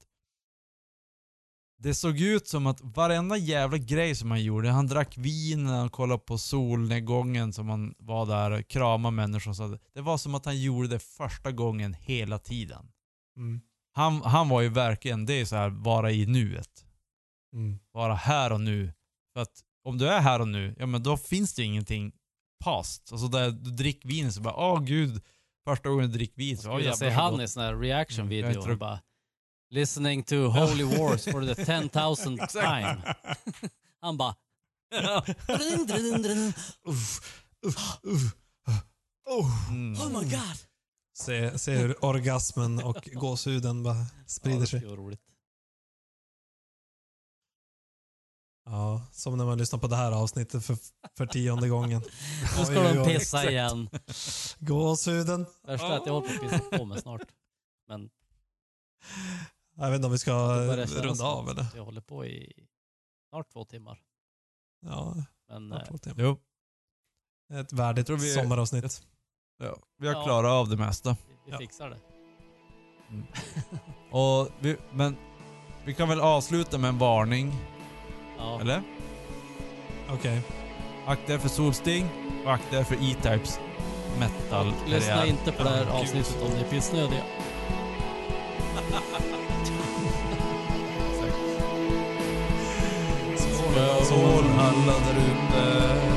det såg ut som att varenda jävla grej som han gjorde, han drack vin när han kollade på solnedgången som han var där och kramade människor. Så det var som att han gjorde det första gången hela tiden. Mm. Han, han var ju verkligen, det är så här, vara i nuet. Mm. Vara här och nu. För att om du är här och nu, ja men då finns det ingenting past. Alltså där du dricker vin så bara, åh gud, första gången du dricker vin så, åh jag jävlar så han i sån här reaction Mm, video tror- och bara Listening to Holy Wars for the 10,000th [laughs] time. Han bara [laughs] Mm. Oh my god. Se, se hur orgasmen och gåshuden bara sprider sig. Ja, det var roligt. Ja, som när man lyssnar på det här avsnittet för, för tionde gången. [laughs] Nu ska de oj. pissa igen. Gåshuden. Värsta är att jag håller på att pissa på mig snart. Men Jag vet inte om vi ska runda av eller? Jag håller på i snart två timmar. Ja, Men snart eh, två timmar. Jo, Ett värdigt tror vi- sommaravsnitt. Ja, vi har Ja. klarat av det mesta. vi, Ja. fixar det. Och vi, men vi kan väl avsluta med en varning, Ja. eller? Okej. Akta er för solsting och akta er för E-Types metal Lyssna inte på det här Ja, gud. avsnittet om ni är pissnödiga. [laughs] Skål alla där ute.